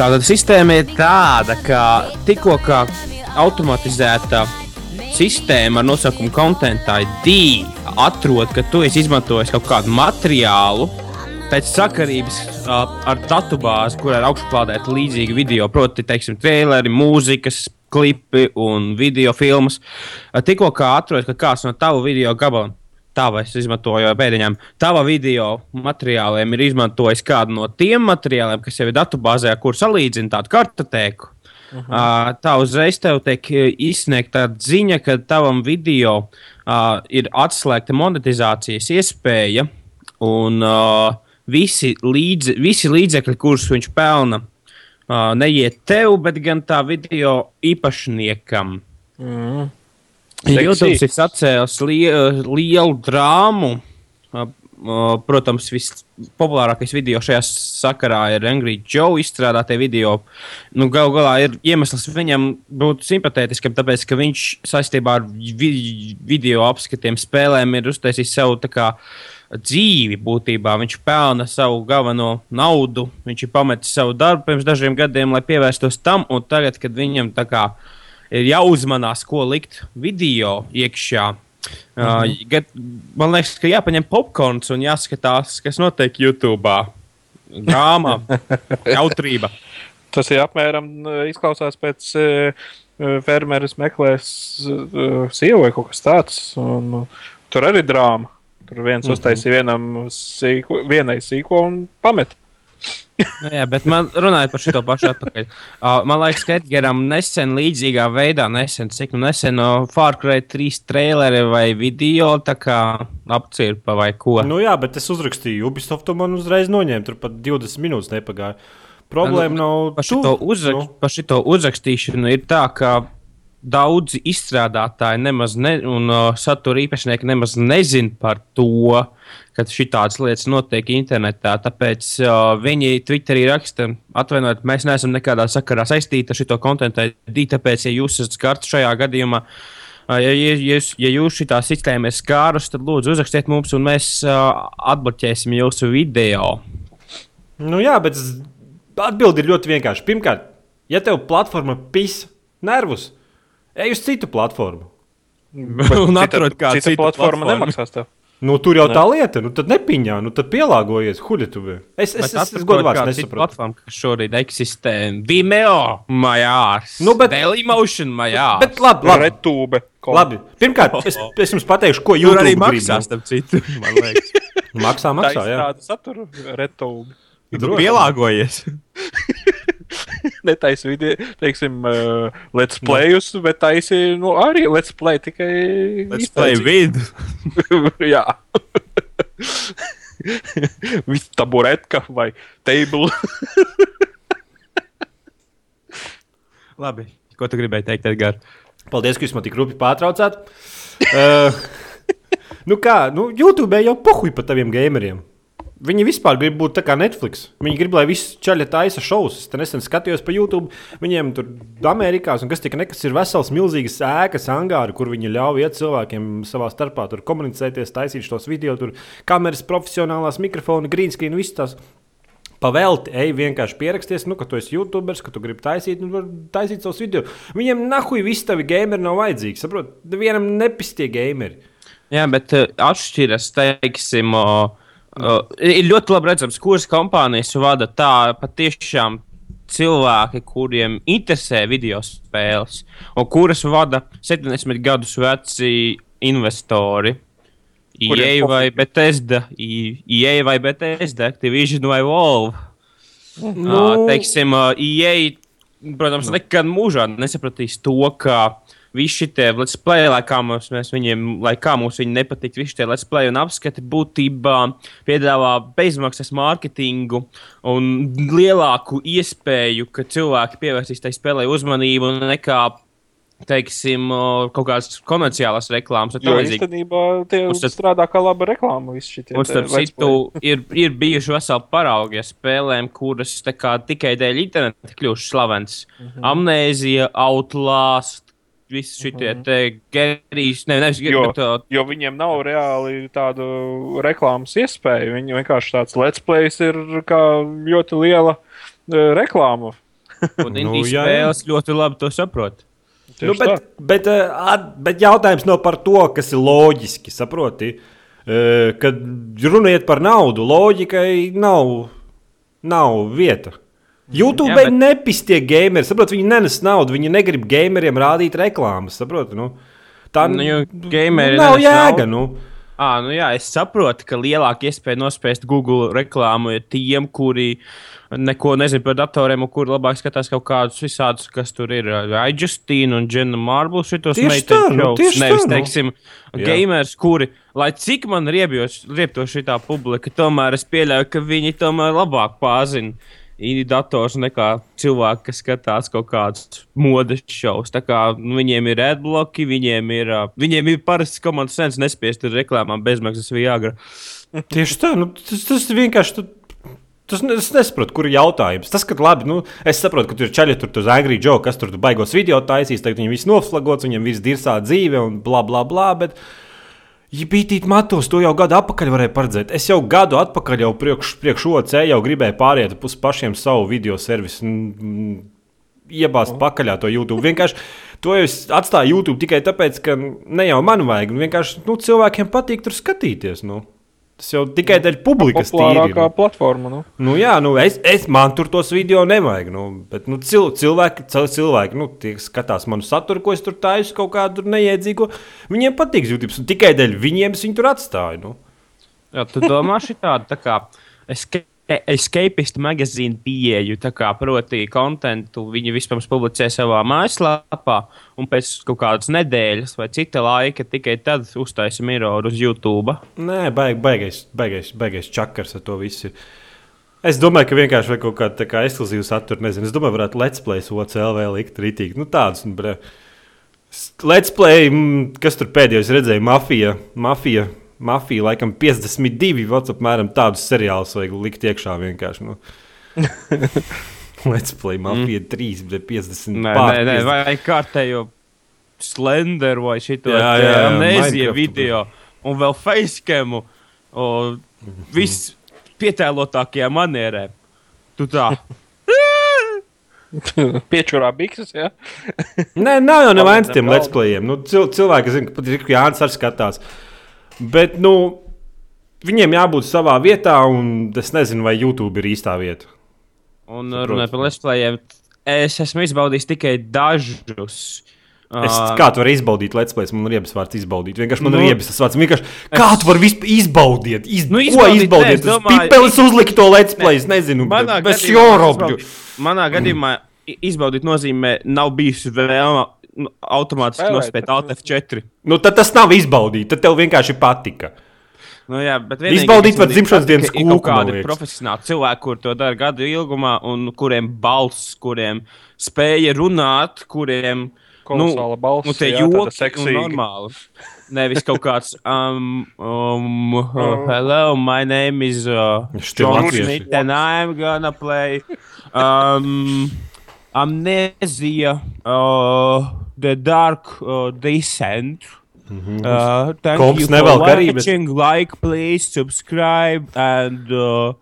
Tātad sistēma ir tāda, ka tikko kā automatizēta sistēma ar nosaukumu Content ID atrod, ka tu esi izmantojis kaut kādu materiālu pēc sakarības uh, ar datubāzi, kurā ir augšuplādēta līdzīga video, proti, teiksim, traileri, mūzikas, klipi un video filmas. Tikko kā atrod, ka kāds no tavu video gabaliem tava, es izmantoju pēdiņām, tava video materiāliem ir izmantojis kādu no tiem materiāliem, kas jau ir datubāzē, kur salīdzina tādu kartotēku. Uh -huh. uh, tā uzreiz tev tiek izsniegta ziņa, ka tavam video uh, ir atslēgta monetizācijas iespēja, un uh, visi, līdz, visi līdzekļi, kurus viņš pelna, uh, neiet tev, bet gan tā video īpašniekam. Mm. YouTube ir sacēlis lielu, lielu drāmu. Protams, vispopulārākais video šajā sakarā ir Angry Joe izstrādātie video. Nu, Galu galā ir iemesls viņam būt simpātiskam, tāpēc, ka viņš saistībā ar vi video apskatiem spēlēm ir uztaisījis savu kā, dzīvi būtībā. Viņš pelna savu galveno naudu, viņš ir pametis savu darbu pirms dažiem gadiem, lai pievērstos tam, un tagad, kad viņam tā kā ir jāuzmanās, ko likt video iekšā. Mm -hmm. uh, man liekas, ka jāpaņem popkorns un jāskatās, kas notiek YouTube. Gāma, jautrība. Tas ir apmēram izklausās pēc uh, fermeris meklēs uh, sievu vai kaut kas tāds. Un, uh, tur arī drāma. Tur viens mm -hmm. uztaisīja vienam sīko, vienai sīko un pamet nu, jā, bet man runājot par šo pašu atpakaļ. Uh, man liekas, ka Edgars nesen līdzīgā veidā, nesen, cik nu nesen no Far Cry 3 traileri vai video apcirpa vai ko. Nu jā, bet es uzrakstīju Ubisoft, to man uzreiz noņēma, tur pat 20 minūtes nepagāja. Problēma nu, nav par šito, uzrak, nu. par šito uzrakstīšanu ir tā, ka daudzi izstrādātāji nemaz ne, un uh, satura īpašnieki nemaz nezina par to, ka šādas lietas notiek internetā. Tāpēc uh, viņi Twitterī raksta, atvainojiet, mēs neesam nekādā sakarā saistīti ar šo kontekstu. Tāpēc, ja jūs esat skarts šajā gadījumā, uh, ja, ja, ja, ja jūs šitā sistēmā esat skārus, tad lūdzu uzrakstiet mums, un mēs uh, atbloķēsim jūsu video. Nu jā, bet atbildi ir ļoti vienkārša. Pirmkārt, ja tev platforma pisa nervus, Ej uz citu platformu. un atrod kādu citu platformu. platformu nemaksās tev. Nu, tur jau ne. tā lieta, nu tad nepiņā, nu tad pielāgojies, huļetuvē. Es, es, es, es godu vārds nesaprotu. platforma, kas šorīt eksistē. Vimeo, mājās. Nu, bet... Dailymotion, mājās. Bet labi, labi. Retūbe. Labi, pirmkārt, es, es jums pateikšu, ko jūs arī maksās, starp citu, man liekas. maksā, maksā, jā. Tāda satura retūbe. Tu pielāgojies. netaisa video, teiksim, uh, let's playus, no. bet taisi nu, arī let's play tikai. Let's play vidu. Jā. Viss taburetka vai table. Labi, ko tu gribēji teikt, Edgars? Paldies, ka jūs man tik rūpīgi pārtraucāt. uh, nu kā, nu, YouTube jau pohuj par taviem gameriem. Viņi vispār grib būt tā kā Netflix. Viņi grib, lai viss ceļā taisa šovus. Es nesen skatījos pa YouTube. Viņiem tur Amerikā, un kas tika nekas, ir vesels, milzīgas ēkas, angāri, kur viņi ļauj iet cilvēkiem savā starpā komunicēties, taisīt šos video, tur kameras, profesionālās mikrofoni, green screen, visas tās. Pavēlti, ej, vienkārši pieraksties, nu, ka tu esi YouTuberis, ka tu gribi taisīt, nu, taisīt savus video. Viņiem nahuj visi tavi gameri nav vajadzīgi. Saprot, vienam nepistie gameri. Jā, bet uh, atšķiras, teiksim, uh, Uh, ir ļoti labi redzams, kuras kompānijas vada tā patiešām cilvēki, kuriem interesē video spēles, un kuras vada 70 gadus veci investori. EA vai Bethesda, EA vai Bethesda, Activision vai Valve. Nu. Uh, teiksim, uh, EA, protams, nu. nekad mūžā nesapratīs to, ka visi šie let's play, lai kā mums, mēs viņiem, lai kā mums viņi nepatīk, visi šie let's play un apskati būtībā piedāvā bezmaksas mārketingu un lielāku iespēju, ka cilvēki pievērsīs tai spēlē uzmanību nekā teiksim, kaut kādas komerciālas reklāmas. Jo īstenībā tie tad, strādā kā laba reklāma. Un starp citu, ir, ir bijuši veseli paraugi spēlēm, kuras kā, tikai dēļ interneta kļuvušas slavenas. Mm -hmm. Amnēzija, Outlast, visi šie mm -hmm. gerīs, ne, nevis gerīs, bet. Uh, jo viņiem nav reāli tādu reklāmas iespēju. Viņi vienkārši tāds let's plays ir kā ļoti liela uh, reklāma. Un Nu, indijas jā, jā. spēles ļoti labi to saprot. Tieši Nu, bet, bet, eh, at- bet jautājums nav par to, kas ir loģiski. Saproti, Eh, kad runājot par naudu, loģikai nav, nav vieta. YouTube bet... nepistie gameri, saprot, viņi nenes naudu, viņi negrib gameriem rādīt reklāmas. Saprot, nu, tā Nu, gameri nav jēga. naudu. Nu. À, nu jā, es saprotu, ka lielāka iespēja nospēst Google reklāmu ir tiem, kuri neko nezina par datoriem, un kuri labāk skatās kaut kādus visādus, kas tur ir. Aijustīna un Džina Marble šitos tā, nu, Nevis, nu. teiksim, Jā. gamers, kuri, lai cik man riebjos, riebto šitā publika, tomēr es pieļauju, ka viņi tomēr labāk pārzina indie dators nekā cilvēki, kas skatās kaut kādus modes šovus. Tā kā nu, viņiem ir adblocki, viņiem ir, uh, viņiem ir parasts komandas sens nespiest ar reklāmām bezmaksas Viagra. Tieši tā, nu, tas, tas vienkārši. Tu... Tas, es nesaprotu, kur ir jautājums. Tas, ka labi, nu, es saprotu, ka tur ir čaļi, tur tur Angry Joe, kas tur baigos video taisīs, tagad viņam viss noflagots, viņam viss dirsā dzīve un bla bla bla. Bet, ja bija matos, to jau gadu atpakaļ varēja paredzēt. Es jau gadu atpakaļ jau priekš, priekš OC jau gribēju pāriet uz pašiem savu video servisu. Iebāzt pakaļ to YouTube. Vienkārši to es atstāju YouTube tikai tāpēc, ka ne jau man vajag. Vienkārši nu, cilvēkiem patīk tur skatīties. Nu. Tas jau tikai dēļ publikas tīri. Nu. platforma. Nu. Nu, jā, nu, es, es man tur tos video nevajag. Nu, bet nu, cil, cilvēki, cil, cilvēki nu, tie skatās manu saturu, ko es tur taisu, kaut kādu tur neiedzīgu. Viņiem patīk YouTube. un Tikai dēļ viņiem es viņu tur atstāju. Nu. Jā, tu domā šī tāda tā kā escape- escapist magazīna pieeju, tā kā proti kontentu viņi vispirms publicē savā mājaslapā, un pēc kaut kādas nedēļas vai cita laika tikai tad uztaisa miroru uz YouTube. Nē, baig, baigais, baigais, baigais čakars ar to visu. Es domāju, ka vienkārši kaut kādu tā kā ekskluzīvu saturu. Nezinu, es domāju, varētu Let's Play OCLV likt rītīgi. Nu, tādus, nu, bre. Let's Play, mm, kas tur pēdējais redzēja, mafija, mafija, mafija, laikam 52, vats apmēram tādus seriālus vajag likt iekšā vienkārši. Nu. Let's Play, mafija 3, bet 50. Nē, pār nē, nē 50. vai kārtējo slenderu vai šito Jā, jā, jā, amnēzija Minecraftu. video, un vēl facecam, viss pietēlotākajā manierē. Tu tā. Piečurā bikses. Ja? Nē, nav jau Pamēģinām tiem let's playiem. Nu, cil cilvēki zina, ka pat ir Jānis arī skatās. Bet, nu, viņiem jābūt savā vietā, un es nezinu, vai YouTube ir īstā vieta. Un runājot par lespējiem, es esmu izbaudījis tikai dažus. Es, kā tu vari izbaudīt let's plays? Man ir riebas vārds izbaudīt. Vienkārši man Nu, ir riebas tas vārds. Vienkārši, kā tu vari vispār izbaudīt? Iz... Nu, Nu, ko izbaudīt, izbaudīt? es domāju, pipelis uzlikt to let's plays. Nezinu, Manā bez jorobļu. izbaudīt- Manā gadījumā izbaudīt nozīmē, nav bijusi vēlme nu, automātiski Spēlēt, nospēt bet- Alt F4. Nu, tad tas nav izbaudīt. Tad tev vienkārši patika. Nu, jā, Izbaudīt var ir dzimšanas dienas ir kūku, man kādi profesionāli cilvēki, kur to dara gadu ilgumā, un kuriem balss, kuriem spēja runāt, kuriem Kolosāla balss, Nu, tie jā, joki un seksīga. normāli. Nevis kaut kāds, um, um, uh, hello, my name is uh, John. Smith, and I'm gonna play um, Amnesia, uh, The Dark uh, Descent. Uh, thank Komps you for arī, bet- watching, like, please, subscribe, and uh,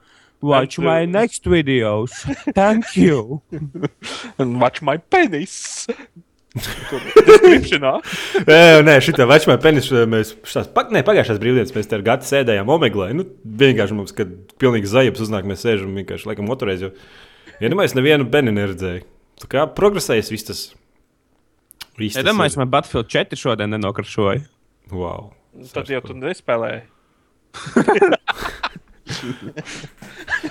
watch And, my uh, next videos. Thank you. And watch my penis. Nē, nē šī vecumā penis. Mēs šās, pak, ne, pagājušās brīvdienas mēs te ar gatu sēdējām Omeglē. Nu, vienkārši mums, kad pilnīgi zaļš uznāk, mēs sēžam vienkārši laikam otrreiz. Jo, ja nemaz nevienu beni neredzēju. Tā kā progresējas viss tas. Viss Es tas domāju, ka Battlefield 4 šodien nenokrašoju. Wow. Tad jau tu nespēlēji.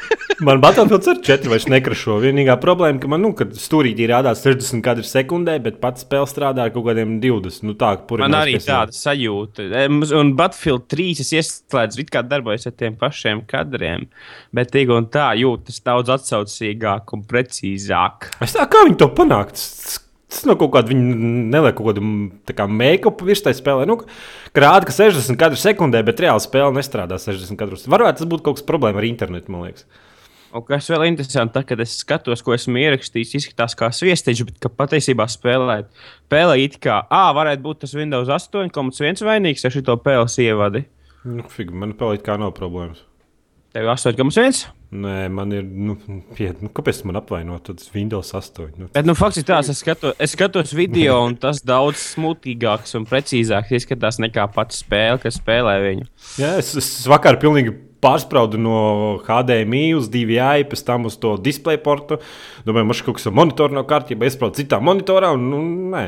Man Battlefield ar 4 vairs nekrašo. Vienīgā problēma, ka man, nu, kad stūrītī rādās 60 kadri sekundē, bet pats spēle strādā ar kaut kādiem 20. Nu, tā, Man arī tāda sajūta. Em, Un Battlefield 3 es ieslēdzu, it kā darbojas ar tiem pašiem kadriem, bet tik un tā jūtas daudz atsaucīgāk un precīzāk. Es tā kā viņi to panākt. Tas- nav kaut kāda, viņi neliek kaut kādu mm, tā kā make-up virs tā spēlē. Nu, ka rāda, ka 60 kadru sekundē, bet reāli spēle nestrādā 60 kadrus. Varētu tas būt kaut kas problēma ar internetu, man liekas. Un kas vēl interesanti, tad, kad es skatos, ko esmu ierakstījis, izskatās kā sviestiņš, bet ka patiesībā spēlēt, spēlē it kā, ah, varētu būt tas Windows 8,1 vainīgs ar šo PLC ievadi. Nu, fig, man pelīt kā nav problēmas. Tev ir 8,1. Nē, man ir. Nu, pie, nu, kāpēc man apvainot? Tas Windows 8. Nu, Bet, nu, fakts ir tāds, es, skato, es skatos video, un tas daudz smutīgāks un precīzāks izskatās nekā pats spēle, kas spēlē viņu. jā, es, es vakar pilnīgi pārspraudu no HDMI uz DVI, pēc tam uz to display portu. Domāju, man kaut kas ar monitoru nav kārtībā, iesprādu citā monitorā. Un, nu, nē,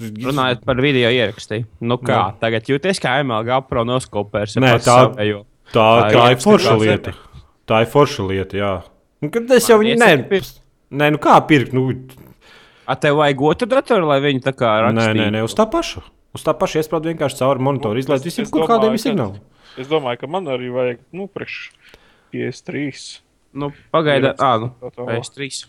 Runājot par video ierakstu. Nu, kā Jā. tagad jūties kā MLG pro noskopērs? Nē, tā- Savējo. tā, Tā tā ir ir forša lieta. Tā ir forša lieta, jā. Nu, kad es jau viņu. Nē, nē, nu kā pirkt? Nu, A tev vajag otru datoru, lai viņi tā kā nē, rakstītu? nē, nē, uz tā paša. Uz tā paša iesprādu vienkārši cauri monitoru, Nu, izlaist visiem domāju, kādiem ka- signāliem. Es domāju, ka man arī vajag, nu, priekš PS3. Nu, pagaidi, ah, nu, Tā. PS3.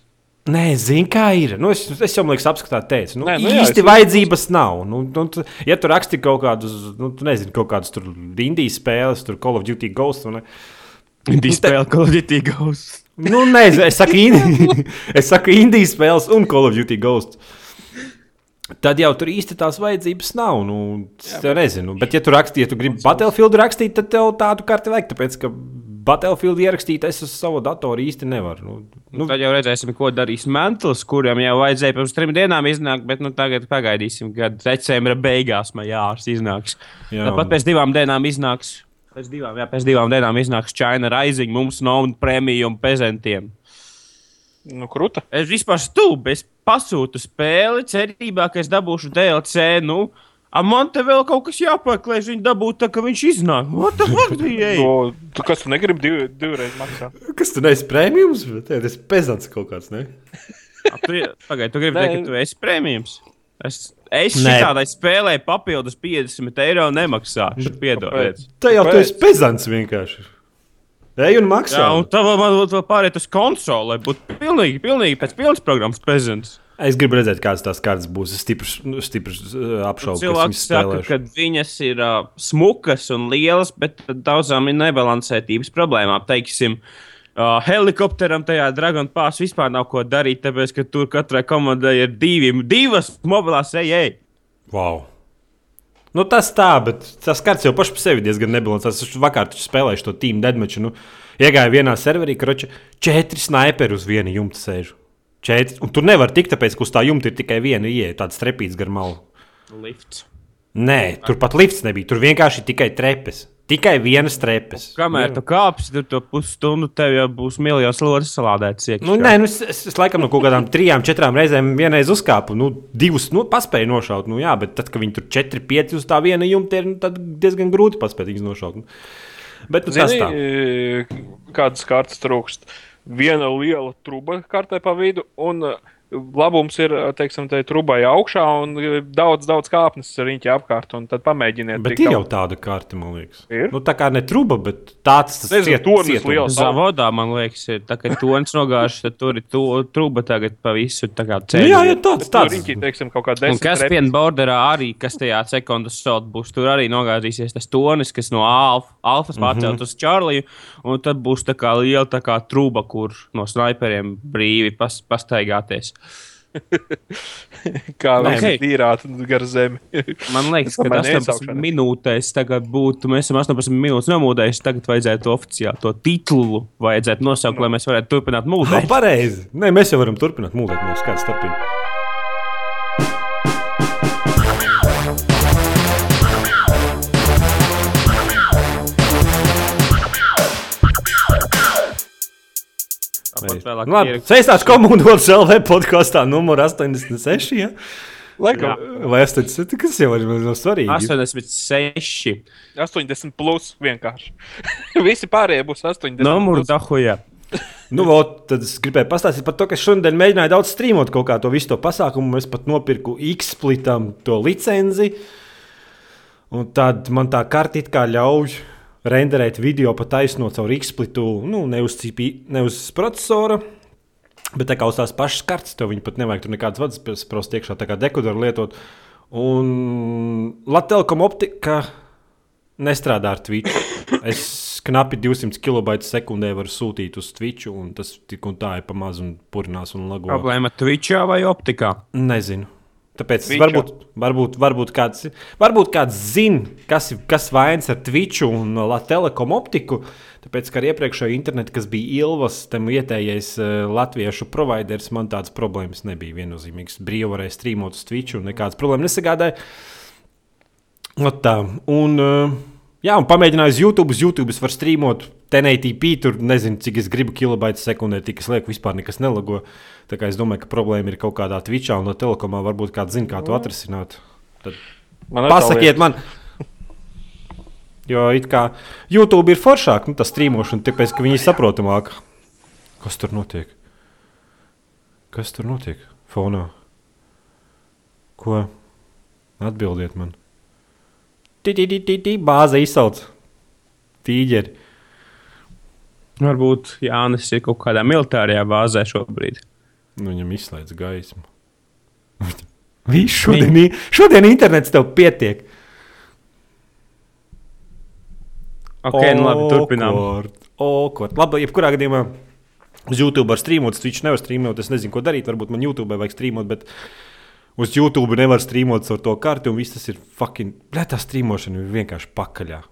Nē, zini, kā ir. Nu, es, es jau, liekas, apskatā teicu, nu, Nē, nu jā, īsti es- vajadzības nav. Nu, nu, tu, ja tu raksti kaut kādus, nu, tu nezini, kaut kādus tur Indijas spēles, tur Call of Duty Ghost. vai ne? Indijas spēle, Call of Duty Ghost. Nu, nezinu, es saku, Indi... es saku Indijas spēles un Call of Duty Ghost. Tad jau tur īsti tās vajadzības nav. Nu, es tev nezinu. Bet, ja tu rakstīji, ja tu gribi Battlefield rakstīt, tad tev tādu karti vajag. Tāpēc, ka Battlefield ierakstīt es uz savu datoru īsti nevaru. Nu, Nu, tad jau redzēsim, ko darīs Mantls, kuriem jau vajadzēja pirms trim dienām iznākt, bet nu, tagad pagaidīsim, kad decembra beigās Majārs iznāks. Jā, Tāpat pēc divām dienām iznāks. Pēc divām, jā, pēc divām dienām iznāks China Rising, mums nav prēmiju un prezentiem. Nu, kruta. Es vispār es pasūtu spēli, cerībā, ka es dabūšu DLC. Nu, a man te vēl kaut kas jāpērk, lai es viņu dabūtu, tā, ka viņš iznāk. What the fuck, DJ? No, tu, kas tu negribi div, divreiz maksāt? Kas tur neesi prēmijums? Tas ir pezants kaut kāds. Ne? A, Tu, pagaid, tu gribi teikt, ka tu esi prēmijams? Es, es šādai spēlē papildus 50 eiro nemaksāšu. Piedodiet. Tā jau tu Kāpēc? esi pezants vienkārši. Ej un maksā. Jā, un tā vēl būtu vēl pāriet uz konsoli, lai būtu pilnīgi, pilnīgi pēc pilnas programmas pezants. Es gribu redzēt, kādas tās kartes būs. Es stiprs, nu, stiprs uh, apšaubu, Cilvēki saka, ka viņas ir uh, smukas un lielas, bet daudzām ir nebalansētības problēmām. Teiksim, uh, helikopteram tajā Dragon Pass vispār nav ko darīt, tāpēc, ka tur katrai komandai ir divi, divas mobilās ejai. Wow. Nu, tas tā, bet tas karts jau pašai par sevi diezgan nebalansēts. Es vakar spēlēju to team deadmatch. Nu, iegāju vienā serverī, ir četri sniperi uz vienu jumta sēžu. Četri. Un tur nevar tikt, tāpēc, ka uz tā jumta ir tikai viena ieeja, tāds trepīts gar malu. Lifts. Nē, tur pat lifts nebija. Tur vienkārši tikai trepes. Tikai vienas trepes. Kamēr tu kāpsi, tur to pusstundu tev jau būs miljons lodes salādēts. iekšā. Nu, nē, nu, es, es, es laikam no kaut kādām trijām, četrām reizēm vienreiz uzkāpu. Nu, divas nu, paspēju nošaut. Nu, jā, bet tad, kad viņi tur četri, pieci uz tā viena jumta ir, nu, tad diezgan grūti paspēt viņus nošaut. Nu. Bet nu, tas Zini, tā. e, kādas kartes trūkst? Viena liela truba kartē pa vidu, un e, labums ir, e, teiksim, tai trubai augšā, un e, daudz, daudz kāpnes riņķi apkārt, un tad pamēģiniet. Bet ir jau tālu. tāda karte, man liekas. Ir? Nu, tā kā ne truba, bet tāds tas ciet- tornis cietums. liels. Zavodā, man liekas, ir tā, ka tonis nogājuši, tad tur ir to, truba tagad pa visu tā kā Nu, ceļu. jā, jā, tāds, tāds. riņķi, teiksim, kaut kā Un desmit. kas repi- piena borderā arī, kas tajā sekundes salt būs, tur arī nogāzīsies tas tonis, kas no alfa, alfas Mhm. pārcelt uz Čārliju, un tad būs tā kā liela tā kā truba, kur no sniperiem brīvi pas, pastaigāties. Kā viņš ok. ir tīrāt gar zemi. Man liekas, ka domāju, 18 neiesaukšanas. minūtēs tagad būtu, mēs esam 18 minūtes nomūdējuši, tagad vajadzētu oficiāli to titulu vajadzētu nosaukt, lai mēs varētu turpināt Nu, mūdēt. pareizi. Nē, mēs jau varam turpināt mūžēt, mums kāda starpība. Tāpat vēlāk Nu, Labi, Sēstās komandas LV podkāstā numur 86. Ja? Laikam, Vai 80? Tas jau ir mazliet svarīgi. 86. 80 plus vienkārši. Visi pārējie būs 80. Numuru plus. dahuja. Nu, vot, tad es gribēju pastāstīt par to, ka šodien mēģināju daudz streamot kaut kā to visu to pasākumu. Es pat nopirku X-splitam to licenci. Un tad man tā karta it kā ļauj renderēt video pa taisno caur X-splitu, nu, ne uz, CP, ne uz procesora. Bet tā kā uz tās pašas kartes, tev viņi pat nevajag tur nekādas vadas prosti iekšā, tā kā dekoderu lietot. Un Latvijas optika nestrādā ar Twitch. Es knapi 200 kB sekundē varu sūtīt uz Twitch, un tas tik un tā ir pa maz un purinās un lago. Problēma Twitchā vai optikā? Nezinu. Tāpēc Twitchā. varbūt, varbūt, varbūt, kāds, varbūt kāds zina, kas ir kas vainas ar Twitch un Latvijas optiku. Tāpēc, ka ar iepriekšējo internetu, kas bija Ilvas, tam vietējais uh, latviešu provideris, man tādas problēmas nebija viennozīmīgas. Brīvi varēja strīmot uz Twitch un nekādas problēmas nesagādāja. Ot tā. Un, uh, jā, un pamēģināju uz YouTube. Uz YouTube es varu strīmot 1080p, tur nezinu, cik es gribu kilobaitu sekundē, tik es lieku, vispār nekas nelago. Tā kā es domāju, ka problēma ir kaut kādā Twitchā un no telekomā. Varbūt kāds zina, kā to atrisināt. Tad Man pasakiet man! Jo it kā YouTube ir foršāk, nu, tas strīmošana, tāpēc, ka viņi ir saprotamāk. Kas tur notiek? Kas tur notiek? Fonā. Ko? Atbildiet man. Tī, bāze izsauc. Tīģeri. Varbūt Jānis ir kaut kādā militārajā bāzē šobrīd. Nu, viņam izslēdz gaismu. Viņš šodien, i- šodien internets tev pietiek. Ok, nu labi, turpinām. Awkward, awkward. Labi, jebkurā gadījumā uz YouTube var streamot, Twitch nevar streamot. Es nezinu, ko darīt. Varbūt man YouTube vajag streamot, bet uz YouTube nevar streamot ar to karti. Un viss tas ir fucking. Bļā, tā streamošana ir vienkārši pakaļā. A,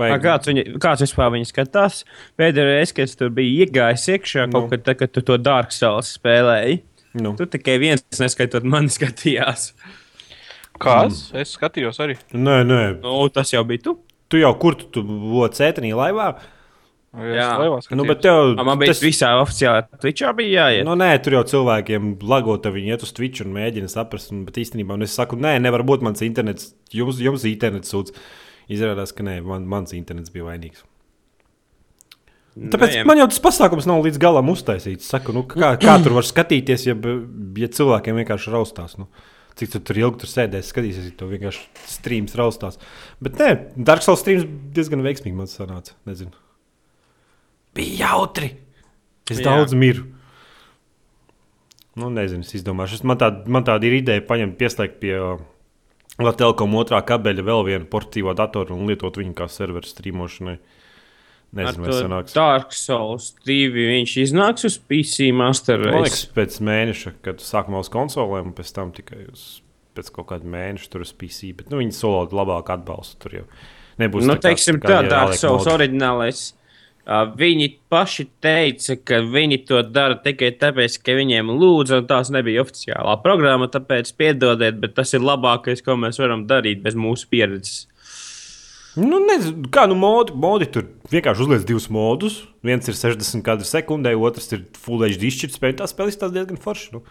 Vajag... Kāds, viņa, kāds vispār viņa skatās? Pēdējā reizē, kad tur bija iegājis iekšā, kaut Nu. kad, tā, kad tu to Dark Souls spēlēji, Nu. tu tikai viens, neskaitot mani, skatījās. Kāds? Es skatījos arī. Nē, nē, Nu, tas jau bija tu. tu jau kur tu, tu biji cētenī laivā? Jā, Nu, bet tev, A, Man bija tas- visā oficiālā Twitchā bija jāiet. Nu, nē, tur jau cilvēkiem lagota, viņi iet uz Twitch un mēģina saprast. Un, bet īstenībā nu, es saku, nē, nevar būt mans internets. Jums, jums internets sūdz. Izrādās, ka nē, man, mans internets bija vainīgs. Tāpēc Nē, man jau tas pasākums nav līdz galam uztaisīts. Saku, nu, kā, kā tur var skatīties, ja, ja cilvēkiem vienkārši raustās? Nu? Cik tu tur ilgi tur sēdēsi, skatīsies, ja to vienkārši streams raustās. Bet nē, Dark Souls streams diezgan veiksmīgi man sanāca. Nezinu. Bija jautri. Es Jā. Daudz miru. Nu, nezinu, es izdomāšu. Es- Man tāda, man tāda ir ideja paņemt, pieslēgt pie uh, Latvijas otrā kabeļa vēl vienu portīvo datoru un lietot viņu kā serveru streamošanai. ar Nezinu, vai to sanāks. Dark Souls 2 viņš iznāks uz PC Master Man liekas, Race. pēc mēneša, kad sākumā uz konsolēm, un pēc tam tikai uz, pēc kaut kāda mēneša tur uz PC. Bet nu, viņi solot labāk atbalstu. Tur jau nebūs. Nu, tā kā- teiksim, tā tā, Dark Souls oriģinālais. Uh, viņi paši teica, ka viņi to dara tikai tāpēc, ka viņiem lūdza, un tās nebija oficiālā programma. Tāpēc piedodiet, bet tas ir labākais, ko mēs varam darīt bez mūsu pieredzes. Nu, nezinu, kā nu modi, modi tur vienkārši uzliek divus modus. Viens ir 60 kadru sekundē, otrs ir Full HD izšķirtspēja. Tā spēle izskatās diezgan forši. Nu.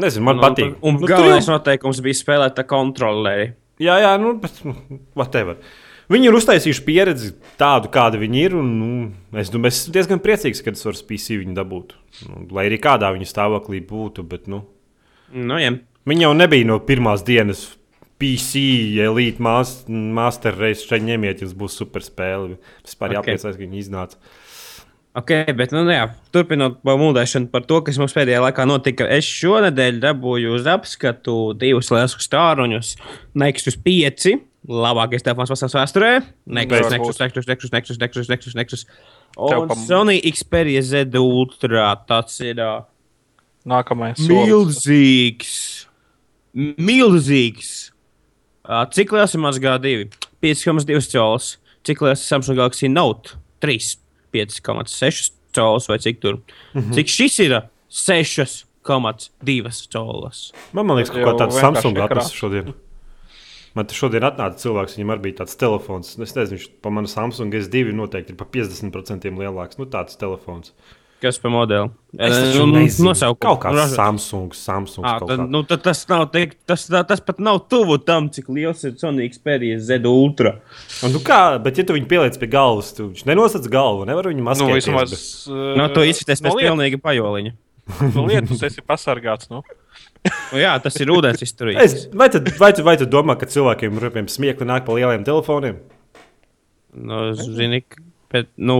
Nezinu, man Nu, patīk. Un nu, tur galvenais jau- noteikums bija spēlēt ar kontroleri. Jā, jā, nu, bet nu, whatever. Viņi ir uztaisījuši pieredzi tādu, kāda viņi ir. Un, nu, es, nu, es esmu diezgan priecīgs, ka es varu PC viņu dabūt. Nu, lai arī kādā viņa stāvoklī būtu. Bet, nu, Nu, jā. viņi jau nebija no pirmās dienas PC, elite mas- master race. Šeit ņemiet, jums būs super spēle. Vispār Ok. jāpriecājas, ka viņi iznāca. Ok, bet, nu, jā, turpinot mūžēšanu par to, kas mums pēdējā laikā notika. Es šonadēļ dabūju uz apskatu divus lielus stāruņus. Nexus 5, labākais telefons pasaules vēsturē. Nexus. Nexus, Nexus, Nexus, Nexus, Nexus, Nexus, Nexus. Un pa- Sony Xperia Z Ultra. Tas ir uh, Nākamais. solis. milzīgs. Milzīgs. Uh, cik liels ir mazs G2? 5,2 colis. Cik liels ir Samsung Galaxy Note 3? 5,6 colis vai cik tur? Mm -hmm. Cik šis ir? 6,2 colis. Man, man liekas, ka kaut kā tāds vienkārši Samsung atnesa šodien. Man te šodien atnāca cilvēks, viņam arī bija tāds telefons. Es nezinu, viņš pa manu Samsung S2 noteikti ir pa 50% lielāks. Nu, tāds telefons. Kas par modeli? Es Eh, nu, nezinu. Nosaukumu. Kaut Ražo- Samsung, Samsung. Ā, kaut tad, nu, tad tas, nav, teikt, tas, tā- tas pat nav tuvu tam, cik liels ir Sony Xperia Z Ultra. Un, nu kā, bet, ja tu viņu pieliec pie galvas, tu viņš nenosacīs galvu. Nevar viņu Nu, maskēt. vismaz. uh, No, to izskatās pēc no liet- pilnīga pajoliņa. No lietus esi pasargāts. Nu. Nu, jā, tas ir ūdens izturīgs. Vai, tad, vai, tu, vai tu domā, ka cilvēkiem ir piemēram smiekli nāk pa lieliem telefoniem? Nu, zini, bet, nu,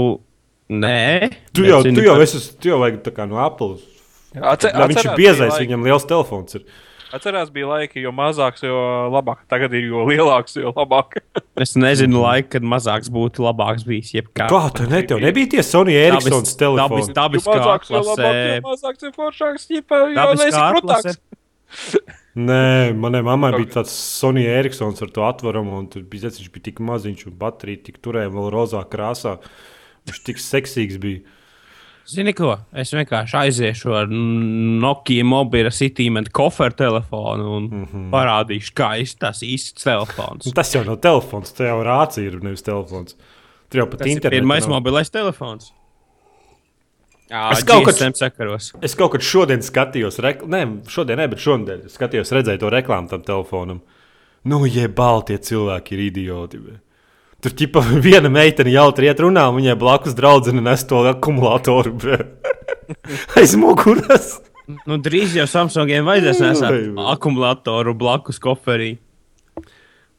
nē. Tu Bet jau, zini, tu jau, ka- esi, tu jau vajag tā kā no Apple. Atcer, viņš ir biezais, viņam liels telefons. Ir. Atcerās, bija laiki, jo mazāks, jo labāk. Tagad ir jo lielāks, jo labāk. Es nezinu, laika, kad mazāks būtu labāks bijis. Jebkā. Kā tā ne? Tev nebija tie Sony Ericssons telefoni. Jo dabis mazāks, jo labāk, jo mazāks ir foršāks. Jo Dabiskā esi ārklase. krūtāks. Nē, manai mammai bija tāds Sonija Eriksons ar to atverumu, un tur bija, viņš bija tik maziņš, un baterija tik turēja vēl rozā krāsā. Viņš tik seksīgs bija. Zini, ko? Es vienkārši aiziešu ar Nokia mobila sitīmentu koferu telefonu un mm -hmm. parādīšu, kā izskatās īsts telefons. Tas jau nav telefons, tas jau rācija ir nevis telefons. Tur jau pat internetā. Pirmais mobilais telefons. Jā, Es kaut GSM sakaros. Es kaut kad šodien skatījos, rekl... nē, šodien, ne, bet šodien skatījos, redzēju to reklāmu tam telefonam. Nu, jeb balti cilvēki ir idioti. Be. Tur ķipa viena meitene jautri iet runā, un viņai blakus draudzene nes to akumulātoru aiz muguras. Nu, drīz jau Samsungiem vajadzēs nesāt akumulātoru blakus koferī.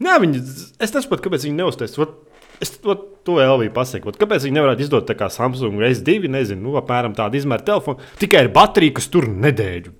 Nē, viņi, es nesaprotu, kāpēc viņi neuztais. Ot, Es ot, to Elviju pasaku. Ot, Kāpēc viņi nevarētu izdot tā kā Samsung S2, nezinu, nu, apmēram tādu izmēru telefonu, tikai ar bateriju, kas tur nedēļu.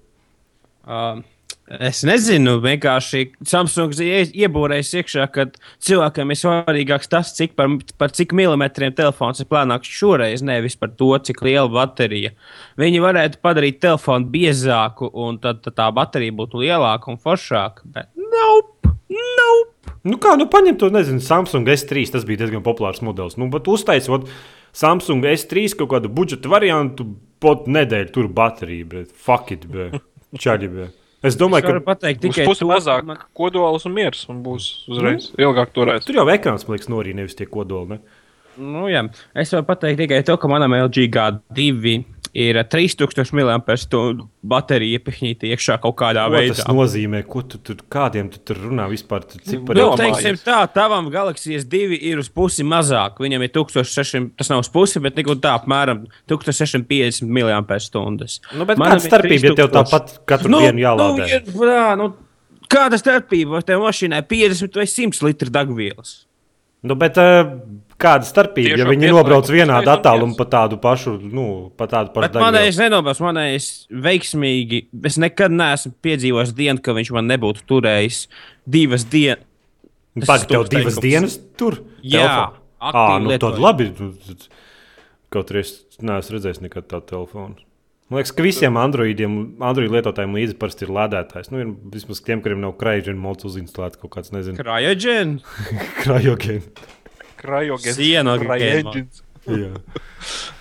Uh, es nezinu, vienkārši Samsungs iebūrējis iekšā, ka cilvēkam ir svarīgāks tas, cik par, par cik milimetriem telefons ir plānāks šoreiz, nevis par to, cik liela baterija. Viņi varētu padarīt telefonu biezāku, un tad, tad tā baterija būtu lielāka un foršāka. Bet nope, nope. Nu, kā, nu, paņem to, nezinu, Samsung S3. Tas bija diezgan populārs modelis. Nu, bet uztaisot Samsung S3 kaut kādu budžeta variantu, pot nedēļu tur baterija, bet fuck it, bet čaļi, bet. Es Es domāju, varu ka pateikt Būs tikai pusi to, mazāk man- kodols un miers, un būs uzreiz ilgāk turēts. tur jau ekrāns, man liekas, norīja nevis tie kodoli. Ne? Nu, jā. es varu pateikt tikai to, ka manam LG G2 ir 3000 mAh baterija iepihņīta iekšā kaut kādā Ko veidā. tas nozīmē? Ko tu tur, kādiem tu tur runā vispār? Tu, cik par Nu, teiksim tā, tavam Galaxijas 2 ir uz pusi mazāk. Viņam ir 1600, tas nav uz pusi, bet un tā apmēram 1650 mAh. Nu, bet kāda starpība, ja tev tāpat katru nu, dienu jālādē? Nu, ir, jā, nu, kāda starpība? Vai tev mašīnai 50 vai 100 litru degvielas? Nu, bet uh, kāda starpība, Tieši ja viņi nobrauc vienādu attālumu pa tādu pašu, nu, pa tādu pašu Bet manējais nenobās, manējais veiksmīgi. Es nekad neesmu piedzīvojis dienu, ka viņš man nebūtu turējis divas dienas. Pagaid, ir tev divas teikums. dienas tur? Jā, Telefonā? Ā, aktīvi nu tad labi. Kaut arī es neesmu redzējis nekad tādu telefonu. Man liekas, ka visiem Androidiem, Android lietotājiem līdzi parasti ir lādētājs. Nu, ir vismaz tiem, kuriem nav krājuma mods uzinstalēts kaut kāds, nezinu, Krājogēns. krājogēns.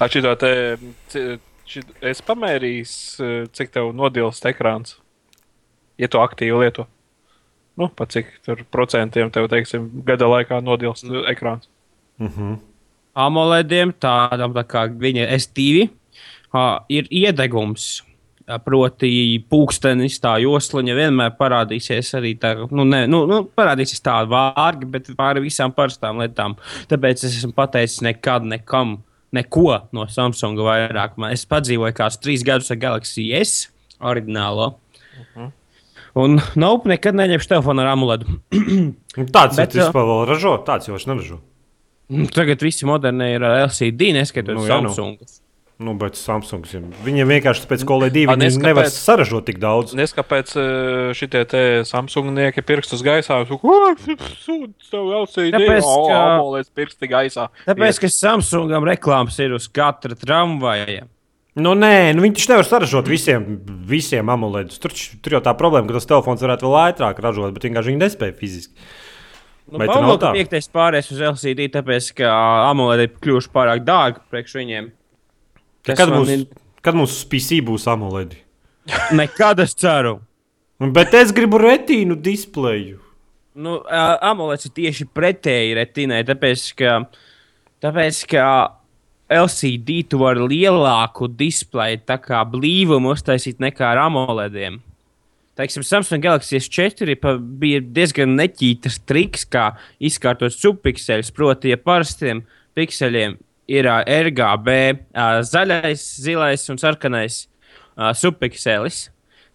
Ar šito te, šit, es pamērīju, cik tev nodilst ekrāns, ja tu aktīvi lieto. Nu, pa cik tur procentiem tev, teiksim, gada laikā nodilst Nu. ekrāns. AMOLEDiem, tādam tā kā viņa S2, uh, ir iedegums. Proti, pūkstenis, tā josliņa vienmēr parādīsies arī tā, nu, ne, nu, nu, parādīsies tāda vārga, bet pāri visām parastām lietām. Tāpēc es esmu pateicis nekad, nekam, neko no Samsung vairāk. Man- Es padzīvoju kādus trīs gadus ar Galaxy S oriģinālo. Un nope, nekad neņemšu telefonu ar amuletu. Nu, Tāds Bet, jau vispār vēl ražo, tāds jau viņš neražo. Tagad visi modernie ir ar LCD, neskatoties Nu, nu, jā, nu. Samsung. Bet Samsungs viņiem vienkārši pēc kolē divi A, nes, viņi nevar saražot tik daudz. Nes kāpēc šitie te Samsungnieki pirkstus gaisā, sūdz tev LCD, Tāpēc, ka- amolēs pirksti gaisā. Tāpēc, ka Samsungam reklāmas ir uz katra tramvaja. Nu, nē, nu, viņi taču nevar saražot visiem, visiem amuletus. Tur, tur jau tā problēma, ka tas telefons varētu vēl ātrāk ražot, bet vienkārši viņi nespēja fiziski. Nu, ka piektais pāries uz LCD, tāpēc, ka AMOLED ir kļuvuši pārāk dārgi priekš viņiem. Kad, mums, ir- kad mums uz PC būs amuleti? Nekad es ceru. Bet es gribu retīnu displeju. Nu, ā, AMOLED ir tieši pretēji retinai, tāpēc, ka, tāpēc, ka LCD tu vari lielāku displeju, tā kā blīvumu uztaisīt nekā ar AMOLEDiem. Teiksim, Samsung Galaxy S4 pa- bija diezgan neķītas triks, kā izkārtot subpikseļus. Proti, ja parastiem pikseļiem ir ā, RGB, ā, zaļais, zilais un sarkanais ā, subpikselis,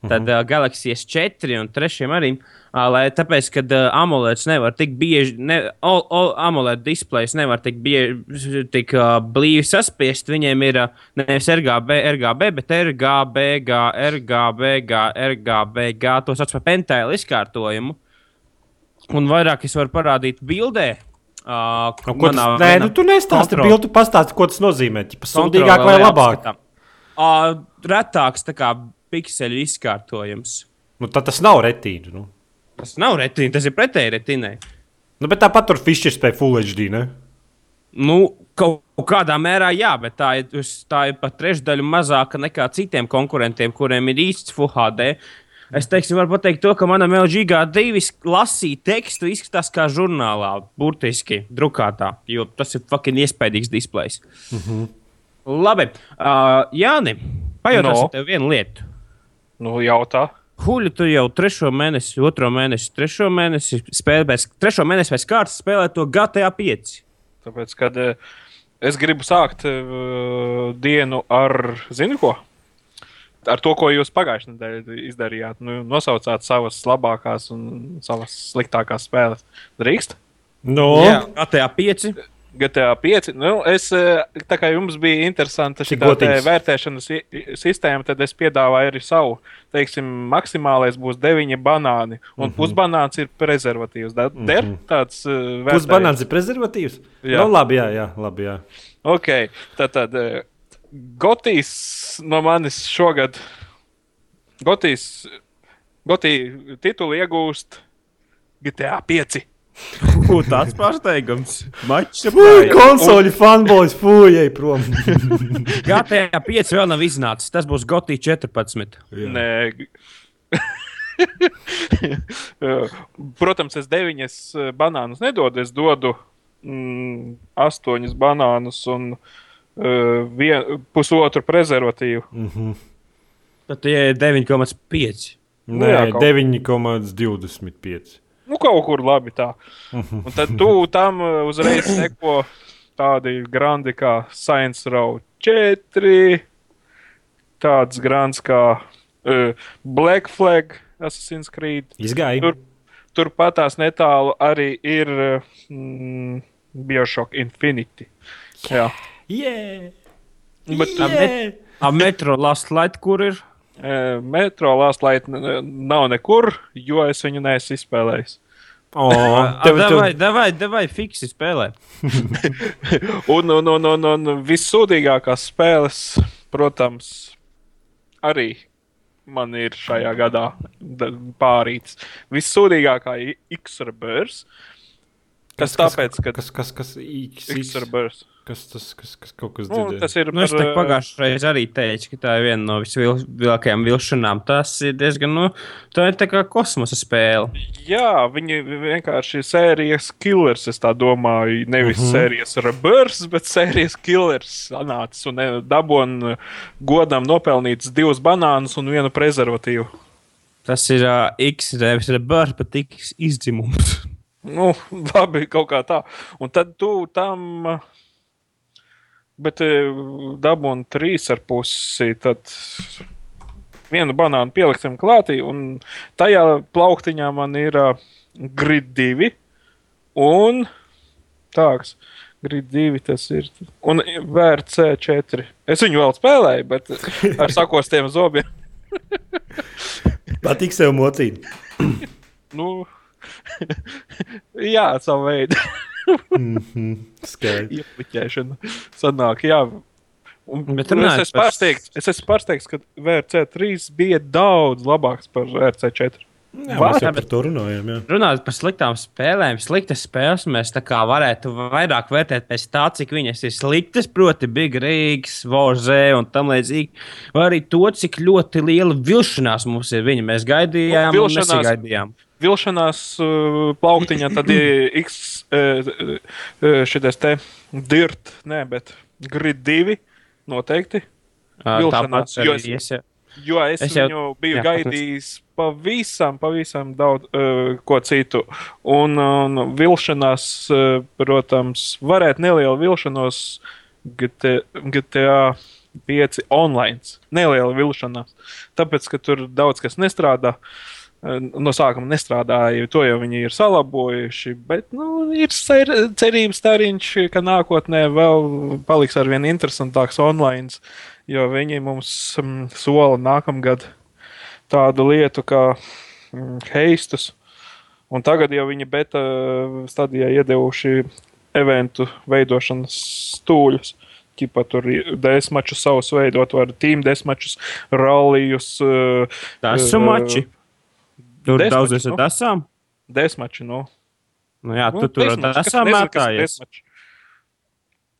tad uh, Galaxy S4 un 3 arī. Uh, lai, tāpēc, ka uh, AMOLED nevar tik bieži, ne, o, o, AMOLED displejs nevar tik, bieži, tik uh, blīvi saspiest, viņiem ir uh, nevis RGB, RGB, bet RGB, G, RGB, G, RGB, G, to sauc par pentēlu izkārtojumu. Un vairāk es varu parādīt bildē. Uh, Nu, ko tas, nē, nu, tu nestāsti kontrol- bildi, pastāsti, ko tas nozīmē. Kontrole sūdīgāk vai labāk? Uh, retāks tā kā pikseļu izkārtojums. Nu, tad tas nav retīna. Nu. Tas nav retīna, tas ir pretēji retīnai. Nu, bet tāpat tur Fischer spēja Full HD. Ne? Nu, kaut kādā mērā jā, bet tā ir, tā ir pat trešdaļu mazāka nekā citiem konkurentiem, kuriem ir īsts Full HD. Es teiksim, varu pateikt to, ka manam LG G2 lasīt tekstu izskatās kā žurnālā, burtiski drukātā, jo tas ir fucking iespaidīgs displejs. Mm -hmm. Labi, uh, Jāni, pajautāsim No. tev vienu lietu. Nu, jautā. Huļu tu jau trešo mēnesi, otro mēnesi, trešo mēnesi spēlē, pēc, trešo mēnesi pēc kārtas spēlē to GTA 5. Tāpēc, kad es gribu sākt uh, dienu ar, zinu ko? Ar to, ko jūs pagājušajā nedēļā izdarījāt. Nu, nosaucāt savas labākās un savas sliktākās spēles. Drīkst? No, Jā, GTA 5. GTA 5. Nu, es, eh, tā kā jums bija interesanta šī vērtēšanas sistēma, tad es piedāvāju arī savu. Teiksim, maksimālais būs 9 banāni, un mm -hmm. pusbanāns ir prezervatīvs. Da- Der tāds uh, pusbanāns ir prezervatīvs. Jā. Nu, labi, jā, jā, labi, jā. Ok, tad, tad eh, Gotīs no manis šogad. Gotīs, Gotī titulu iegūst GTA 5. Ugh, tāds pārsteigums. Mačs ar Fui, konsoļu fanboys, fujai prom. GTA 5 vēl nav iznācis. Tas būs Gotī 14. Nē. Protams, es deviņas eh, banānus nedodu. Es dodu mm, astoņus banānus un uh, vien, pusotru prezervatīvu. Tad tie ir 9,5. Nu jā, Nē, kaut- 9,25. Nu, kaut kur labi tā. Un tad tu tam uh, uzreiz seko tādi grandi kā Science Row 4, tāds grands kā uh, Black Flag, Assassin's Creed. Izgāja. Tur, turpatās netālu arī ir mm, Bioshock Infinity. Jā. Yeah. Bet Yeah. A metro Last Light, kur ir? uh, metro Last Light nav nekur, jo es viņu neesmu izspēlējis. O, A, tev, davai, tev, davai, davai, fiksi spēlē. Un, un, un, un, un vissūdīgākās spēles, protams, arī man ir šajā gadā pārīts. Vissūdīgākā ir X-Rebirth. Kas tāpēc, ka kas, kas, kas, X-Rebirth. Kas tas, kas, kas kaut kas Nu, dzirdēja? tas ir Nu, es par, pagājušajā reizē arī teicu, ka tā ir viena no vislielākajām vilšanām. Tas ir diezgan, nu, tā ir tā kā kosmosa spēle. Jā, viņi vienkārši ir sērijas killers, es tā domāju. Nevis uh -huh. sērijas rebirths, bet sērijas killers sanācis un eh, dabūjis godam nopelnīts divus banānus un vienu prezervatīvu. Tas ir uh, X, nevis rebirth, bet X izdzimums. Nu, labi, kaut kā tā. Un tad tu tam. uh, Bet dabūjām trīs ar pusi. Tad vienu banānu pieliksim klātī, un tajā plauktiņā man ir uh, grid divi. Un tāds. Grid divi tas ir. Un VRC 4. Es viņu vēl spēlēju, bet ar sakostiem zobiem. Patīk sev mocīt. Nu, jā, savu veidu. Skaidrs. iepliķēšana sanāk. Jā. Un, Bet un es esmu pārsteigts, es esmu pārsteigts, ka VRC3 bija daudz labāks par VRC4. Jā, Vā? mēs jau par to runājam. Jā. Runājot par sliktām spēlēm, sliktas spēles mēs tā kā varētu vairāk vērtēt pēc tā, cik viņas ir sliktas, proti, Big Rīgas, Vorzē un tam līdzīgi. Vai arī to, cik ļoti liela vilšanās mums ir viņa. Mēs gaidījām, un vilšanās- nesagaidījām. Vilšanās uh, plauktiņā tad ir X, uh, uh, šitas te dirt, nē, bet grid divi noteikti. Ā, Vilšanās, jo es- es. Jo es, Es jau- viņu biju jā, gaidījis pavisam, pavisam daudz uh, ko citu. Un, un vilšanās, uh, protams, varētu nelielu vilšanos GT, GTA 5 online. Neliela vilšanās. Tāpēc, ka tur daudz kas nestrādā. Uh, No sākuma nestrādāja, to jau viņi ir salabojuši. Bet nu, ir cer, cerības stariņš, ka nākotnē vēl paliks ar vien interesantāks online jo viņi mums um, sola nākamgad tādu lietu kā um, heistus. Un tagad jau viņi beta stadijā iedevuši eventu veidošanas stūļus. Ķipa tur desmačus savus veidot, var tīm desmačus, rallijus. Uh, Tas uh, ir mači. Tur Desmači, daudzies ar nu. dasām. Desmači, nu. Nu, jā, Nu, tu tur nezina, kas ir mētājies.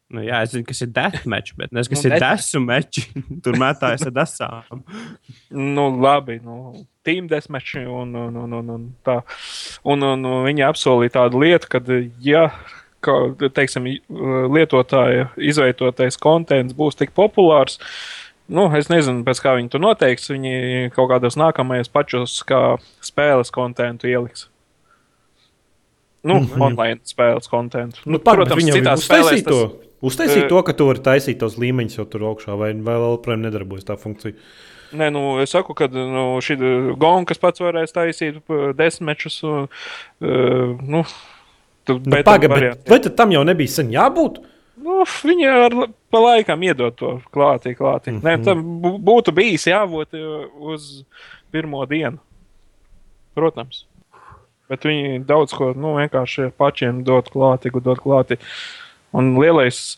Nu, jā, es zinu, kas ir deathmatch, bet nezinu, kas Nu, ir meči. Tur mētājas ar dasām. Nu, labi, nu, tīm desmeči un, un, un, un, un tā. Un, un, un viņi apsolīja tādu lietu, ka, ja, ka, teiksim, lietotāja izveidotais kontents būs tik populārs, nu, es nezinu, pēc kā viņi to noteiks, viņi kaut kādos nākamajos pačos kā spēles kontentu ieliks. Nu, mm -hmm. online spēles kontentu. Nu, pak, Protams, viņam citās spēlēs tas- to. Uztaisīt Eh, to, ka tu vari taisīt tos līmeņus jau tur augšā, vai, vai vēl joprojām nedarbojas tā funkcija. Nē, nu, es saku, ka nu, šī gonga, kas pats varēs taisīt uh, desmitmečus, uh, nu, tu, Nu, bet, varianti. bet tad tam jau nebija sen jābūt? Nu, viņi ar pa laikam iedod to klātī. klātī. Mm -hmm. Nē, tam bū- būtu bijis jābūt uh, uz pirmo dienu. Protams. Bet viņi daudz ko nu, vienkārši pašiem dod klāti, dod klāti. Un lielais,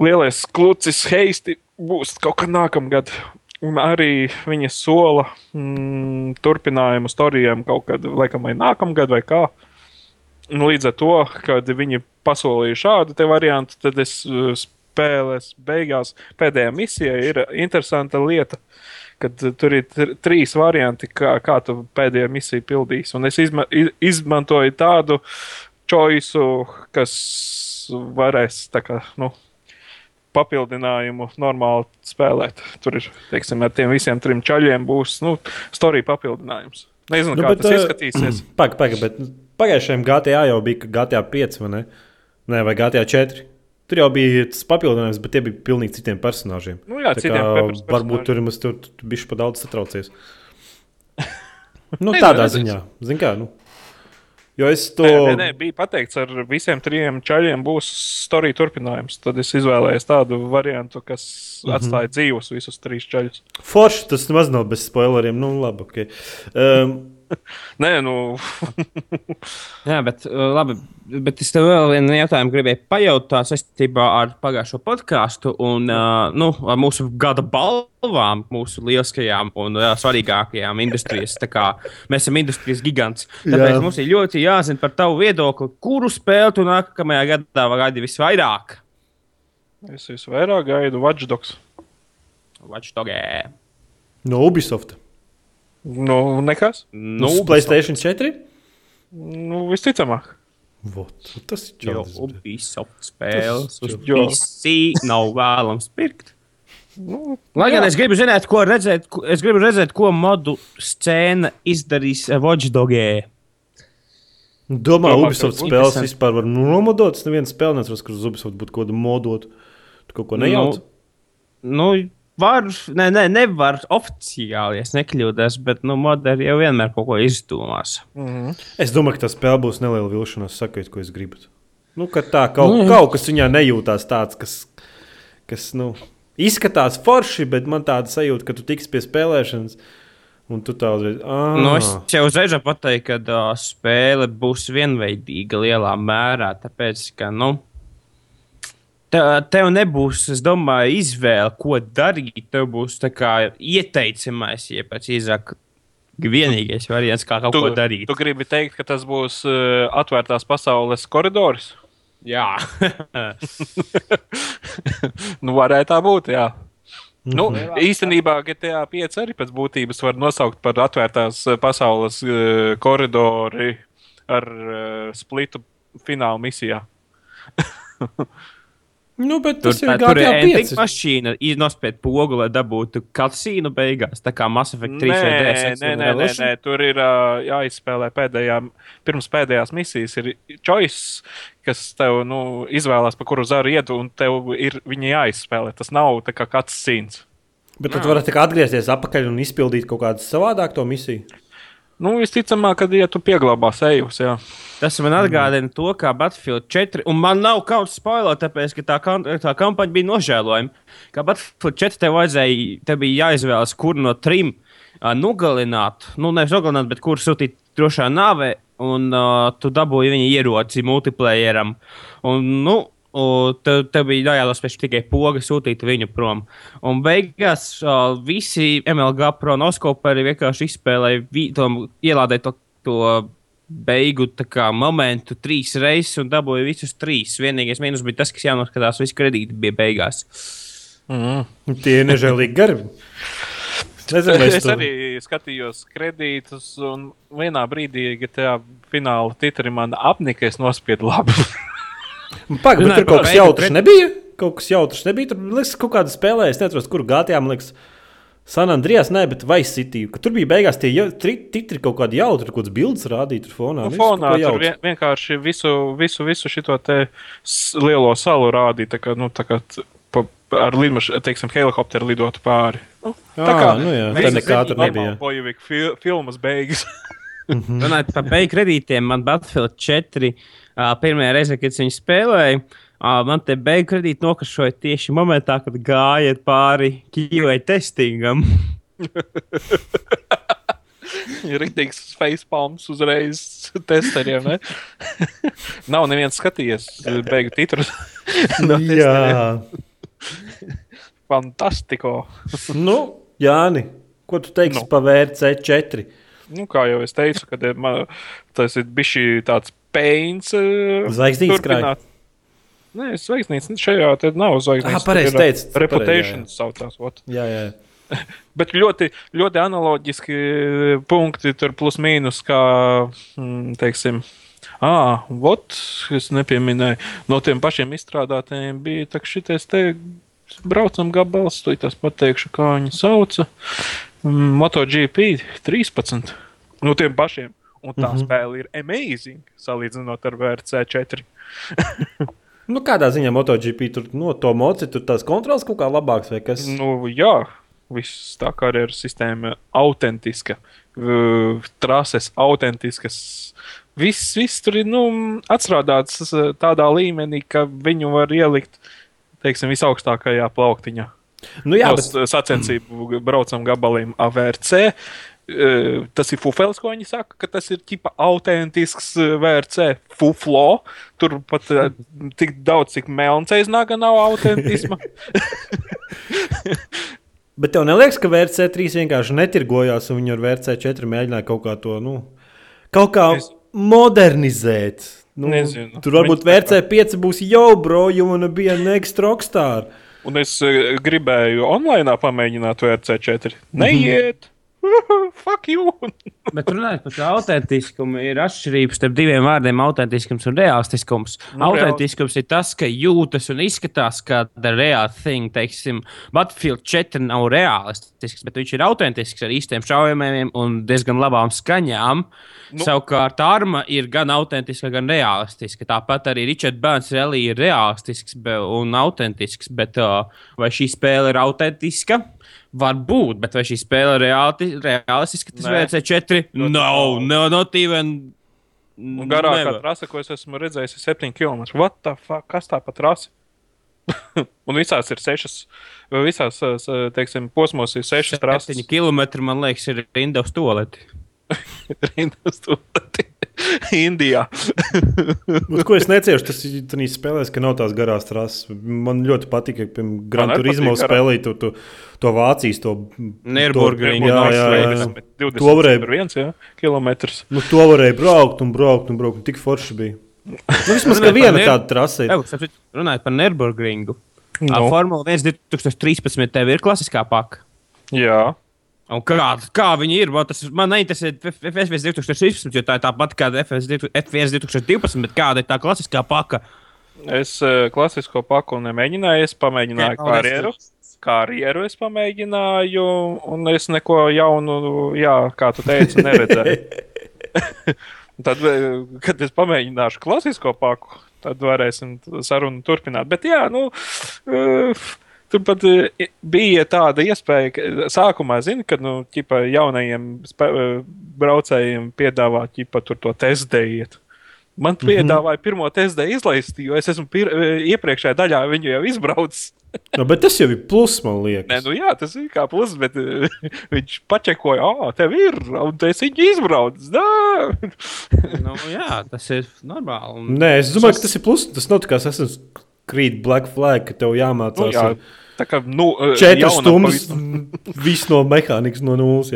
lielais klucis heisti būs kaut kad nākamgad. Un arī viņa sola mm, turpinājumu storijām kaut kad, laikam, vai nākamgad, vai kā. Nu, līdz ar to, kad viņi pasolīja šādu variantu, tad es uh, spēlēs beigās pēdējā misija ir interesanta lieta. Kad uh, tur ir tr trīs varianti, kā, kā tu pēdējo misiju pildīsi. Un es izma iz- izmantoju tādu choice, kas varēs kā, nu, papildinājumu normāli spēlēt. Tur ir, teiksim, ar tiem visiem trim čaļiem būs, nu, storija papildinājums. Nezinu, nu, kā bet, tas eh, izskatīsies. Pagaid, pagaid, bet pagājušajam GTA jau bija GTA 5 vai ne? Nē, vai GTA 4. Tur jau bija tas papildinājums, bet tie bija pilnīgi citiem personāžiem. Nu, jā, Tā citiem kā varbūt tur mums tur, bija pa daudz satraucies. nu, tādā ziņā, zin kā, nu. Jo es to. Nē, nē, nē, bija pateikts, ar visiem trim čaļiem būs storija turpinājums. Tad es izvēlējos tādu variantu, kas mm Mhm. -hmm. atstāja dzīvus visus trīs čaļus. Forši tas nemaz nav bez spoileriem. Nu, labi, ok. Um, Nē, nu, Jā, bet uh, labi. Bet es tev vēl vienu jautājumu gribēju pajautāt saistībā ar pagājušo podkāstu un uh, nu, ar mūsu gada balvām, mūsu lieliskajām un uh, svarīgākajām industrijas. kā Mēs esam industrijas gigants. Tāpēc Jā. Mums ir ļoti jāzina par tavu viedokli, kuru spēli tu nākamajā gadā gaidi visvairāk. es visvairāk gaidu Watchdogs. Watchdogē. no Ubisoft. Nu, nekas. Nu, Nu, Playstation 4. Nu, visticamāk. Vot, tas ir čalis. Ubisoft spēles uz. PC nav vēlams pirkt. Nu, Lai gan jā. es gribu zināt, ko redzēt, ko, es gribu redzēt, ko modu scēna izdarīs Watchdogē. Domā, Domā, Ubisoft spēles interesanti. vispār var nomodot. Es nevienu spēli neatceros, kur uz Ubisoft būtu kaut kāda modot. Tu kaut ko nejauc. Nu, var, ne, ne, nevar oficiāli, es nekļūdos, bet nu, moderi jau vienmēr kaut ko izdomās. Mhm. Es domāju, ka tā spēle būs neliela vilšanās. Sakiet, ko es gribu. Nu, ka tā kaut, jā. kaut kas viņā nejūtās tāds, kas, kas nu, izskatās forši, bet man tāda sajūta, ka tu tiks pie spēlēšanas. Un tu tā uzreiz. Ah, Nu, es jau uzreiz pateikt, ka uh, spēle būs vienveidīga lielā mērā. Tāpēc, ka nu, tev nebūs, es domāju, izvēle, ko darīt. Tev būs ieteicamais, ja pēc īsāk vienīgais variants, kā kaut Tu, ko darīt. tu gribi teikt, ka tas būs uh, atvērtās pasaules koridors? Jā, Nu, varētu tā būt, jā. Nu, Mhm. īstenībā GTA 5 arī pēc būtības var nosaukt par atvērtās pasaules uh, koridori ar uh, splitu fināla misijā. Nu, bet tur, tas ir tā, tur ir 5. mašīna, iznospied pogu, lai dabūtu kalcīnu beigās. Tā kā Mass Effect 3 vai Nē, DS. nē, nē, nē, nē, tur ir uh, jāizspēlē pēdējā, pirms pēdējās misijas. Ir choice, kas tev nu, izvēlās, pa kuru zaru iet, un tev ir viņa jāizspēlē. Tas nav tā kā kāds cīns. Bet tad varat tikai atgriezties atpakaļ un izpildīt kaut kādu savādāku to misiju. Nu, visticamāk, kad ja tu pieglabā sejus, jā. Tas man atgādina to, kā Battlefield 4, un man nav kauns spoilot, tāpēc, ka tā, kam tā kampaņa bija nožēlojama. Kā Battlefield 4 tev vajadzēja, tev bija jāizvēlas, kuru no trim uh, nogalināt, nu, nevis nogalināt, bet kuru sūtīt drošā nāvē, un uh, tu dabūji viņa ieroci multiplayeram. Un, nu, tev, tev bija jāielasa pēc tikai poga sūtīt viņu prom. Un beigās uh, visi MLG pronoskoperi vienkārši izspēlēja, ielādēja to, to beigu kā, momentu trīs reizes un dabūja visus trīs. Vienīgais mīnus bija tas, kas jānoskatās, visi kredīti bija beigās. Mm. Tie ir nežēlīgi gari. Nezinu, vai Es tu- arī skatījos kredītus, un vienā brīdī, kad tajā fināla titri man apnika, es nospiedu labi. Pagaid, bet Runājot tur kaut kas jautrs pret- nebija. Kaut kas jautrs nebija. Tur liekas, kaut kāda spēlē, es neatceros, kur gātījām. Liekas, San Andrijas, nē, bet Vice City. Tur bija beigās tie jau- tri- titri kaut kādi jautri, kaut kāds bildes rādīja tur fonā. Nu, fonā tur vien, vienkārši visu, visu, visu šo te lielo salu rādīja. Tā kā, nu, tā kā pa, ar lidmašīnu, teiksim, helikopteru lidot pāri. Nu, tā Ā, nu jā, tā nekā tur nebija. Bojavika fi, filmas beigas. Runājot par beigu kredītiem, man Battlefield 4. Pirmā reize, kad es viņu spēlēju, man te beigu kredīti nokašoja tieši momentā, kad gāja pāri QA testingam. Rītīgs facepalms uzreiz testeriem. ne? Nav neviens skatījies beigu titrus. no. Jā, Fantastiko. nu, Jāni, ko tu teiksi Nu. par VRC 4? Nu, kā jau es teicu, kad ir, man, tas ir bijis tāds peins. eh, Zvaigznītes krāj. turpināt. Nē, zvaigznītes šajā te nav zvaigznītes. Ah, pareizi pareizi, Reputation jā, saucās. ot. Jā, jā. Bet ļoti, ļoti analoģiski punkti tur plus mīnus, kā, mm, teiksim, Ah, vot, es nepieminēju. No tiem pašiem izstrādātājiem bija tā, šitais te braucam gabals, to es pateikšu, kā viņi sauca. Mm, MotoGP 13. No tiem pašiem. Un tā mm -hmm. spēle ir amazing, salīdzinot ar VRC 4. Nu, kādā ziņā MotoGP tur no to moci, tur tās kontrols kaut kā labāks vai kas? Nu, jā, viss tā kā ir sistēma autentiska, trases autentiskas. Viss, viss tur ir nu, atstrādāts tādā līmenī, ka viņu var ielikt teiksim, visaugstākajā plauktiņā. Nu, jā, no bet sacensību braucam gabaliem AVRC. Tas ir fufels, ko viņi saka, ka tas ir tipa autentisks VRC fuflo. Tur pat tik daudz, cik melns aiznaga nav autentisma. Bet tev neliekas, ka VRC3 vienkārši netirgojās un viņi ar VRC4 mēģināja kaut kā to, nu, kaut kā Es- modernizēt. Nu, Nezinu. Tur varbūt Viņi- VRC5 būs jau, bro, jo man bija next rockstar. Un es gribēju online pamēģināt VRC4. Mhm. Neiet! Fuck you! Bet runājot par autentiskumu, ir atšķirības starp diviem vārdiem - autentiskums un realistiskums. Nu, Autentiskums ir tas, ka jūtas un izskatās kā the real thing. Teiksim, Battlefield 4 nav realistisks, bet viņš ir autentisks ar īstiem šaujamiem un diezgan labām skaņām. Nu. Savukārt, arma ir gan autentiska, gan realistiska. Tāpat arī Richard Burns Rally ir realistisks be, un autentisks. Bet, uh, vai šī spēle ir autentiska? Varbūt, bet vai šī spēle reāli, realistiska? Tas. VC 4 Ļoti nav, even. Un garākā never. trase, ko es esmu redzējis, ir 7 km. What the fuck? Kas tā pa trasi? un visās ir 6, visās, teiksim, posmos ir 6 trases. 7 km, man liekas, ir rinda uz toleti. Rindas tūlīt. Indijā. Bet, ko es neciešu, tas ir tas spēlēs, ka nav tās garās trases. Man ļoti patīk, ka, piemēram, Gran Man arī Turismo patīk garā. spēlē to, to, to Vācijas, to Nürburgring, Jā, jā, jā. jā. 20 To varēja- viens, jā, kilometrs. Nu, to varēja braukt un braukt un braukt. Un tik forši bija. Nu, vismaz viena par tāda trase. runājot par Nürburgringu. Nu. No. Formula 1 2013. tev ir klasiskā paka. Jā. Un kā, kā viņi ir? Man, tas, man neinteresē FS 2016, jo tā ir tāpat kā FS 2012, bet kāda ir tā klasiskā paka? Es uh, klasisko paku nemēģināju, es pamēģināju Jā, karjeru. Karjeru es pamēģināju, un es neko jaunu, jā, kā tu teici, neredzēju. tad, eh, kad es pamēģināšu klasisko paku, tad varēsim sarunu turpināt. Bet jā, nu. Uh, Tur pat eh, bija tāda iespēja, ka sākumā zina, ka nu, ķipa, jaunajiem eh, braucējiem piedāvā ķipa, tur to testējiet. Man piedāvāja pirmo testu izlaist, jo es esmu pir, eh, iepriekšējā daļā viņu jau izbraucis. Nu, bet tas jau ir plus, man Nē, liekas. nu jā, tas ir kā plus, bet viņš pačekoja, ah, tev ir, un tu esi viņu izbraucis. Nu, jā, tas ir normāli. Un... Nē, es domāju, ka tas ir plus. Tas nav kā es esmu krīt Black Flag, ka tev jāmācās. Nu, jā, ar tā kā nu, Četras stundas, viss no mehānikas no nulles.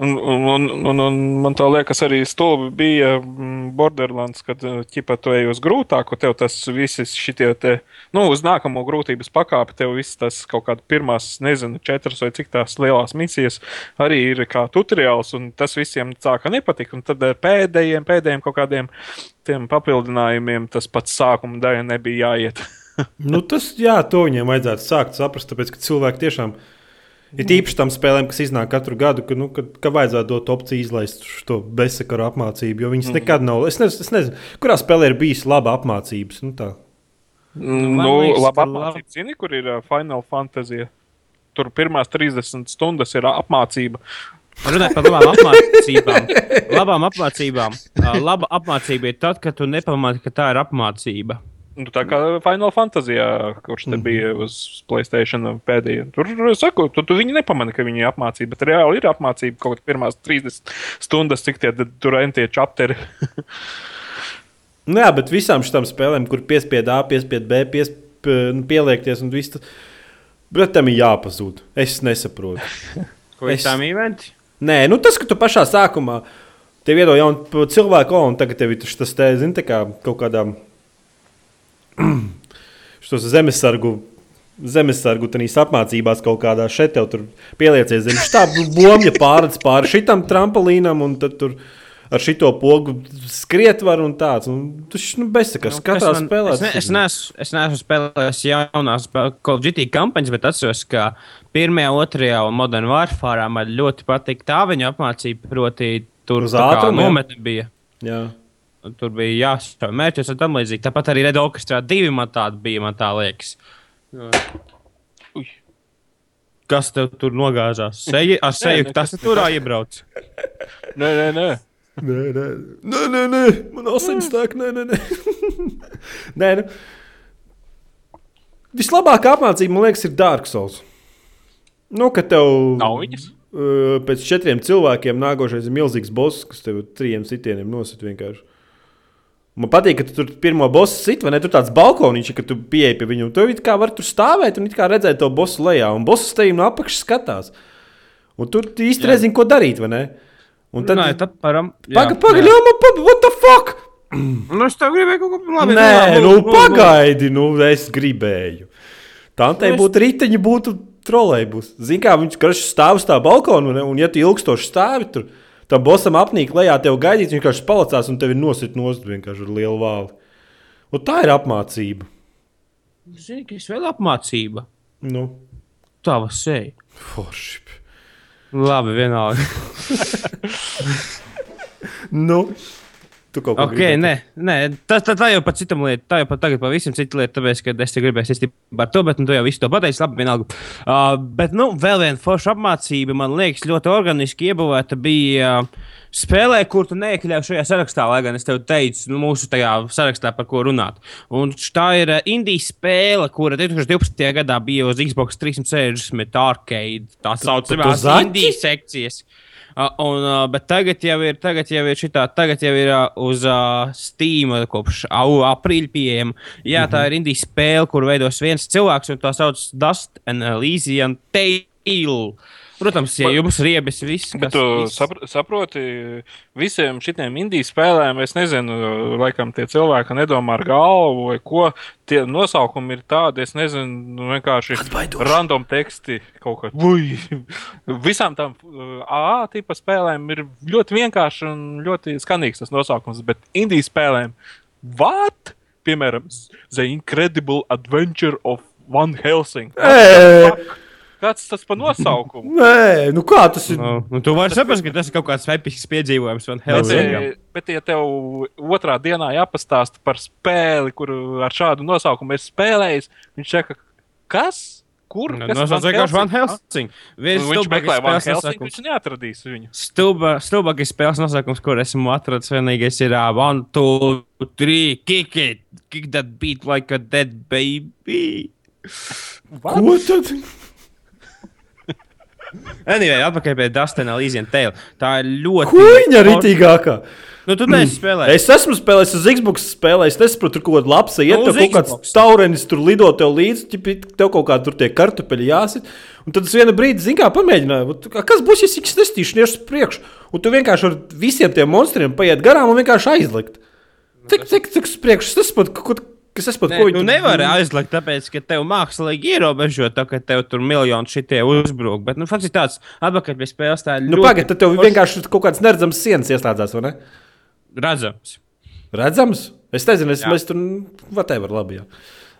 Un, un, un, un, man tā liekas, arī stulbi bija mm, Borderlands, kad eh, ķipa tu ej uz grūtāku, tev tas viss šitie te, nu, uz nākamo grūtības pakāpi, tev viss tas kaut kāda pirmās, nezinu, četras vai cik tās lielās misijas arī ir kā tutoriāls, un tas visiem sāka nepatikt, un tad ar pēdējiem, pēdējiem kaut kādiem tiem papildinājumiem tas pats sākuma daļa nebija jāiet. Nu, tas, jā, to viņiem vajadzētu sākt saprast, tāpēc, ka cilvēki tiešām ir īpaši tam spēlēm, kas iznāk katru gadu, ka, nu, ka, ka vajadzētu dot opciju izlaist šo bezsakaru apmācību, jo viņas mm. nekad nav. Es nezinu, es nezinu, kurā spēlē ir bijis laba apmācības. Nu, tā. Nu, liekas, labi ka apmācība. Zini, kur ir uh, Final Fantasy? Tur pirmās 30 stundas ir uh, apmācība. Runājot par labām apmācībām. labām apmācībām. Ā, Laba apmācība ir tad, kad tu nepamati, ka tā ir apmācība. Nu, tā kā Final Fantasy, kurš te bija uz Playstation pēdējā. Tur, saku, tu, tu viņi nepamani, ka viņi ir apmācība, bet reāli ir apmācība kaut kādā pirmās 30 stundas, cik tie tur entie čapteri. Nu, jā, bet visām šīm spēlēm, kur piespiedu A, piespiedu B, piesp, nu, pieliekties un viss, bet tam ir jāpazūd. Es nesaprotu. Ko Es- tām eventi? Nē, nu tas, ka tu pašā sākumā tev iedod jaunu cilvēku, un tagad tev ir tas te, zini, tā kā kaut kādām šos zemesargu. Zemesargu tenīs apmācībās kaut kādā šeit tev tur pieliecies zem šī bomba pārēc pāri šitam tramplīnam un tad tur ar šito pogu skriet var un tāds. Un tas nu, bezsakas. Nu, Katrā man- spēlē. Es, ne, es, neesmu, es neesmu spēlējis jaunās Call of Duty kampaņas, bet atceros, ka pirmajā, otrajā un Modern Warfare man ļoti patīk tā viņa apmācība. Proti, tur Uz ātrumu, jā? nometne bija. Jā. Tur bija jāsaka, mērķis un tam līdzīgi. Tāpat arī Red Orchestra divi man tādi bija, man tā liekas. Uj. Kas tev tur nogāzās? Seju, ar seju tas turā iebrauc. nē, nē, nē. Nē, nē, nē, nē, nē. man asins tā, nē, nē. nē. nē nu. Vislabākā apmācība, man liekas, ir Dark Souls. Nu, ka tev Nav viņas? uh, pēc četriem cilvēkiem nākošais ir milzīgs boss, kas tev trijiem sitieniem nosit vienkārši. Man patīk, ka tu tur pirmo bosu sit, vai ne? Tur tāds balkoniņš, ka tu pieeji pie viņa. un Tu kā vari tur stāvēt un kā redzēt to bosu lejā. Un bosu te no apakšas skatās. Un tur tu īsti Jā. nezini, ko darīt, vai ne? Un Tad, tad, Nē, tad param. Pagaidi, pagaidi, jau man patīk, what the fuck? Nu, es tev gribēju kaut ko labi. Nē, labi, nu, labi, pagaidi, nu, es gribēju. Tā te Nu, es- būtu riteņi, būtu trolēļus. Zini, kā viņš karš stāv uz tā balkona, un, un ja tu ilgstoši stāvi tur, tam bosam apnīk lejā, tev gaidīt, viņš vienkārši palacās un tevi nosit nost vienkārši ar lielu vāli. Un tā ir apmācība. Zini, ka es vēl apmācība. Nu, Tava seja. forši. Labi, vienalga. Nu, tu kaut ko Ok, gribēji nē, nē tā, tā, tā jau par citam lietu. Tā jau pat tagad pavisam cita lieta, tāpēc, ka es te gribēju saistīt par to, bet nu, tu jau visu to pateici. Labi, vienalga. Uh, bet, nu, vēl viena forša apmācība, man liekas, ļoti organiski iebūvēta bija. Uh, Spēlē, kur tu neiekļāvi šajā sarakstā, lai gan es tev teicu, nu, mūsu tajā sarakstā, par ko runāt. Un tā ir uh, Indijas spēle, kura 2012. gadā bija uz Xbox 360 arcade. Tā saucamā? Indijas sekcijas. Uh, un, bet tagad jau ir, tagad jau ir šitā, tagad jau ir uz Steam kopš aprīļa pieejama. Jā, tā ir indijas spēle, kur veidos viens cilvēks, un tā sauc Dust and Elysian Tale. Protams, ja jums riebis viss, Bet tu viss- sapr saproti, visiem šitiem indijas spēlēm, es nezinu, laikam tie cilvēki nedomā ar galvu vai ko. Tie nosaukumi ir tādi, es nezinu, nu, vienkārši random teksti kaut kā. Ui! Visām tām AA tipa spēlēm ir ļoti vienkārši un ļoti skanīgs tas nosaukums, bet indijas spēlēm, what? Piemēram, The Incredible Adventure of Van Helsing. Ē, Kāds tas pa nosaukumu? Nē, nu kā tas ir? Nu, nu, tu vari saprast, ka tas ir kaut kāds episks piedzīvojums. Bet, Helsingam. eh, bet, ja tev otrā dienā jāpastāsta par spēli, kuru ar šādu nosaukumu ir spēlējis, viņš saka, kas? Kur? Nu, Nosauc Van vienkārši Van Helsing? Viens nu, Viņš meklē Van Helsing, viņš neatradīs viņu. Stulba, stulbākais spēles nosaukums, kur esmu atradzis, vienīgais ir uh, one, two, three, kick it, kick that beat like a dead baby. Ko tad? Anyway, atpakaļ pie Dustina Līsija Taila. Tā ir ļoti. Kuņa ritīgākā. Nu, tu neesi spēlējis. Es esmu spēlējis uz Xbox spēlē, es nesaprotu, tur kaut kāda lapsa iet, uz kaut kāds taurenis tur lido tev līdzi, tev kaut kā tur tie kartupeļi jāsit. Un tad es vienu brīdi, zin kā, pamēģināju, "Vat, kā- kas būs, ja es nestīšu uz priekšu. Un tu vienkārši ar visiem tiem monstriem paiet garām un vienkārši aizlikt. Cik, cik, cik uz priekšu, es saprotu, ko, kas es pat ko nu, nevar aizliegt, tāpēc, ka tev mākslīgi ierobežo, tā, ka tev tur miljoni šitie uzbruk. Bet, nu, faktiski tāds atpakaļ pie spēles tā ir Nu, ļoti pagaid, tad tev vienkārši kaut kāds neredzams sienas ieslēdzās, vai ne? redzams. Redzams? Es nezinu, es, mēs tur, whatever, labi. Jā.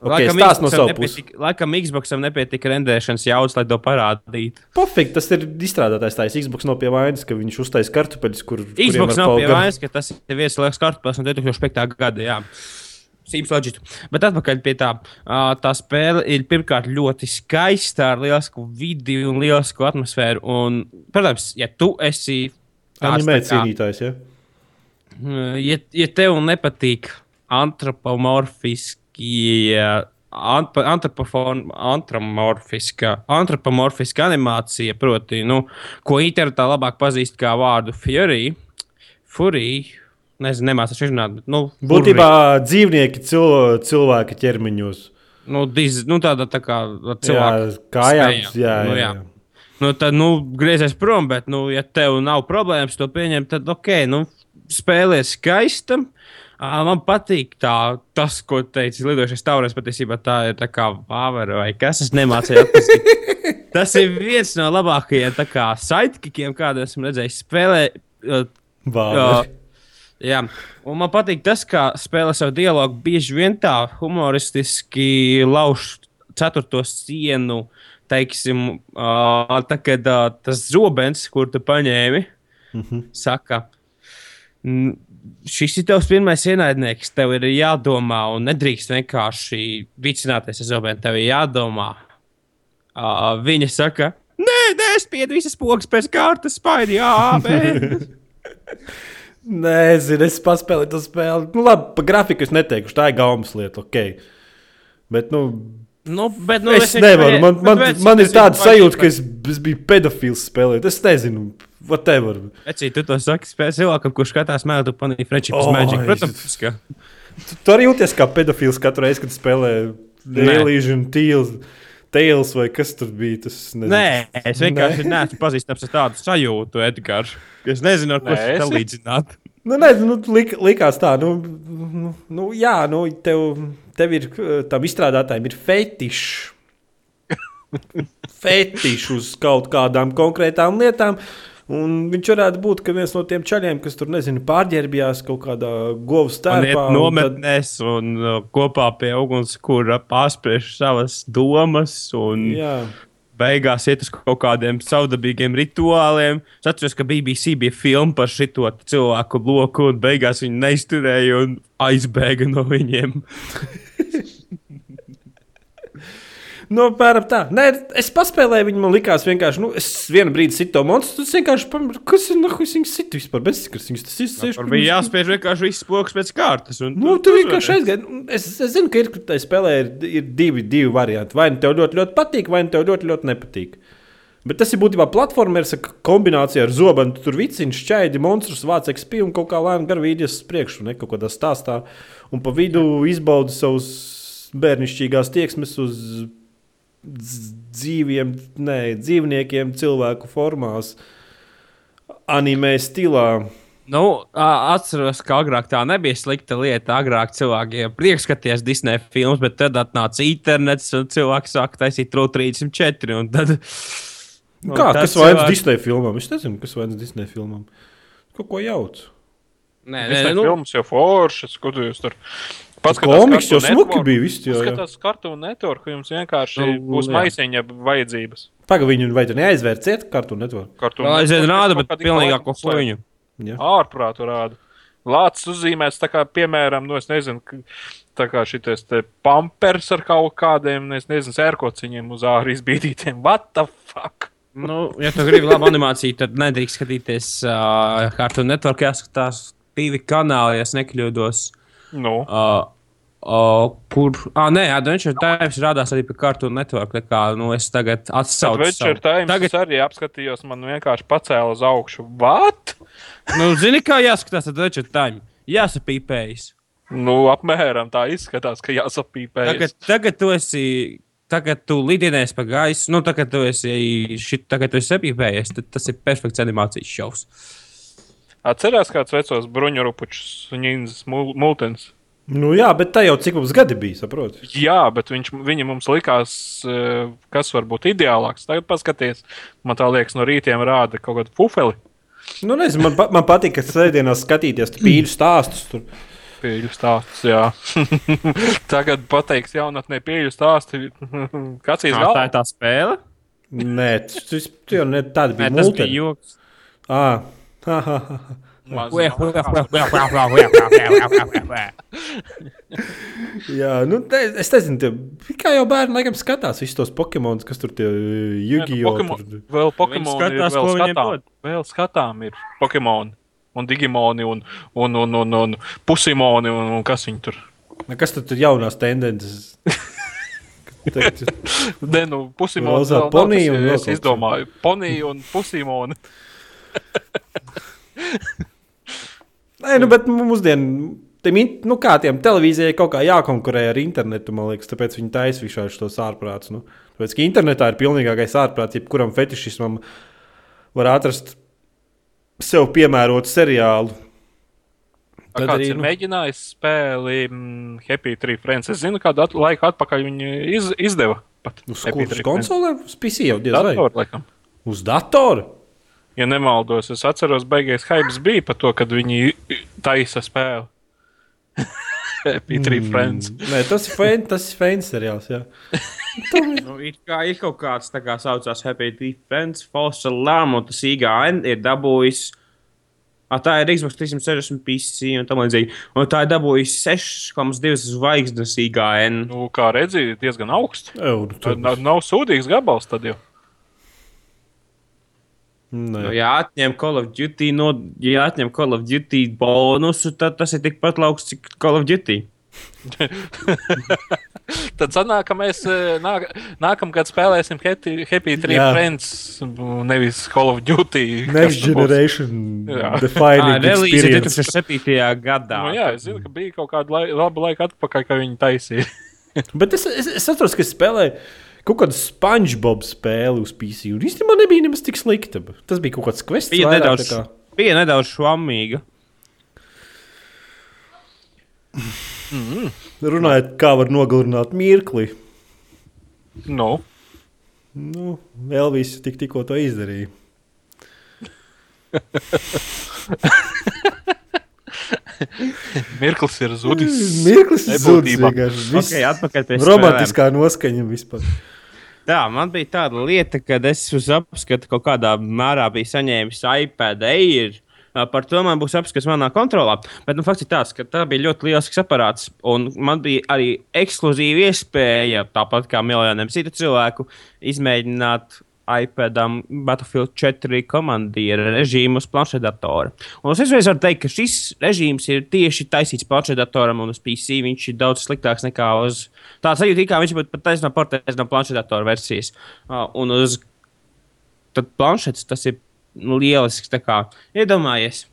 Okay, Stāsts no nepietika- Laikam Xboxam nepietika rendēšanas jaudas, lai to parādītu. Pofīgi, tas ir izstrādātājs. Tā ir Xbox nav pie vainas, ka viņš uztaisīja kartupeļus, kur Xbox nav pie vainas, ka tas ir viens liekas kartupēs no 2005. gada. Jā. Seems logic. Bet atpakaļ pie tā. Tā spēle ir pirmkārt ļoti skaista, ar lielisku vidi un lielisku atmosfēru. Un, protams, ja tu esi tāds Animē tā kā- cīnītājs. Ja? ja, ja tev nepatīk antropomorfiski, antropomorfiska, antropomorfiska animācija, proti, nu, ko internetā labāk pazīst kā vārdu Fury, Fury, nezinu, nemācīšu izrunāt, bet, nu, Būtībā dzīvnieki cil, cilvēka ķermeņos. nu, diz, nu tāda tā kā Jā, cilvēka. kājām. smējām. Jā, Nu, jā, jā. jā. Nu, tad, nu, griezies prom, bet, nu, ja tev nav problēmas to pieņemt, tad, ok, nu, spēlē skaistam. Man patīk tā, tas, ko teica Lidošais Taurais. Patiesībā tā ir tā kā vāvera vai kas. Es nemācīju atpazīt. Tas ir viens no labākajiem sidekikiem, kādu esmu redzējis. Spēlē, uh, Vā, Jā. Jā, un man patīk tas, kā spēlē savu dialogu. Bieži vien tā humoristiski lauž ceturto sienu, teiksim, uh, tā, kad uh, tas zobens, kur tu paņēmi, mm -hmm. saka, "N- šis ir tavs pirmais ienaidnieks, tev ir jādomā, un nedrīkst vienkārši vicināties ar zobenu, tev ir jādomā. Uh, viņa saka, nē, nē, spied visas pogas pēc kārtas, spaidi, jā, bet. Nezinu, es paspēlēju to spēli. Nu, labi, pa grafiku es neteikšu, tā ir gaumas lieta, ok. Bet, nu, Nu, bet, nu, es vienkārši- nevaru. Man, bet man, veci, man ir tāda sajūta, ka bet- es, es biju pedofils spēlējot. Es nezinu, whatever. Veci, tu to saki spēles cilvēkam, kurš skatās mēlu panī Friendships O, Magic. Protams, ka. Tu, tu arī jūties kā pedofils katru reizi, kad spēlē Dēlīžu un Tīls. Tails vai kas tur bija? Tas, nezinu. Nē, es vienkārši neesmu pazīstams ar tādu sajūtu, Edgars. ka Es nezinu, ar ko Nē, tas salīdzināt. Nu, nezinu, nu, lik, likās tā, nu, nu, nu jā, nu, tev, tev ir, tam izstrādātājiem ir fetišs. fetišs uz kaut kādām konkrētām lietām. Un viņš varētu būt viens no tiem čaļiem, kas tur, nezinu, pārģērbjās kaut kādā govs Un tērpā. un tad- nometnēs un uh, kopā pie uguns, kur uh, pārspriež savas domas. Un Jā, beigās iet uz kaut kādiem savdabīgiem rituāliem. Es atceros, ka BBC bija filma par šo cilvēku bloku, un beigās viņi neizturēja un aizbēga no viņiem. nu, pēram tā. Nē, es paspēlēju, viņi man likās vienkārši, nu, es vienu brīdi situ to monstru, tas vienkārši, pam- kas ir, nu, kas viņus sit vispār, bezskars, viņus tas izsēž. Tur bija jāspiež vienkārši viss poks pēc kārtas. un Nu, tu- vienkārši aizgāji. Nu, Es, es zinu, ka ir tajā spēlē ir, ir divi, divi varianti. Vai nu tev ļoti, ļoti patīk, vai nu tev ļoti, ļoti nepatīk. Bet tas ir būtībā platformers ar kombināciju ar zobenu. Tu Tur vicini šķēdi, monstrus, vāc XP un kaut kā lēnām gar vīdijas uz priekšu, ne kaut kādā stāstā. Un pa vidu izbaudi savus bērnišķīgās tieksmes uz dzīviem, ne, dzīvniekiem, cilvēku formās, anime stilā. Nu, atceros, ka agrāk tā nebija slikta lieta. Agrāk cilvēkiem prieks skatīties Disneja filmas, bet tad atnāca internets un cilvēki sāka taisīt True 34. un Tad, un Kā, kas vainas cilvēki- Disneja filmām? Es nezinu, kas vainas Disneja filmām. Kaut ko jauc. Nē, nē, ir nu, filmas jau foršas, ko tu jūs tur Komiks jau smuki bija. Viss, jā, jā. Skatās kartu un network, ka jums vienkārši Nu, būs jā. maisiņa vajadzības. Pagaidām, vai tu neaizvērt ciet kartu network? Kartu vēl aizvien rāda, bet pilnīgāko. Jā. ārprātu rāda. Lācis uzzīmēts, tā kā, piemēram, nu, es nezinu, tā kā šitais te pampers ar kaut kādiem, es nezinu, sērkociņiem uz ārā izbīdītiem. What the fuck? Nu, ja tu gribi labu animāciju, tad nedrīkst skatīties uh, Cartoon Network. Jāskatās divi kanāli, ja es nekļūdos. Nu, Uh, Uh, kur, ah, nē, Adventure Times rādās arī pie Cartoon Network. Tā kā, nu, es tagad atsaucu. Adventure Times Tagad, arī apskatījos, man vienkārši pacēla uz augšu. Vat? nu, zini, kā jāskatās Adventure Time? Jāsapīpējas. Nu, apmēram tā izskatās, ka jāsapīpējas. Tagad, tagad tu esi. Tagad tu lidinies pa gaisu, nu, tagad tu esi, šit, tagad tu esi sapīpējies, tad tas ir perfekts animācijas šovs. Atcerās kāds vecos bruņurupučus un ņīnzes multens. Nu, jā, bet tā jau cik mums gadi bija, saproti. Jā, bet viņš, viņa mums likās, eh, kas var būt ideālāks. Tagad paskaties, man tā liekas, no rītiem rāda kaut kādu pufeli. Nu, nezinu, man, pa, man patīk, ka sēdienās skatīties pīļu stāstus. Tur. Pīļu stāsts, jā. Tagad pateiks jaunatnē pīļu stāstu. Kāds ir Tā ir tā spēle. Nē, tas tas jau ne tāda Nē, bija. tas multeni. bija joks. Ah, ha. Jā, nu, te, es nezinu, tie, kā jau bērni laikam skatās visus tos Pokemonus, kas tur tie Jugio. Pokemon, tur- vēl Pokemon ir skatās, vēl ko viņiem skatām. Vēl skatām ir Pokemon. Un Digimoni, un, un, un, un, un Pusimoni, un, un kas viņi tur. Nu, Kas tad ir jaunās tendences? Ne, nu, Pusimoni. Vēl kas un ir- vēl izdomāju, Ponija un Pusimoni. Nē, nu, bet mūsdienās, nu, kā tiem televīzijai kaut kā jākonkurē ar internetu, man liekas, tāpēc viņi taisa visu šos ārprātus. Nu. Tāpēc, ka internetā ir pilnīgākais ārprāts, jebkuram fetišismam var atrast sev piemērotu seriālu. Tad kāds arī, ir nu- mēģinājis spēli mm, Happy Tree Friends. Es zinu, kādu at laiku atpakaļ viņi iz, izdeva. Pat Uz kuras konsolēm? Uz PC jau diez vai. Datoru, laikam. Uz datora? Ja nemaldos, es atceros, beigās Haibs bija par to, kad viņi taisa spēli. Happy Tree Friends. Nē, tas ir fēns, tas ir fēns seriāls. Nu, ir, kā, ir kaut kāds tā kā saucās Happy Defense, False Alarm, un tas IGN ir dabūjis. A, tā ir Xbox 360 PC un tā līdzīgi. Un tā ir dabūjusi 6,2 zvaigznes IGN. Nu, kā redzēji, diezgan augsts. Nu, tur- Nav, nav sūdīgs gabals tad jau. Nē. Nu, ja atņem Call of Duty, no, ja atņem Call of Duty bonusu, tad tas ir tikpat augsts, cik Call of Duty. Tad sanāk, ka mēs eh, nāk, nākamgad spēlēsim Happy, Happy Tree Jā. Friends, nevis Call of Duty. Next generation defining Relīze experience. 2007. gadā. Nu, jā, es zinu, ka bija kaut kāda lai, laba laika atpakaļ, kad viņi taisīja. Bet es, es, es atceros, ka spēlēju kaut kādu SpongeBob spēli uz PC. Un īstenībā nebija nemaz tik slikta. Tas bija kaut kāds quests. Bija vairāk nedaudz, tā kā- bija nedaudz švammīga. Runājot, kā var nogalināt mirkli. Nu, Nu, Elvis tik, tikko to izdarīja. Mirklis ir zudis. Mirklis ir zudis Okay, atpakaļ pie spēlēm. romantiskā noskaņa vispār. Tā, man bija tāda lieta, kad es uz apskatu kaut kādā mērā biju saņēmis iPad Air. Par to man būs apskats manā kontrolā. Bet nu, fakts ir tāds, ka tā bija ļoti liels aparāts. Un man bija arī ekskluzīva iespēja, tāpat kā miljoniem citu cilvēku, izmēģināt iPadam Battlefield 4 komandiera režīmu uz planšetdatora. Un es uzreiz varu teikt, ka šis režīms ir tieši taisīts planšetdatoram un uz PC. Viņš ir daudz sliktāks nekā uz tādu sajūtu, kā viņš būtu pat taisnām portēs no planšetdatora versijas. Uh, Un uz tad planšetes tas ir nu, lielisks. tā kā, Iedomājies,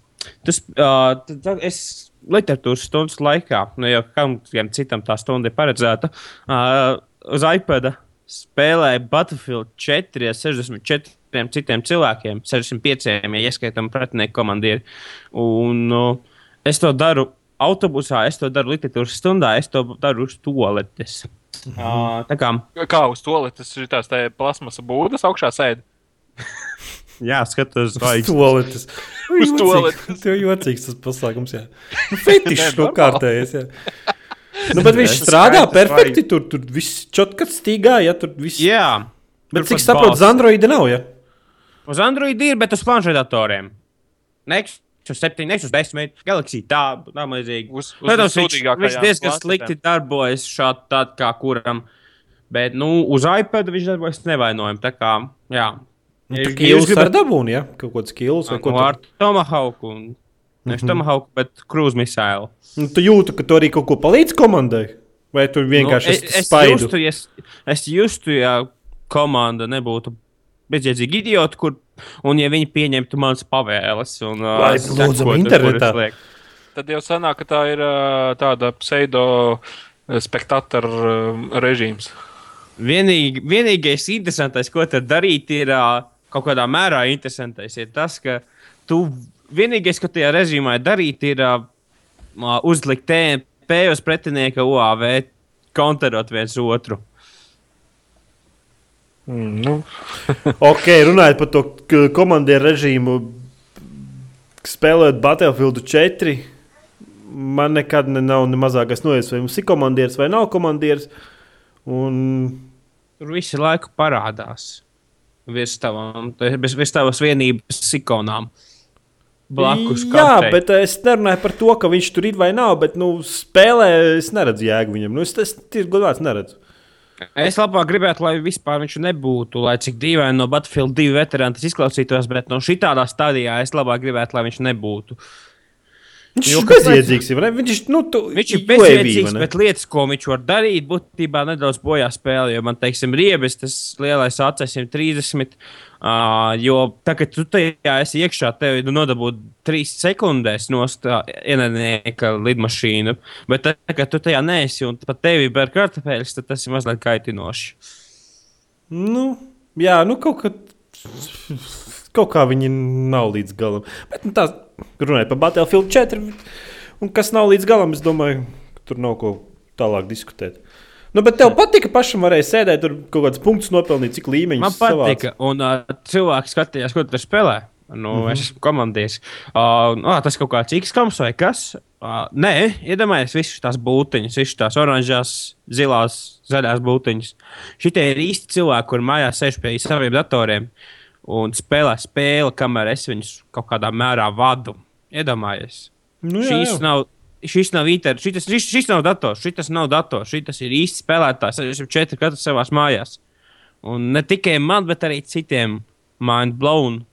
tas, uh, tad es literatūras stundas laikā, nu jau kādam citam tā stunda ir paredzēta, uh, uz iPad spēlēju Battlefield 4 ar 64 citiem cilvēkiem, 65, ja ieskaitām pretinieku komandieri. Un uh, es to daru autobusā, es to daru literatūras stundā, es to daru uz toaletes. Uh, tā kā Kā uz to lietas ir tās tā plasmasa būdas augšā sēdi? Jā, skatos, Uz vai toaletes. Uz toaletes. Tev jocīgs tas pasākums, jā. Nu, Fetišs kaut kārtējais, jā. Nu, bet viņš strādā skaidrs, perfekti, tur, tur viss čotkats stīgā, ja tur viss. Jā, Bet tur cik saprotu, uz Androida nav, ja? Uz Android ir, bet uz planšetdatoriem. Nexus 7, Nexus 10, Galaxy tā, tā līdzīgi. Uz, uz Protams, viņš, viņš diezgan planšetēm. slikti darbojas šādi tād kā kuram. Bet, nu, uz iPad viņš darbojas nevainojami. Tā kā, jā. Nu, tā jūs Kīls gribat- ar dabūnu, ja? Kaut kāds kīls vai ko Nu, ar Tomahawk un Nevis mm -hmm. Tomahawk, bet Cruise Missile. Nu, tu jūti, ka tu arī kaut ko palīdzi komandai? Vai tu vienkārši nu, es, es justu, ja, es, es justu, ja komanda nebūtu bezjēdzīgi idioti, kur, un ja viņi pieņemtu manas pavēles un uh, lūdzam internetā. Tad jau sanāk, ka tā ir ā, tāda pseido spektātora režīms. Vienīgi, vienīgais interesantais, ko tur darīt, ir uh, kaut kādā mērā interesantais, ir tas, ka tu vienīgais, ko tajā režīmā ir darīt, ir uh, uh, uzlikt TMP uz pretinieka UAV, konterot viens otru. Mm, nu, Ok, runājot par to komandieru režīmu, spēlējot Battlefield 4. Man nekad ne, nav ne mazākais noies, vai mums ir komandieris vai nav komandieris. Un, Tur visu laiku parādās virs tavām, virs tavas vienības ikonām. Blakus jā, kartei. bet es nerunāju par to, ka viņš tur ir vai nav. Bet nu, spēlē es neredzu jēgu viņam. Nu, es tas ir godīgs, neredzu. Es labāk gribētu, lai vispār viņš nebūtu, lai cik dīvaini no Battlefield 2 veterāna tas izklausītos, bet no šī tādā stadijā es labāk gribētu, lai viņš nebūtu. Viņš ir bezjēdzīgs. Viņš, nu, tu, Viņš ir bezjēdzīgs, bet lietas, ko viņš var darīt, būtībā nedaudz bojā spēlē. Jo man, teiksim, riebis tas lielais AC130. Uh, jo tagad, kad tu tajā esi iekšā, tev ir nodabūt trīs sekundēs no ienaidnieka lidmašīnu. Bet tad, kad tu tajā neesi un pat tevi bēr kartupeļus, tad tas ir mazliet kaitinoši. Nu, jā, nu kaut kā, kaut kā viņi nav līdz galam. Bet nu, tā runājot par Battlefield 4, un kas nav līdz galam, es domāju, ka tur nav ko tālāk diskutēt. Nu, bet tev patika, pašam varēja sēdēt, tur kaut kāds punkts nopelnīt, cik līmeņi Man patika, un uh, cilvēki skatījās, ko tu spēlē. Nu, mm -hmm. Es esmu komandieris. Uh, uh, tas kaut kāds X-koms vai kas? Uh, nē, iedomājieties, visas tās būtiņas, visas tās oranžās, zilās, zaļās būtiņas. Šitie ir īsti cilvēki, kur mājās sēž pie saviem datoriem un spēlē spēli, kamēr es viņus kaut kādā mērā vadu. Iedomājieties, Nu, jā, šīs jā. nav. Šis nav īstenībā, šis, šis, šis nav dators, šis nav dators, šis ir īsts spēlētājs. Es esmu četri katrs savā mājās. Un ne tikai man, bet arī citiem mind blown.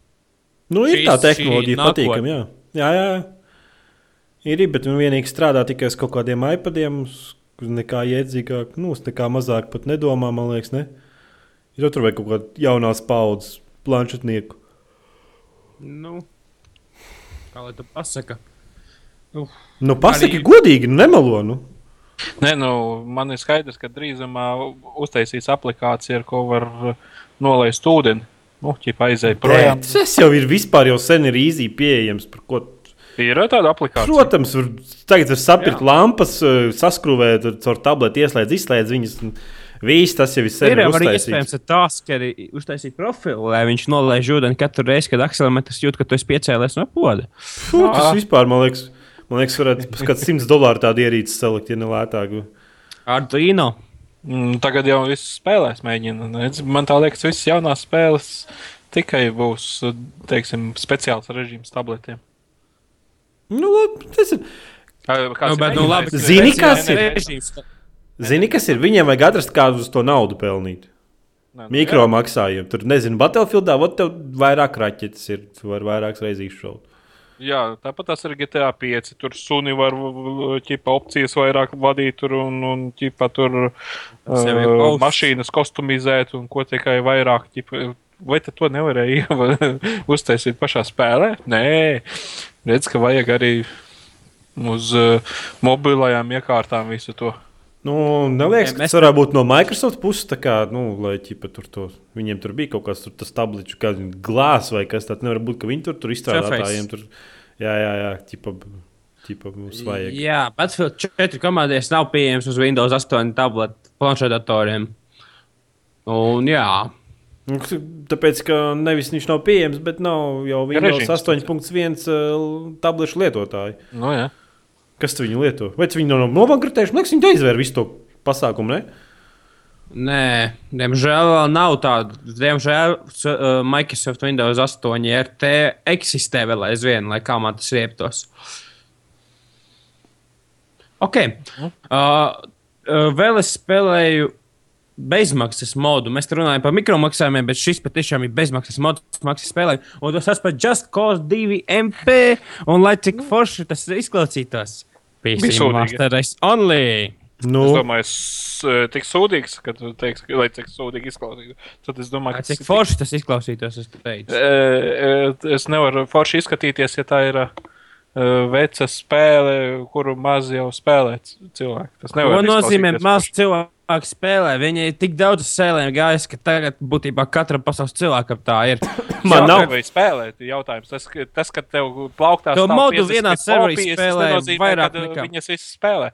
Nu, ir Šīs- tā tehnoloģija, patīkama. Jā, jā. jā. Ir, bet nu, vienīgi strādā tikai uz kaut kādiem iPadiem, nekā iedzīgāk, nu, nekā mazāk pat nedomā, man liekas, ne. Ir jau tur vajag kaut kādu jaunās paudzes planšetnieku. Nu, kā lai tu pasaka? Nu, pasaki Arī- godīgi, nu, nemelo. Nu. Nē, nu, man ir skaidrs, ka drīzumā uztaisīs aplikāciju, ar ko var uh, nolaist ūdeni. Nu, ķipa aizēja projām. Bet Tas jau ir vispār jau sen ir īzī pieejams. par ko- Ir tāda aplikācija. Protams, var, tagad var Jā. lampas, eh, saskrūvēt caur tableti, ieslēdz, izslēdz viņas. un Viss tas jau ir sen Ir jau arī iespējams tāds, ka arī uztaisīt profilu, lai viņš nolaiž ūdeni katru reizi, kad akselmetrs jūt, ka tu esi piecēlies no poda. Fū, tas vispār, man liekas, man liekas varētu pat kāds 100 dolāru tādu ierīci salikt, ja ne lētāk. Arduino. Mm, tagad jau viss spēlēs, mēģina. Man tā liekas, visas jaunās spēles tikai būs teiksim, speciāls režīms tabletiem. Nu, labi, tas ir. Kā- kāds Nu, ir bet, nu, labi? Zini, kas ir? režīms. Zini, kas ir? Viņiem vajag atrast kādu uz to naudu pelnīt. Nē, nu, Mikro maksājumu. Tur, nezinu, Battlefieldā, vot tev vairāk raķetes ir. Tu vari vairākas reizes šaut. Jā, tāpat tas ir GTA 5. Tur suni var ķipa, opcijas vairāk vadīt, tur, un, un ķipa, tur uh, mašīnas kostumizēt, un ko tikai vairāk. Ķipa, vai tad to nevarēja uztaisīt pašā spēlē? Nē, redz, ka vajag arī uz uh, mobilajām iekārtām visu to. Nu, neliekas, ka tas varētu būt no Microsoft puses. Kā, nu, lai, ķipa, tur to, viņiem tur bija kaut kas tāds, tas tablets, kā glāzes vai kas tāds. Nevar būt, ka viņi tur, tur izstrādātājiem tur. Jā, jā, jā, ķipa, ķipa mums vajag. Jā, Battlefield 4 komandēs nav pieejams uz Windows 8 tabletu planšetdatoriem. Un jā, Nu, Tāpēc, ka nevis viņš nav pieejams, bet nav jau Windows Režīms. 8.1 uh, tablešu lietotāji. Nu, jā. Kas viņu lieto? Vai viņi nav nobankrotējuši? Man liekas, viņi aizvēra visu to pasākumu. Ne? nē, diemžēl vēl nav tāda. Diemžēl uh, Microsoft Windows 8 RT eksistē vēl aizvien, lai kā man tas rieptos. Ok. Uh, uh, vēl es spēlēju bezmaksas modu. Mēs runājam par mikromaksājumiem, bet šis patiešām ir bezmaksas mods, maksas spēlēm. Un tas tas pat Just Cause 2 MP. Un lai cik forši tas izklausītos, Race Only. Nu, Es domāju, es eh, tik sūdīgs, ka tu teiksi, ka- lai cik sūdīgi izklausītos. Tad es domāju, ka cik forši tas izklausītos, es teicu. Eh, eh, Es nevaru forši izskatīties, ja tā ir veca spēle, kuru maz jau spēlē cilvēki. Tas nozīmē izklausīties maz forši. Cilvēku spēlē? Viņi ir tik daudz sēlēm gājis, ka tagad būtībā katram pasaules cilvēkam tā ir. Man nav. Vai spēlēt, jautājums. Tas, tas ka tev plauktā To modu 50 vienā serverī spēlē vairāk nekā. Viņas visas spēlē.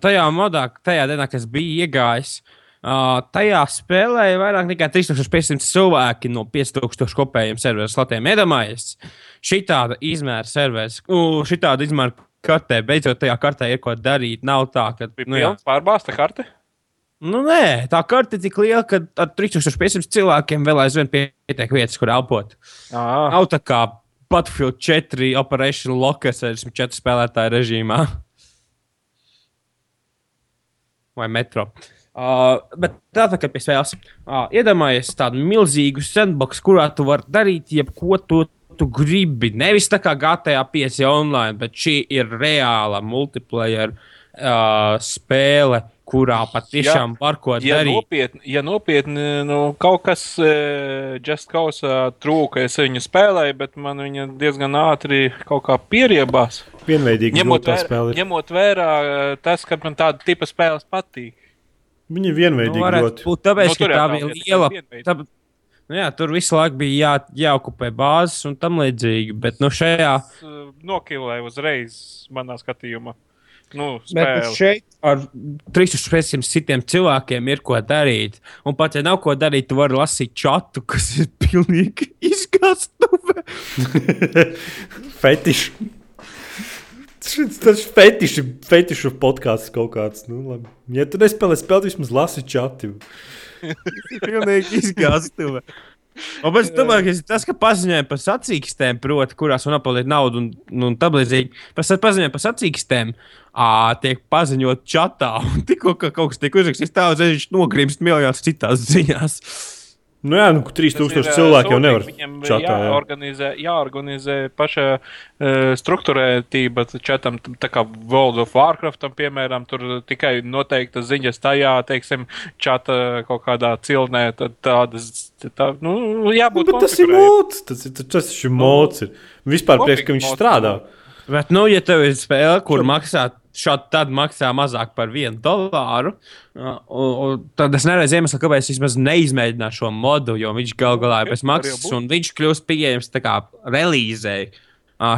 Tajā modā, tajā dienā, kas bija iegājis, uh, tajā spēlēja vairāk nekā 3500 cilvēki no 5000 kopējiem serveru slotiem. Iedomājieties, šī tāda izmēra serveris, uh, šī tāda izmēra kartē, beidzot tajā kartē ir ko darīt. Nav tā, ka. Bija Nu, pilns pārbāzta karte. nu, nē, tā karte ir tik liela, ka ar 3500 cilvēkiem vēl aizvien pietiek vietas, kur elpot. Ah, Nav tā kā Battlefield 4 Operation Locus 64 spēlētāju režīmā. Vai metro. Uh, bet tātad, kad pie spēles uh, iedomājies tādu milzīgu sandbox, kurā tu vari darīt jebko to tu gribi. Nevis tā kā GTA 5 online, bet šī ir reāla multiplayer uh, spēle, kurā patiešām var ko ja darīt. nopietni, ja nopietni nu, kaut kas uh, Just Cause trūka, es viņu spēlēju, bet man viņa diezgan ātri kaut kā pieriebās. vienveidīgi Ņemot vērā, spēle. ir. ņemot vērā eh, tas, ka man tāda tipa spēles patīk. Viņa ir Nu, vienveidīgi varētu ļoti. būt tāpēc, Nu, nu, tā bija liela. vienveidīga. Tā, nu, jā, tur visu laiku bija jā, jāokupē bāzes un tam līdzīgi. Bet nu, šajā Uh, Nokilēju uzreiz manā skatījumā. Nu, bet, šeit ar 3500 citiem cilvēkiem ir ko darīt. Un pat ja nav ko darīt, tu vari lasīt čatu, kas ir pilnīgi izgāstuve. Fetiši. Tas ir fetiši, fetišu podkāsts kaut kāds. Nu, labi. ja tu nespēlē spēlēt, vismaz lasi čati. pilnīgi. Un pēc tam, ir tas, ka paziņoja par sacīkstēm, proti, kurās man apgādāt naudu un, nu, un tā līdzīgi. Pēc tam paziņoja par sacīkstēm, ā, tiek paziņot čatā. Tikko ka kaut kas tiek uzrakstīts, tā uzreiz viņš nogrims miljonus citās ziņās. Nu, jā, nu, Tas 3000 ir, cilvēku jau nevar. Čatā, jā. jāorganizē, jāorganizē paša uh, struktūrētība čatam, tā kā World of Warcraftam, piemēram, tur tikai noteiktas ziņas tajā, teiksim, čata kaut kādā cilnē, tad tādas, tā, nu, Nu, jābūt bet tas ir mods. Tas ir tas ir mods. Ir. Vispār priekš, ka viņš strādā. Bet, nu, ja tev ir spēle, kur maksā šādi, tad maksā mazāk par vienu dolāru, ā, un, un tad es neredzu iemeslu, kāpēc es vismaz neizmēģināšu šo modu, jo viņš gal galā ir bez maksas, un viņš kļūst pieejams tā kā relīzē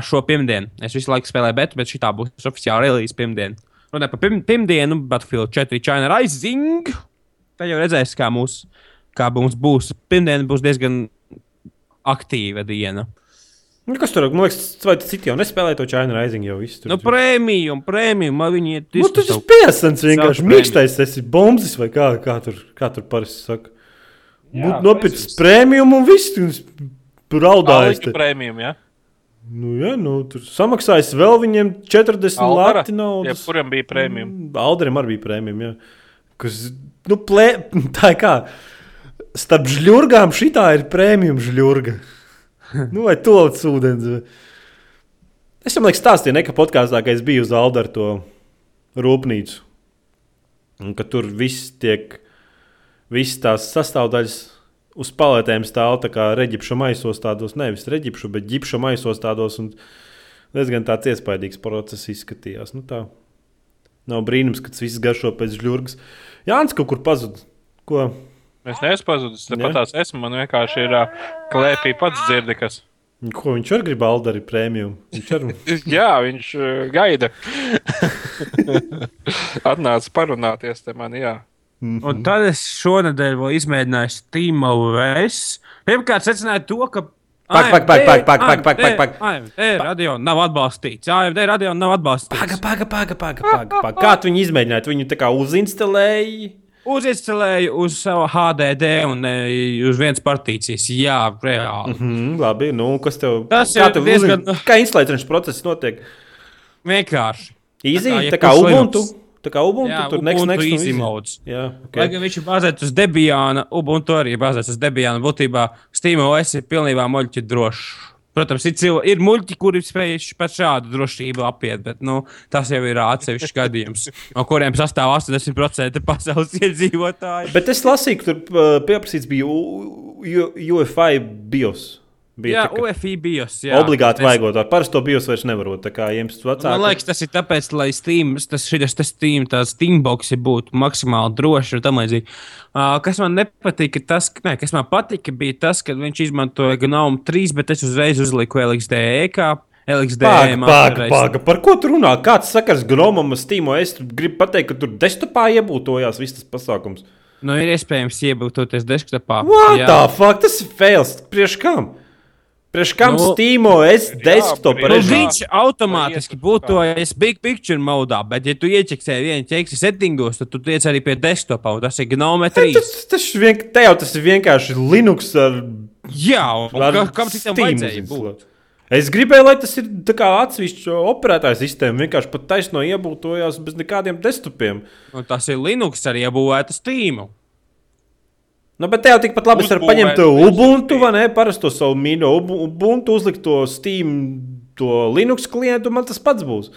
šo pirmdienu. Es visu laiku spēlēju betu, bet šī būs oficiāla relīze pirmdiena. Runājot par pirm, pirmdienu, Battlefield 4 China Rising. Tad jau redzēs, kā, mūs, kā mums būs. Pirmdiena būs diezgan aktīva diena. Nu, kas tur man liekas, vai tas citi jau nespēlē to China Rising jau visu. Nu, prēmiju, prēmiju, man viņi ir Nu, tas ir piesans vienkārši. Mīkstais, tas ir bombas vai kā, kā tur, kā tur parasti saka. Jā, protams. prēmiju un viss. un es Raudājis. Alīga prēmijum, ja? Nu, jā, nu, tur samaksājis vēl viņiem 40 Aldara? lati naudas. Ja, kuram bija prēmijum? Mm, Alderim arī bija prēmija. Jā. Kas, nu, plē, tā ir kā. Starp žļurgām šī ir prēmija žļurga. Nu, vai to ūdens. Es domāju, ka stāstīju nekā podkāstā, ka es biju uz Alderu to rūpnīcu. Un ka tur viss tiek, visas tās sastāvdaļas uz paletēm stāv tā kā reģipša maisos tādos, nevis reģipša, bet ģipša maisos tādos. Un diezgan tāds iespaidīgs process izskatījās. Nu, tā. Nav brīnums, ka tas viss garšo pēc žļurgas. Jānis kaut kur pazuda. Ko? Es neesmu pazudis. Tāpat tās esmu. Man vienkārši ir uh, klēpī pats dzirdi, kas. Ko viņš arī grib Aldari prēmiju? Viņš ar... Jā, viņš uh, gaida. Atnāca parunāties te man, jā. Mm -hmm. Un tad es šonadēļ vēl izmēģināju Steam OS. Pirmkārt, secināju to, ka Pak, pak, pak, pak, pak, pak, pak, pak. AMD radio nav atbalstīts. AMD radio nav atbalstīts. Paga, paga, paga, paga, paga, paga. Kā tu viņu izmēģināji? Tu viņu tā kā uzinstalēji? Uzinstalēju uz savu HDD un e, uz vienas partīcijas. Jā, reāli. Mm, labi, nu, kas tev Tas kā tev diezgan- uzin... Kā instalēšanas process notiek? Vienkārši. Easy, Tā kā tā kā Ubuntu. Linux. Tā kā Ubuntu Jā, tur nekas modes. Jā, Lai gan viņš ir bāzēts uz Debiāna, Ubuntu arī ir bāzēts uz Debiāna. Būtībā SteamOS ir pilnībā muļķi drošs. Protams, ir, cilvē, ir muļķi, kuri spējuši pat šādu drošību apiet, bet nu, tas jau ir atsevišķs gadījums, no kuriem sastāv 80% pasaules iedzīvotāji. Bet es lasīju, ka tur pieprasīts bija UFI BIOS. Bija Jā, tā kā UFI bijos. Jā. Obligāti Es- vajagot. Ar parasto BIOS vairs nevarot. Vecāks. Man liekas, tas ir tāpēc, lai Steam, tas šis Steam, tās Steamboxi būtu maksimāli droši un tam līdzīgi. Uh, kas man nepatika, tas, ne, kas man patika, bija tas, ka viņš izmantoja GNOME 3, bet es uzreiz uzliku LXDE kā LXDE. Pāga. Par ko tu runā? Kāds sakars Gromam, Steamam? Es gribu pateikt, ka tur desktopā iebūtojās viss tas pasākums. Nu, ir iespējams iebūtoties desktopā. What Jā. the fuck? Tas ir fails. Priekš kam? Priekš kam Nu, Steamam es desktop jā, Nu, viņš automātiski būtojas Big Picture modā, bet, ja tu ieķeksēji vienu ķeksi settingos, tad tu tiec arī pie desktopā, un tas ir GNOME 3. Tas, tas, vien, te jau tas ir vienkārši Linux ar, Jā, un ar ka, kam citam Steam vajadzēja būt? Es gribēju, lai tas ir tā kā atsevišķa operētāja sistēma. Vienkārši pat taisno iebūtojās bez nekādiem desktopiem. Un tas ir Linux arī iebūvēta Steam. Nu, bet te jau tikpat labi Uzbūvēt paņemt visu Ubuntu vai ne? Parasto savu mīļo Ubu- Ubuntu, uzlikt to Steam, to Linux klientu, man tas pats būs.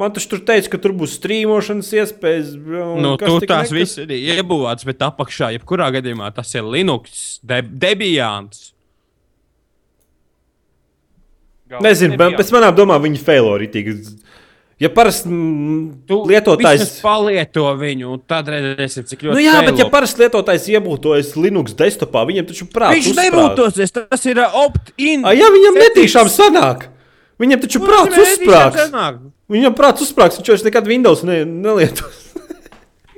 Man taču tur teica, ka tur būs strīmošanas iespējas. un Nu, kas tur tik tās nekas. viss ir iebūvēts, bet apakšā, jebkurā gadījumā, tas ir Linux, de Debians. Nezinu, bet pēc manām domām viņi failo ritīgi. Ja parasti mm, Tu lietotājs. palieto viņu, un tad redzēsim, cik ļoti. Nu jā, bet ja parasti lietotājs iebūtojas Linux desktopā, viņam taču prātā Viņš nebūtosies, tas ir uh, opt-in. Ja viņam netīšām sanāk, viņam taču prāts uzsprāgs. Viņam prāts uzsprāgs, viņš vairs nekad Windows ne, nelietos.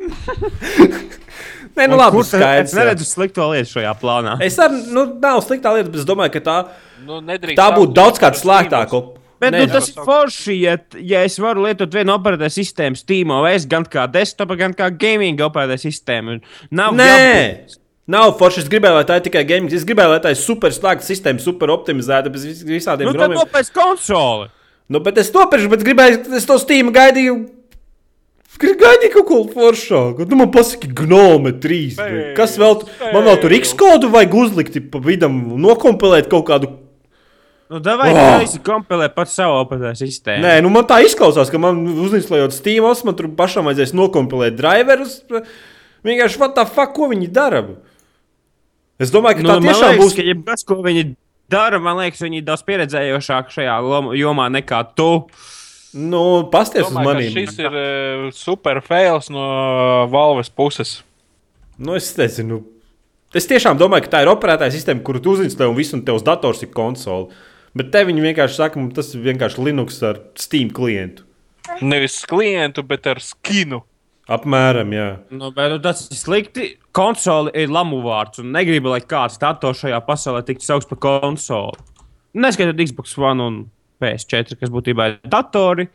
Nē, nu labi, skaidrs. Es jā. neredzu slikto lietu šajā plānā. Es arī, nu, nav sliktā lieta, bet es domāju, ka tā, Nu, nedrīkst tā būtu daudz kāda slēgtāka. Bet Nē, nu, tas ir forši, ja, ja es varu lietot vienu operētāju sistēmu, SteamOS, gan kā desktop, gan kā gaming operētāju sistēmu. Nav Nē, jābūt- nav forši. Es gribēju, lai tā ir tikai gaming. Es gribēju, lai tā ir super slēgta sistēma, super optimizēta, bez vis- visādiem Nu, gromiem. nopēc konsoli. Nu, bet es nopirku, bet gribēju, es to Steam gaidīju. Gaidīju kaut ko foršāku. Nu, man pasaka, gnome 3. vai Kas vēl? tu- Man vēl tur X kodu vajag uzlikt pa vidam, nokompilēt kaut kādu. Nu, davai, Oh! oh. tu kompilē pats savu operētāju sistēmu. Nē, nu man tā izklausās, ka man uzinstalējot Steam, man tur pašam vajadzēs nokompilēt driverus. Vienkārši, what the fuck, ko viņi dara? Es domāju, ka Nu, tā tiešām liekas, būs. ka jebkas, ko viņi dara, man liekas, viņi ir daudz pieredzējošāki šajā jomā nekā tu. Nu, pasties uz Domāju, ka maniem. Šis ir uh, super fails no Valves puses. Nu, es nezinu. Es tiešām domāju, ka tā ir operētāja sistēma, kuru tu uzinstalē un viss, un tevs dators ir konsole. Bet te viņi vienkārši saka, ka tas ir vienkārši Linux ar Steam klientu. Nevis klientu, bet ar skinu. Apmēram, jā. Nu, bet nu, tas ir slikti. Konsole ir lamu vārds, un negribu, lai kāds dators šajā pasaulē tiktu saukts par konsoli. Neskaitot Xbox One un PS4, kas būtībā ir datori.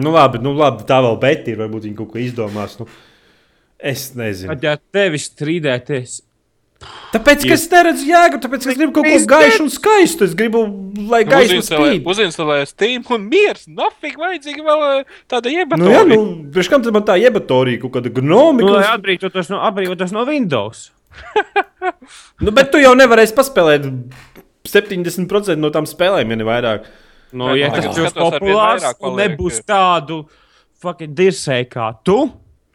Nu, labi, nu, labi tā vēl bet ir. Varbūt viņi kaut ko izdomās. Nu, es nezinu. Tad, ja tevi strīdēties, Tāpēc, ka es neredzu jēgu, tāpēc, ka es gribu kaut ko gaišu un skaistu. Es gribu, lai Uzinstalē, spīd. uzinstalē Steam un miers. Nafig vajadzīga vēl uh, tāda iebatorija. Nu, jā, nu, priekš kam tad man tā iebatorija kaut kāda gnomi? nu, lai atbrīvotos no, atbrīvotos no Windows. Nu, bet tu jau nevarēsi paspēlēt 70% no tām spēlēm, ja ne vairāk. Nu, Nē, ja tas būs populārs paliek. nebūs tādu fucking dirsēju kā tu.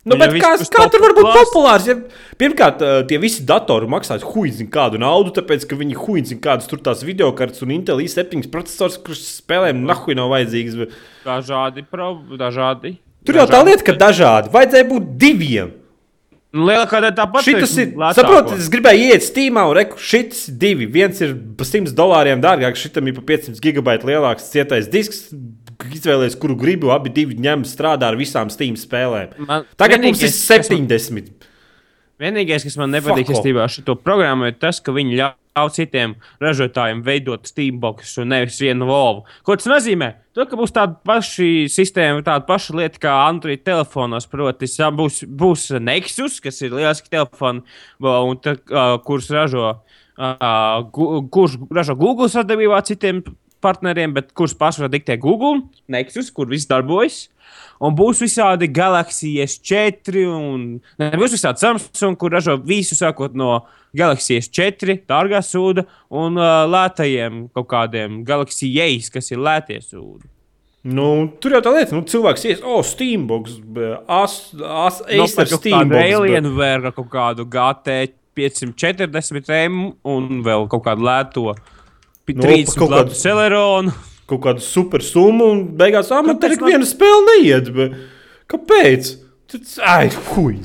Nu, ja bet viss kā, kā tur var būt populārs? Ja, pirmkārt, ā, tie visi datori maksās huīzinu kādu naudu, tāpēc, ka viņi huīzinu kādas tur tās video kartes un Intel i7 processors, kurš spēlēm nahuj nav vajadzīgs. Dažādi, pro, dažādi. Tur jau tā lieta, ka dažādi. Vajadzēja būt diviem. Nu, Lielākā daļa tāpat ir. Saprotiet, es gribēju iet Steamā un reku, šis divi. Viens ir par 100 dolāriem dārgāks, šitam ir par 500 gigabaitu lielāks cietais disks. Izvēlēties, kuru gribu, abi divi ņem strādā ar visām Steam spēlēm. Man- Tagad mums ir vienīgais, kas man- 70. Vienīgais, kas man nepatīk saistībā ar šo programmu, ir tas, ka viņi ļauj citiem ražotājiem veidot Steambox un nevis vienu volvu. Ko tas nozīmē? To, ka būs tāda paša sistēma, tāda paša lieta kā Android telefonos. Proti, būs, būs Nexus, kas ir lieliski telefoni, kurus ražo, uh, kurš ražo Google sadarbībā ar citiem partneriem, bet kurus pārsvarā diktē Google, Nexus, kur viss darbojas. Un būs visādi Galaxy S4, un ne, būs visādi Samsung, kur ražo visu, sākot no Galaxy S4, dārgā sūda, un uh, lētajiem kaut kādiem Galaxy Jais, kas ir lētie sūdi. Nu, tur jau tā lieta, nu, cilvēks ies, oh, Steambox, as, Nu, kādu Steambox. Alienware, kaut kādu GT 540M un vēl kaut kādu lēto Nu, 30 kaut gadu kādu- Celeronu. kaut kādu super summu, un beigās tur ik man- viena spēle neiet. Bet... Kāpēc? Tad, ai, huj.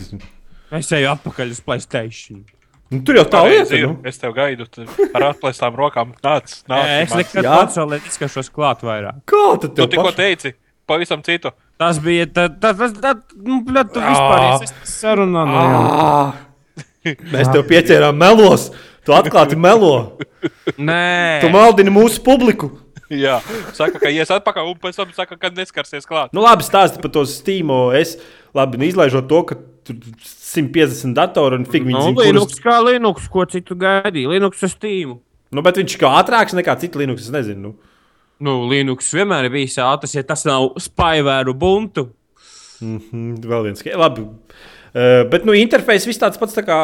Es eju atpakaļ uz Playstation. Nu, tur jau tā lieta. ir. Nu. Es tev gaidu ar atklātām rokām. Nāc, nāc. Nē, es nekad pasaulē neskašos klāt vairāk. Kā Tu tev tikko teici, pavisam citu. Tas bija tas, tas, tas, nu, tu vispār Ā. esi sarunā. Ā, Mēs tev pieķērām melos. Tu atklāti melo. Nē, Tu maldini mūsu publiku. Jā, saka, ka ies atpakaļ, un pēc tam saka, ka neskarsies klāt. Nu, labi, stāsti par to Steam. Es labi, nu, izlaižot to, ka tur 150 datoru un fig nu, zina, Linux kurus. kā Linux, ko citu gaidīju. Linux ar Steam. Nu, bet viņš kā ātrāks nekā citi Linux. Es nezinu. Nu. Nu, Linux vienmēr ir bijis ātrs, ja tas nav spaivēru buntu. Mm, vēl viens. Labi. Uh, bet, nu, interfejs viss tāds pats tā kā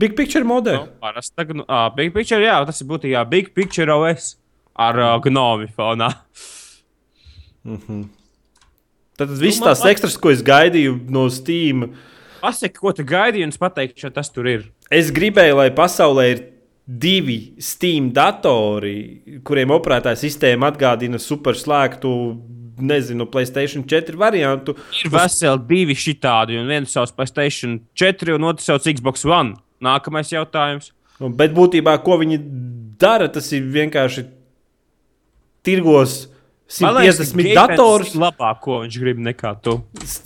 Big Picture modē. Nu, parasti tagad, nu, ā, Big Picture, jā, tas ir būtībā Big Picture OS ar uh, gnomi fonā. Tad viss Nu, tās pat- ekstras, ko es gaidīju no Steam. Pasaki, ko tu gaidīji, un es pateikšu, tas tur ir. Es gribēju, lai pasaulē ir divi Steam datori, kuriem operētāja sistēma atgādina superslēgtu, nezinu, Playstation 4 variantu. Ir veseli divi šitādi, un viens sauc Playstation 4, un otrs sauc Xbox One. Nākamais jautājums. Bet būtībā, ko viņi dara, tas ir vienkārši tirgos 150 Gabe datorus. Labāk, ko viņš grib nekā tu.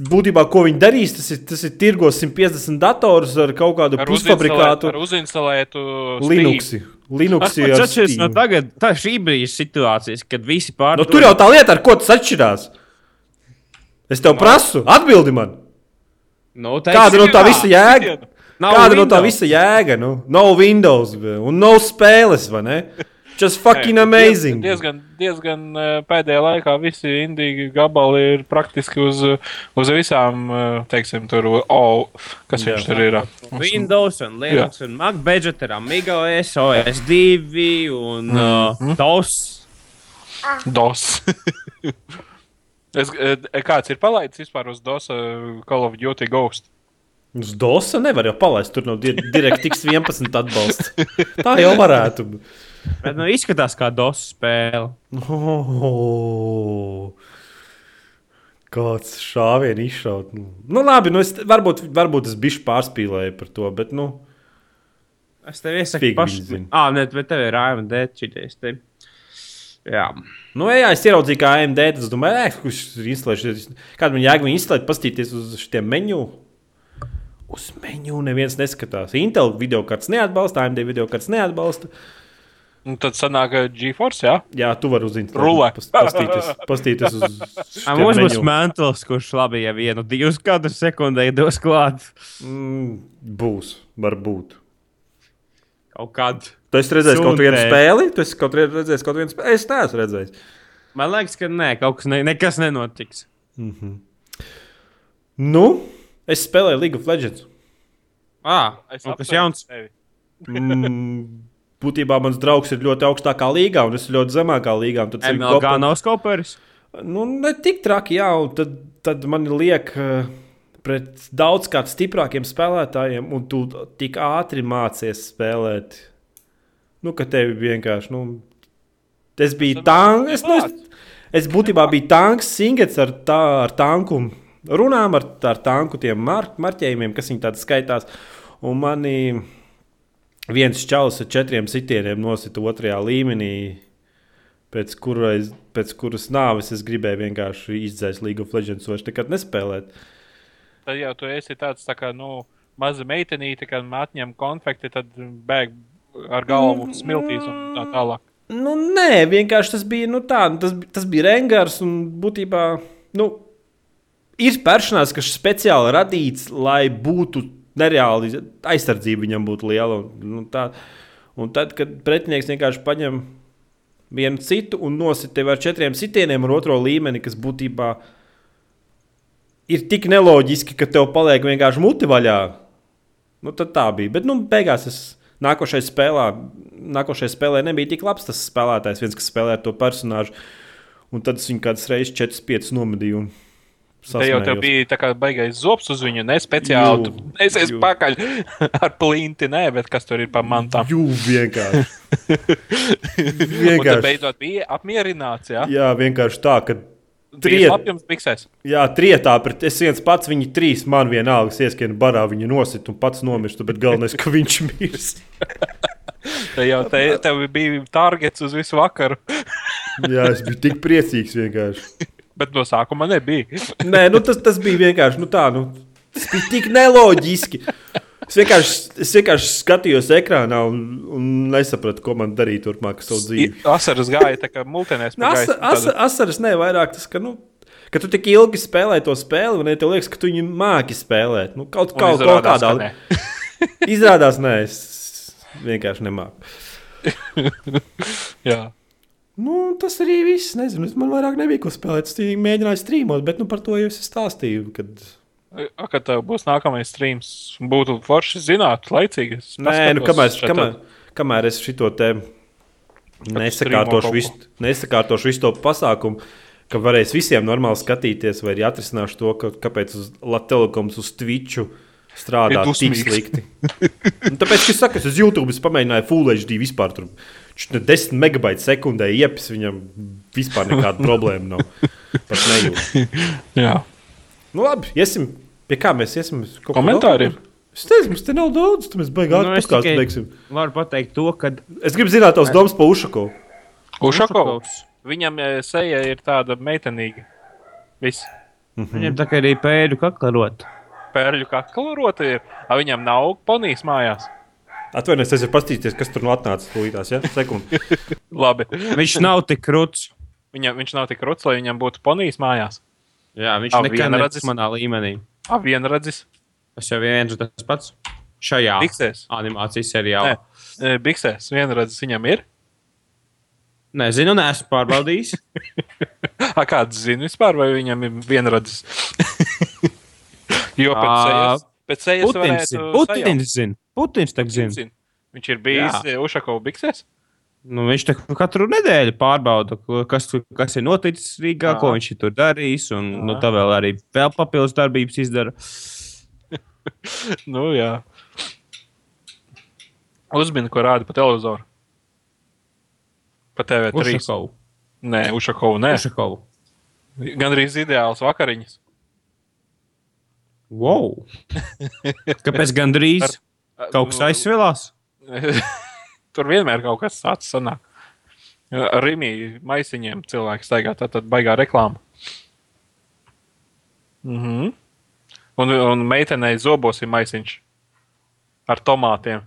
Būtībā, ko viņi darīs, tas ir, tas ir tirgos 150 datorus ar kaut kādu Ar pusfabrikātu uzinstalētu Linux. Linux Tas ir pats ar atšķiras no Steam. tagad, tā šī brīža situācijas, kad visi pārdod. Nu, tur jau tā lieta, ar ko tas atšķirās. Es tev prasu, atbildi man. nu, Kāda no tā visa jēga? Nav Kāda no tā Windows. visa jēga? Nu, no Windows be, un no spēles, vai ne? Just fucking amazing. Diezgan, diezgan eh, pēdējā laikā visi indīgi gabali ir praktiski uz, uz visām, eh, teiksim, tur, oh, kas Jā. viņš tur ir. Windows, un Linux, un Mac budget ar Amiga OS, OS2 un Mhm. uh, DOS. DOS. es, eh, kāds ir palaidis vispār uz DOS eh, Call of Duty Ghost? Uz DOS nevar jau palaist, tur nav di- DirectX 11 atbalsts. Tā jau varētu. Bet, nu, izskatās kā DOS spēle. Oh, kāds šāviens izšaut. Nu, labi, nu es, varbūt, varbūt es bišķi pārspīlēju par to, bet, nu, Es tev iesaku pašu. Ah, nē, bet tev ir AMD šitais. Te. Jā. nu jā, es ieraudzīju, kā AMD, tad es domāju, kurš ir instalējuši. Kāda man jēga viņu instalēt, pastīties uz šiem menu. Uz menu neviens neskatās. Intel video kartes neatbalsta, AMD video kartes neatbalsta. Un tad sanāk eh, GeForce, jā? Jā, tu vari uzinstalēt. Rulē. Pas- Pastīties, pastīties uz A, mums būs mantls, kurš labi jau vienu, divus katru sekundē dos klāt. Mm, būs, varbūt. Kaut kad. Tu esi redzējis kaut vienu Sūtē. spēli? Tu esi kaut vienu redzējis kaut vienu spēli? Es neesmu redzējis. Man liekas, ka nē, kaut kas ne, nekas nenotiks. Nu, es spēlēju League of Legends. Ah, Es un kas jauns? Mm, būtībā mans draugs ir ļoti augstākā līgā, un es esmu ļoti zemākā līgā. un Tad MLG kopā- nav skoperis. Nu, ne tik traki, jā, un tad, tad man liek eh, pret daudzkārt stiprākiem spēlētājiem, un tu tik ātri mācies spēlēt. Nu, ka tev vienkārši, nu, es biju tanks. Es, nu, es, es būtībā biju tanks, singets ar, tā, ar tanku. Runām ar, ar tanku tiem mar, marķējumiem, kas viņi tādi skaitās. Un manī viens čalis ar četriem sitieniem nosita otrajā līmenī pēc, kurais, pēc kuras nāves es gribēju vienkārši izdzēst League of Legends, vairs nekad nespēlēt. Tad jau tu esi tāds tā kā, nu, maza meitenīte, kad atņem konfekti, tad bēg ar galvu smiltīs un tā tālāk. Nu, nē, vienkārši tas bija nu, tā, tas, tas bija Rengars un būtībā nu, ir personāls, kas speciāli radīts, lai būtu nereāli aizsardzība viņam būtu liela. Un, nu, tā, un tad, kad pretinieks vienkārši paņem vienu citu un nosit tevi ar četriem sitieniem ar otro līmeni, kas būtībā ir tik neloģiski, ka tev paliek vienkārši muti vaļā. Nu, tad tā bija. Bet, nu, beigās es nākošajā spēlē, nākošajā spēlē nebija tik labs tas spēlētājs, viens, kas spēlē to personāžu. Un tad es viņu kādas reizes 4-5 nomedīju. un Te jau tev bija tā kā baigais zops uz viņu, ne speciāli. Jū, neesies jū. pakaļ ar plinti, nē, bet kas tur ir pa mantām. Jū, vienkārši. Vienkārši. beidzot bija apmierināts, jā. Jā, vienkārši tā, ka triet, jā, trietā pret es viens pats, viņi trīs man vienalga ieskien barā, viņu nosit un pats nomirstu, bet galvenais, ka viņš mirs. Te jau te, tev bija targets uz visu vakaru, Jā, es biju tik priecīgs vienkārši. Bet no sākuma nebija. Nē, nu tas, tas bija vienkārši nu, tā, nu, tas bija tik neloģiski. Es vienkārši, es vienkārši skatījos ekrānā un, un nesapratu, ko man darīt turpmāk ar savu dzīvi. Asaras gāja tā kā multinēs. Nu, asa, asa, asaras ne vairāk tas, ka, nu, ka tu tik ilgi spēlē to spēli, un ja tev liekas, ka tu viņu māki spēlēt. Nu, kaut, kaut, kaut kādā ne. Izrādās, nē, es vienkārši nemāku. Jā. Nu, tas arī viss. Nezinu, man vairāk nebija ko spēlēt. Es mēģināju strīmot, bet nu, par to jau es stāstīju. Kad... A, Kad tev būs nākamais streams, būtu forši zināt, laicīgi. Nē, nu, kamēr, šeit kamēr, kamēr es šo te nesakārtošu visu, nesakārtošu visu to pasākumu, ka varēs visiem normāli skatīties, vai arī atrisināšu to, ka, kāpēc uz Latvijas uz Twitchu strādā tik slikti. Un tāpēc, es saku, es uz YouTube pamēģināju Full HD vispār tur. Viņš tur 10 megabaitu sekundē iepis, viņam vispār nekāda problēma nav. Pat nejūt. Jā. Nu, labi, iesim. Pie kā mēs iesim? Kaut ko Komentāriem? vēl? Es teicu, mums te nav daudz, tad mēs beigās Nu, nu, beigsim. Varu pateikt to, ka Es gribu zināt, tavs domas par Ušakovu. Ušakovs. Viņam seja ir tāda meitenīga. Viss. viņam tā kā arī pēdu kaklarot. Pērļu kaklarota ir. A, viņam nav ponijas mājās. Atvainojiet, es varu paskatīties, kas tur nu atnāca līdās. Ja? Sekundi. Labi. Viņš nav tik krūts. Viņam, viņš nav tik ruts, lai viņam būtu ponijas mājās. Jā, viņš Ah, nekad vienradzis? nebija manā līmenī. A, vienradzis. Tas jau viens un tas pats. Šajā Biksēs. animācijas Nē, seriālā. e, biksēs. Vienradzis viņam ir. Nezinu, neesmu pārbaudījis. A, kāds zina vispār, vai viņam ir vienradzis? jo pēc sejas, pēc sejas Putins varētu. Putins zina. Putins tak zina. Zina. Viņš ir bijis Jā. e, Ušakovs biksēs. Nu, viņš tā katru nedēļu pārbauda, kas, kas ir noticis Rīgā, Jā. ko viņš tur darījis. Un nu, Jā. tā vēl arī vēl papildus darbības izdara. Nu, jā. Uzmini, ko rāda pa televizoru. Pa TV3. Ušakovu. Nē, Ušakovu. Nē, Ušakovu. gan arī ideāls vakariņas. Wow! Kāpēc gandrīz kaut kas aizsvilās? Tur vienmēr kaut kas tāds sanāk. Ar rīmī maisiņiem cilvēki staigā, tā tad baigā reklāma. Mhm. Un, un meitenei zobos ir maisiņš ar tomātiem.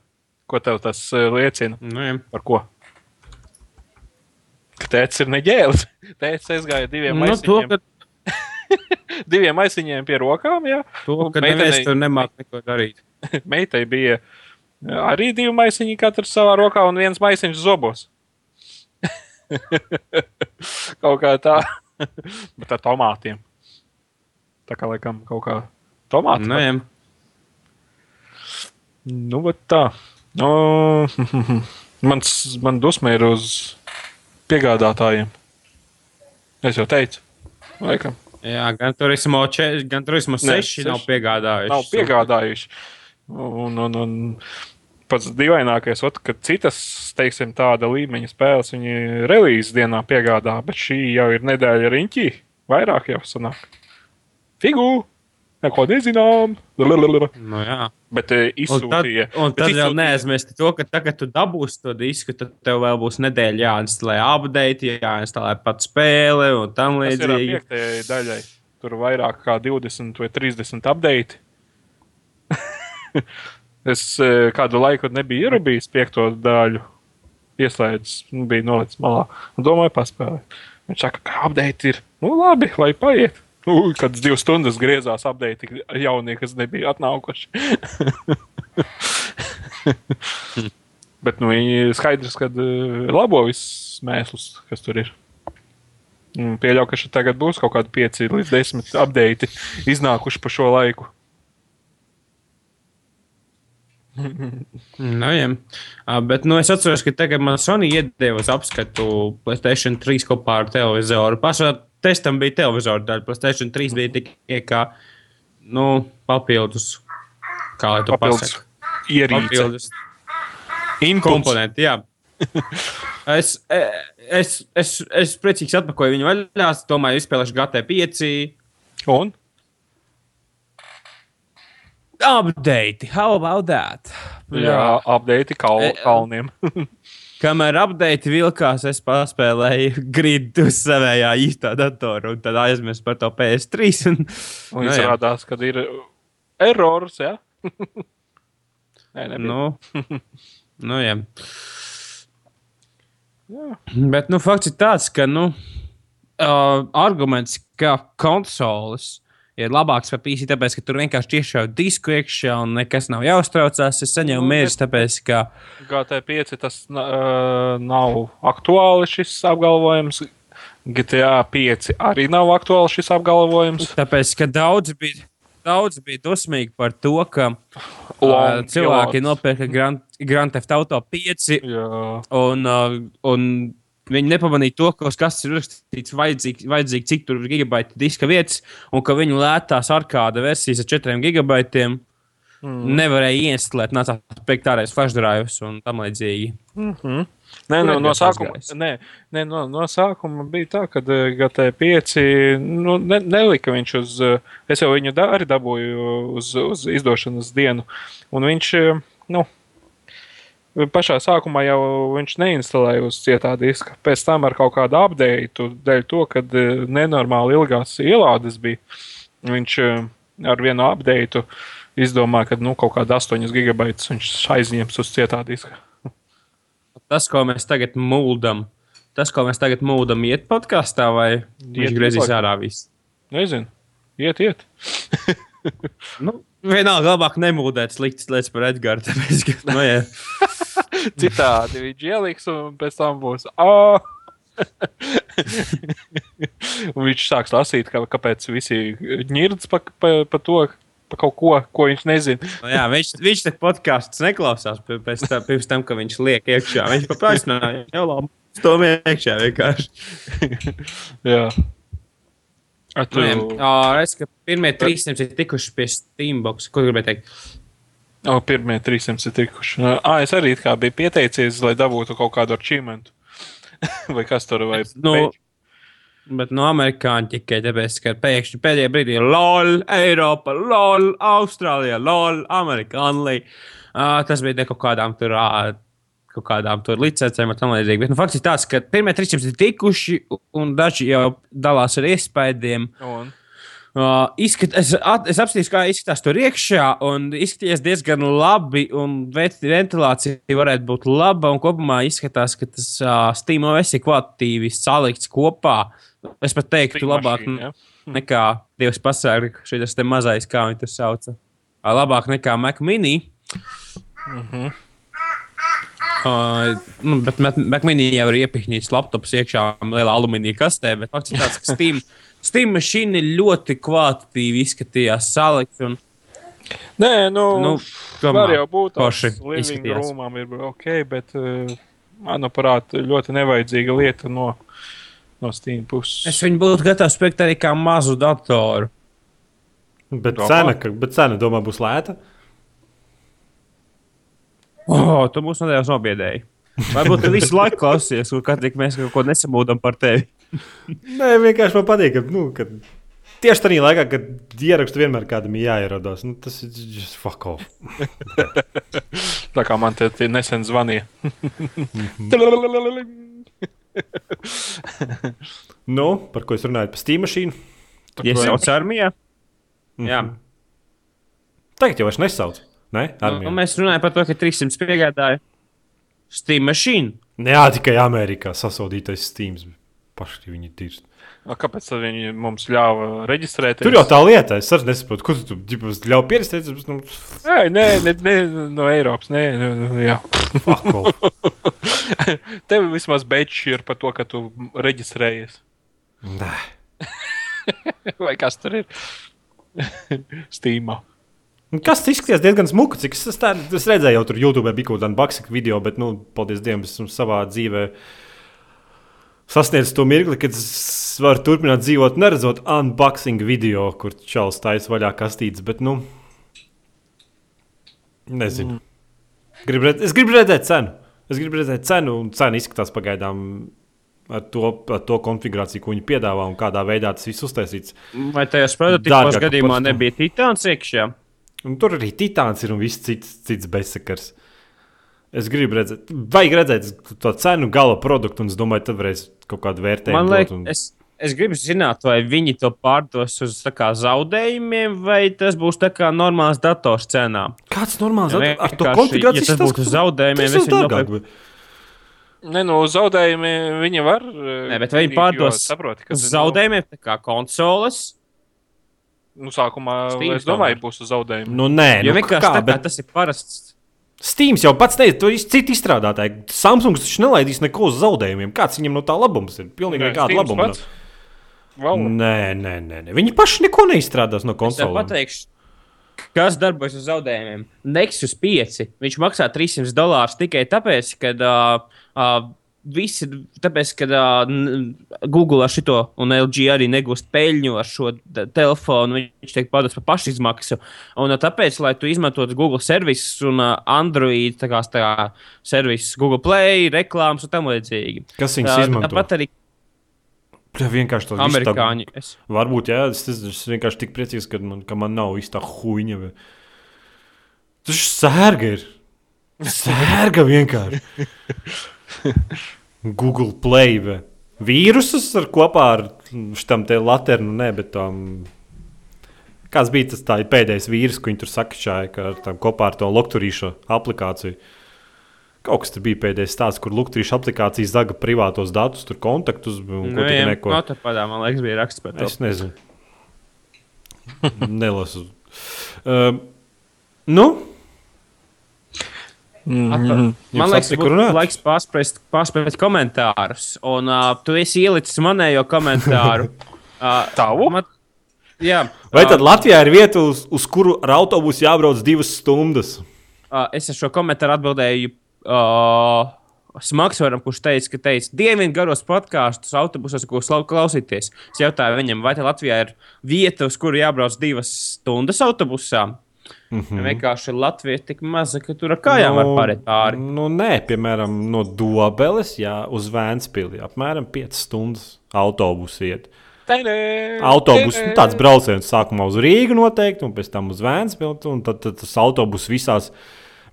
Ko tev tas eh, liecina? Nu, jā. Par ko? Ka tēvs ir neģēlis. Tēvs aizgāja diviem nu, to, maisiņiem, ka, diviem maisiņiem pie rokām. Jā. to, ka neviens tur nemāk neko darīt. Meitai bija jā, arī divi maisiņi, katrs savā rokā, un viens maisiņš zobos. kaut kā tā, bet ar tomātiem. Tā kā laikam kaut kā tomāti. Nu, jā. Nu, bet tā. Nu, mans, man dusmē ir uz piegādātājiem. Es jau teicu, laikam, jā, gan turismo, če, gan turismo Nē, seši nav seši. piegādājuši. nav piegādājuši. Un, un, un pats dīvainākais, ot, ka citas, teiksim, tāda līmeņa spēles viņi relīzes dienā piegādā, bet šī jau ir nedēļa riņķī. Vairāk jau sanāk. Figu! Neko nezinām! Nu, jā. Bet eh, Un tad, izsūtīja. un bet tad vēl izsūtīja- neaizmirsti to, ka tagad, kad tu dabūsi to disku, tad tev vēl būs nedēļa jāinstalē update, jāinstalē pat spēle un tam līdzīgi. piektajai daļai. Tur vairāk kā 20 vai 30 update. es eh, kādu laiku nebiju ierabījis piekto daļu. Ieslēdzis, nu, bija nolicis malā. Un domāju, paspēlēt. Viņš saka, ka update ir. Nu, labi, lai paiet. Nu, kad divas stundas griezās update, tik jaunie, kas nebija atnākuši. Bet nu, viņi skaidrs, ka uh, labo visus mēslus, kas tur ir. Pieļauju, ka šeit tagad būs kaut kādi 5 līdz 10 update iznākuši pa šo laiku. Nu, jā. Bet nu, es atceros, ka tagad man Sony iedeva apskatu Playstation 3 kopā ar televizoru. Pašā testam bija televizora daļa. Playstation 3 bija tikai kā nu, papildus. Kā lai to pasaktu? ierīce. Papildus Inputs. komponenti. Jā. Es, es, es, es priecīgs atpakaļ viņu vaļā. Domāju, izspēlēšu GT5. Un? Update. How about that? Jā, update kal E, kalniem. Kamēr update vilkās, es paspēlēju gridu uz savējā īstā datora, un tad aizmirsu par to PS3. Un, Un Nu, jā. izrādās, ka ir errors, jā? Nē, nebija. nu, nu, jā. Jā. Bet nu, fakts ir tāds, ka nu, uh, arguments, ka konsoles ir labāks par PC, tāpēc, ka tur vienkārši iešauj disku iekšā un nekas nav jāuztraucās. Es saņēmu Nu, mērķi, tāpēc, ka GT5 tas uh, nav aktuāli šis apgalvojums. GTA 5 arī nav aktuāli šis apgalvojums. Tāpēc, ka daudzi bija, daudzi bija dusmīgi par to, ka uh, Long cilvēki kilots. nopirka Grand, Grand Theft Auto 5 Jā, un, uh, un viņi nepamanīja to, ka kas ir rakstīts vajadzīgi, vajadzīgi cik tur ir gigabaita diska vietas, un ka viņu lētās arkāda versijas ar 4 gigabaitiem mm. nevarēja ieinstalēt, nācās pēc ārējas flash drives un tam līdzīgi. Nē, Kur no, no, ir sākuma, nē, nē, no, no sākuma bija tā, ka eh, GT5 nu, ne, nelika viņš uz. eh, Es jau viņu da, arī dabūju uz, uz izdošanas dienu. Un viņš, eh, nu, pašā sākumā jau viņš neinstalēja uz cietā diska. Pēc tam ar kaut kādu update, dēļ to, ka eh, nenormāli ilgās ielādes bija, viņš eh, ar vienu update izdomāja, ka nu, kaut kāda 8 gigabaitus viņš aizņems uz cietā diska. Tas, ko mēs tagad mūldam, tas, ko mēs tagad mūldam, iet podkāstā vai viņš Iet griezīs podkāstā. ārā visu. Nezinu, iet, iet. Nu, vienalga, labāk nemūdēt sliktas lietas par Edgars. Tāpēc, ka, nu, jā. Citādi viņš ieliks, un pēc tam būs. "Ā!" un viņš sāks lasīt, ka, kāpēc visi ņirdas pa, pa, pa to, pa kaut ko, ko viņš nezina. Nu, jā, viņš viņš te podkāstus neklausās pēc tam, pirms tam, ka viņš liek iekšā. Viņš paprasināja, jau labi. Stāv iekšā vienkārši. Jā. Tu, Nu, Es ka pirmie 300 ir tikuši pie Steambox. Ko gribēju teikt? o, pirmie 300 ir tikuši. Ah, es arī biju pieteicies, lai dabūtu kaut kādu achievementu. Vai kas tur vai Nu, page? Bet no amerikāņu tikai tāpēc, ka pēkšņi pēdējā brīdī LOL, Eiropa, LOL, Austrālija, LOL, Amerika, Anglija. Uh, tas bija ne kaut kādām tur. Uh, Kaut kādām licencēm un tam līdzīgi. Bet nu, fakts ir tāds, ka pirmie 300 ir tikuši, un daži jau dalās ar iespējām. Uh, izskat, es, at, es apskatījos, kā izskatās tur iekšā, un izskatījās diezgan labi. Ventilācija varētu būt laba, un kopumā izskatās, ka tas uh, Steam OS ir kvalitatīvi salikts kopā. Es pat teiktu, Steam labāk mašīna, jā. nekā Dievs pasaka, šis mazais, kā viņi to sauca. Ā, Labāk nekā Mac mini. Uh, nu, bet mini jau ir iepihņīts laptops iekšā lielā alumīnija kastē, bet fakts ir tāds, ka Steam, Steam mašīna ļoti kvalitatīvi izskatījās salikts. Un, Nē, nu, nu, var tomēr jau būt forši tāds living roomam ir ok, bet, uh, manuprāt, ļoti nevajadzīga lieta no, no Steam puses. Es viņu būtu gatavs pirkt arī kā mazu datoru. Bet Domā? cena, ka- bet cena, domā, būs lēta. Oh, tu mūs nedēļas nobiedēji. Varbūt tu visu laiku klausies, un kad tik mēs kaut ko nesamūdam par tevi. Nē, vienkārši man patīk, ka, nu, ka tieši tajā laikā, kad ierakstu vienmēr kādam ir jāierodās, nu, tas ir just fuck off. Tā kā man te te nesen zvanīja. Nu, par ko es runāju? Par Steam mašīnu. Iesauc armijā. Jā. Tagad jau es nesaucu. Nē, Nu, armijā. mēs runājam par to, ka 300 piegādāja Steam mašīnu. Jā, tikai Amerikā sasodītais Steam. paši viņi. A, Kāpēc tad viņi mums ļāva reģistrēties? Tur jau tā lieta, es arī nesaprotu, kur tu ģipus, ļauj pierastēt. Nu, Nē, nē, nē, nē, no Eiropas. Nē, nē, nē. Tev vismaz beidžs ir par to, ka tu reģistrējies. Nē. Vai kas tur ir? Stīmā. Nu, Kas izskatījās diezgan smuki, cik es, tā, es redzēju, jau tur YouTube bija kaut kāda unboxing video, bet, nu, paldies Dievam, esmu savā dzīvē sasniedzis to mirkli, kad es varu turpināt dzīvot, neredzot unboxing video, kur čels taisa vaļā kastītes, bet, nu, nezinu. Gribu redzēt, es gribu redzēt cenu. Es gribu redzēt cenu, un cena izskatās pagaidām ar to, ar to konfigurāciju, ko viņi piedāvā un kādā veidā tas viss uztaisīts. Vai tajos prototipos Dārgāk gadījumā par to. nebija titāns iekšā? Un tur arī titāns ir un viss cits, cits bezsakars. Es gribu redzēt, vajag redzēt to cenu gala produktu, un es domāju, tad varēs kaut kādu vērtējumu. Man dot liekas, un... es, es gribu zināt, vai viņi to pārdos uz kā, zaudējumiem, vai tas būs tā kā normāls dators cenā. Kāds normāls ja, ar to konfigurāciju? ja tas būtu uz zaudējumiem, tas es ir viņu dārgāk. nopirku. Nē, no zaudējumi viņi var. Nē, bet vai viņi pārdos saproti, ka zaudējumiem, tā kā konsoles. Nu, sākumā Steam es domāju, tomēr. būs uz zaudējumu. Nu, nē, Jo nu, vienkārši kā, tā bet tas ir parasts. Steams jau pats teica, tur ir citi izstrādātāji. Samsungs taču nelaidīs neko uz zaudējumiem. Kāds viņam no tā labums ir? Pilnīgi nekāda labuma. pats? Vēl? Nē, nē, nē, nē. Viņi paši neko neizstrādās no konsolēm. pateikšu, kas darbojas uz zaudējumiem. Nexus 5. Viņš maksā 300 dolārus tikai tāpēc, ka uh, uh, visi, tāpēc, ka uh, Google ar šito un LG arī negūst peļņu ar šo telefonu. Viņš tiek pārdots par pašizmaksu. Un uh, tāpēc, lai tu izmantotu Google servisus un uh, Android tā kā, tā kā servisus, Google Play, reklāmas un tam līdzīgi. Kas viņus Tā- izmanto? Tāpat arī Pļa, vienkārši tas viss tā- amerikāņi. Es, Varbūt, jā, es, es, es vienkārši tik priecīgs, ka man, ka man nav īsta huīņa. bet- Tas ir sērga. Ir. Sērga vienkārši. Google Play. Vai. Vīrusus ar kopā ar štam te laternu, ne, bet tam. Kāds bija tas tā, pēdējais vīrus, ko viņi tur sakačāja ka ar tam kopā ar to lokturīšu aplikāciju? Kaut kas tur bija pēdējais stāsts, kur lokturīšu aplikācija zaga privātos datus, tur kontaktus un ko nu, tur jā, neko. notapadā, man liekas, bija raksts par to. Es nezinu. Nelasu. Uh, nu, Mhm. Man Jums liekas, runāt? laiks pārspēt, pārspēt komentārus. Un uh, tu esi ielicis manējo komentāru. Uh, Tavu? Man, jā, vai tad Latvijā ir vieta, uz, uz kuru ar autobusu jābrauc divas stundas? Uh, es ar šo komentāru atbildēju uh, Smagsvaram, kurš teica, ka teica, dievin garos podkāstus autobusos, ko klausīties. Es jautāju viņam, vai Latvijā ir vieta, uz kuru jābrauc divas stundas autobusā. Mm. -hmm. Vienkārši Latvija ir tik maza, ka tur ar kājām var pārēt pāri. Nu, nē, piemēram, no Dobeles jā, uz Vēnspili. Apmēram 5 stundas autobusu iet. Autobus, nu, tāds brauciens sākumā uz Rīgu noteikti, un pēc tam uz Vēnspili. Un tad, tad tas autobus visās,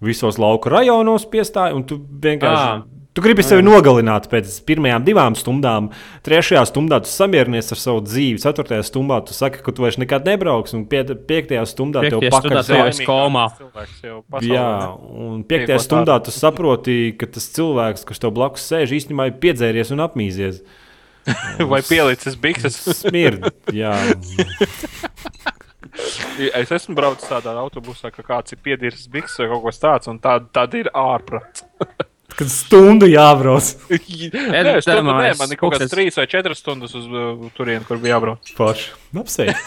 visos lauku rajonos piestāja. un Tu vienkārši. Ā. Tu gribi sevi nogalināt pēc pirmajām divām stundām, trešajā stundā tu samierinies ar savu dzīvi, ceturtajā stundā tu saki, ka tu vairs nekad nebrauks, un pie, piektajā stundā tev pakaļ komā. Cilvēks pasaulē, Jā, un piektajā stundā tu saproti, ka tas cilvēks, kas tev blakus sēž, īstenībā ir piedzēries un apmīzies. Vai pielicis bikses? Smird, jā. Es esmu braucis tādā autobusā, ka kāds ir piedīris bikses vai kaut kas tāds, un tā, tad ir ārprāts. Kad stundu jābrauc. Nē, es domāju, nē, man ir kaut pulkstens- trīs vai četras stundas uz uh, turieni, kur bija jābrauc. Paši. Apsveic.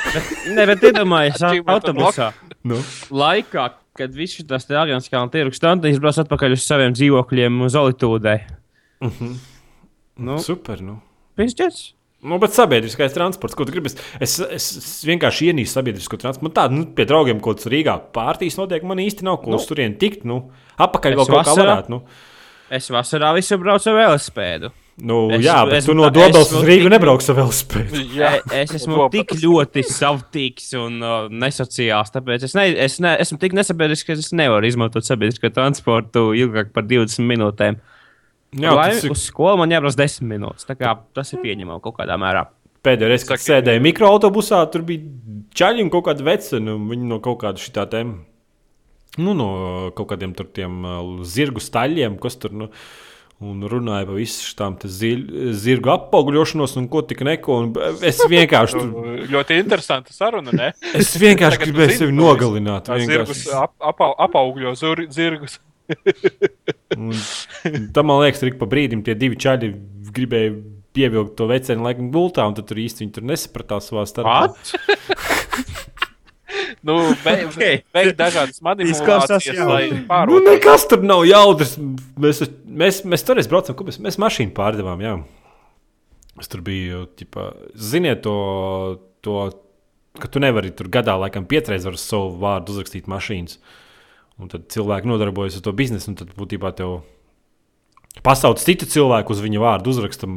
Nē, bet iedomājieties, Achievement autobusā. Nu. Laikā, kad viss šis Dārgājas kalna tirgus standarts brauc atpakaļ uz saviem dzīvokļiem uz Olitūdai. Nu, Super. Nu. Pizģets? Nu, bet sabiedriskais transports, ko tu gribi? Es, es, es vienkārši ienīstu sabiedrisko transportu. Man tāda, nu, pie draugiem, ko tas Rīgā pārtīs, notiek, man īsti nav ko Nu. uz turieni tikt. Nu, apakaļ vēl kaut kā varētu. Nu. Es vasarā visur braucu ar velosipēdu. Nu, Es- jā, bet es- tu no es- uz Rīgu nebrauks ar velospēdu. Jā, E- Es esmu tik ļoti savtīgs un uh, nesociāls. Tāpēc es, ne, es ne, esmu tik nesabiedrisks, ka es nevaru izmantot sabiedrisko transportu ilgāk par 20 minūtēm. Jā, Lai tas ir uz skolu man jābrauc 10 minūtes. Tā kā tas ir pieņemami kaut kādā mērā. pēdējā reize, kad sēdēju mikroautobusā. Tur bija čaļi un kaut kāda vecena. Viņi no kaut kāda šitā tēma. Nu, no kaut kādiem tur tiem zirgu staļiem, kas tur. Nu, un runāja par visu šām zirgu apaugļošanos, un ko tik neko. Es vienkārši tur. ļoti interesanta saruna. Ne? Es vienkārši gribēju sevi nogalināt. Zirgus ap, apa, apaugļo zur, zirgus. un, tam man liekas, ka pa brīdim tie divi čaļi gribēja pievilkt to vecenu laikam gultā, un tad tur īsti viņi tur nesapratās savā starpā. nu, beig, okay. beig dažādas manipulācijas, lai pārvarētu. Nu, nekas tur nav jaudras. Mēs, mēs, mēs toreiz braucam, ko mēs, mēs mašīnu pārdevām. Jā. Es tur biju, ķipa, ziniet, to, to, ka tu nevari tur gadā laikam piecreiz ar savu vārdu uzrakstīt mašīnas. Un tad cilvēki nodarbojas ar to biznesu, un tad būtībā tev pasauc citu cilvēku uz viņa vārdu, uzrakstam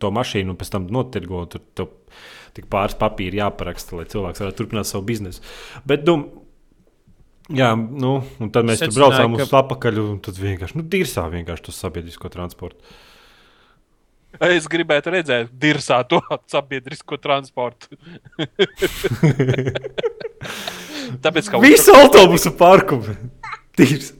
to mašīnu, un pēc tam notirgo. Tur, tur, tik pāris papīri jāparaksta, lai cilvēks varētu turpināt savu biznesu. Bet, nu, jā, nu, un tad mēs tur braucām ka... uz apakaļ, un tad vienkārši, nu, dirsā vienkārši to sabiedrisko transportu. Es gribētu redzēt, dirzā to sabiedrisko transportu. Tāpēc, ka visu autobusu parku tīrs.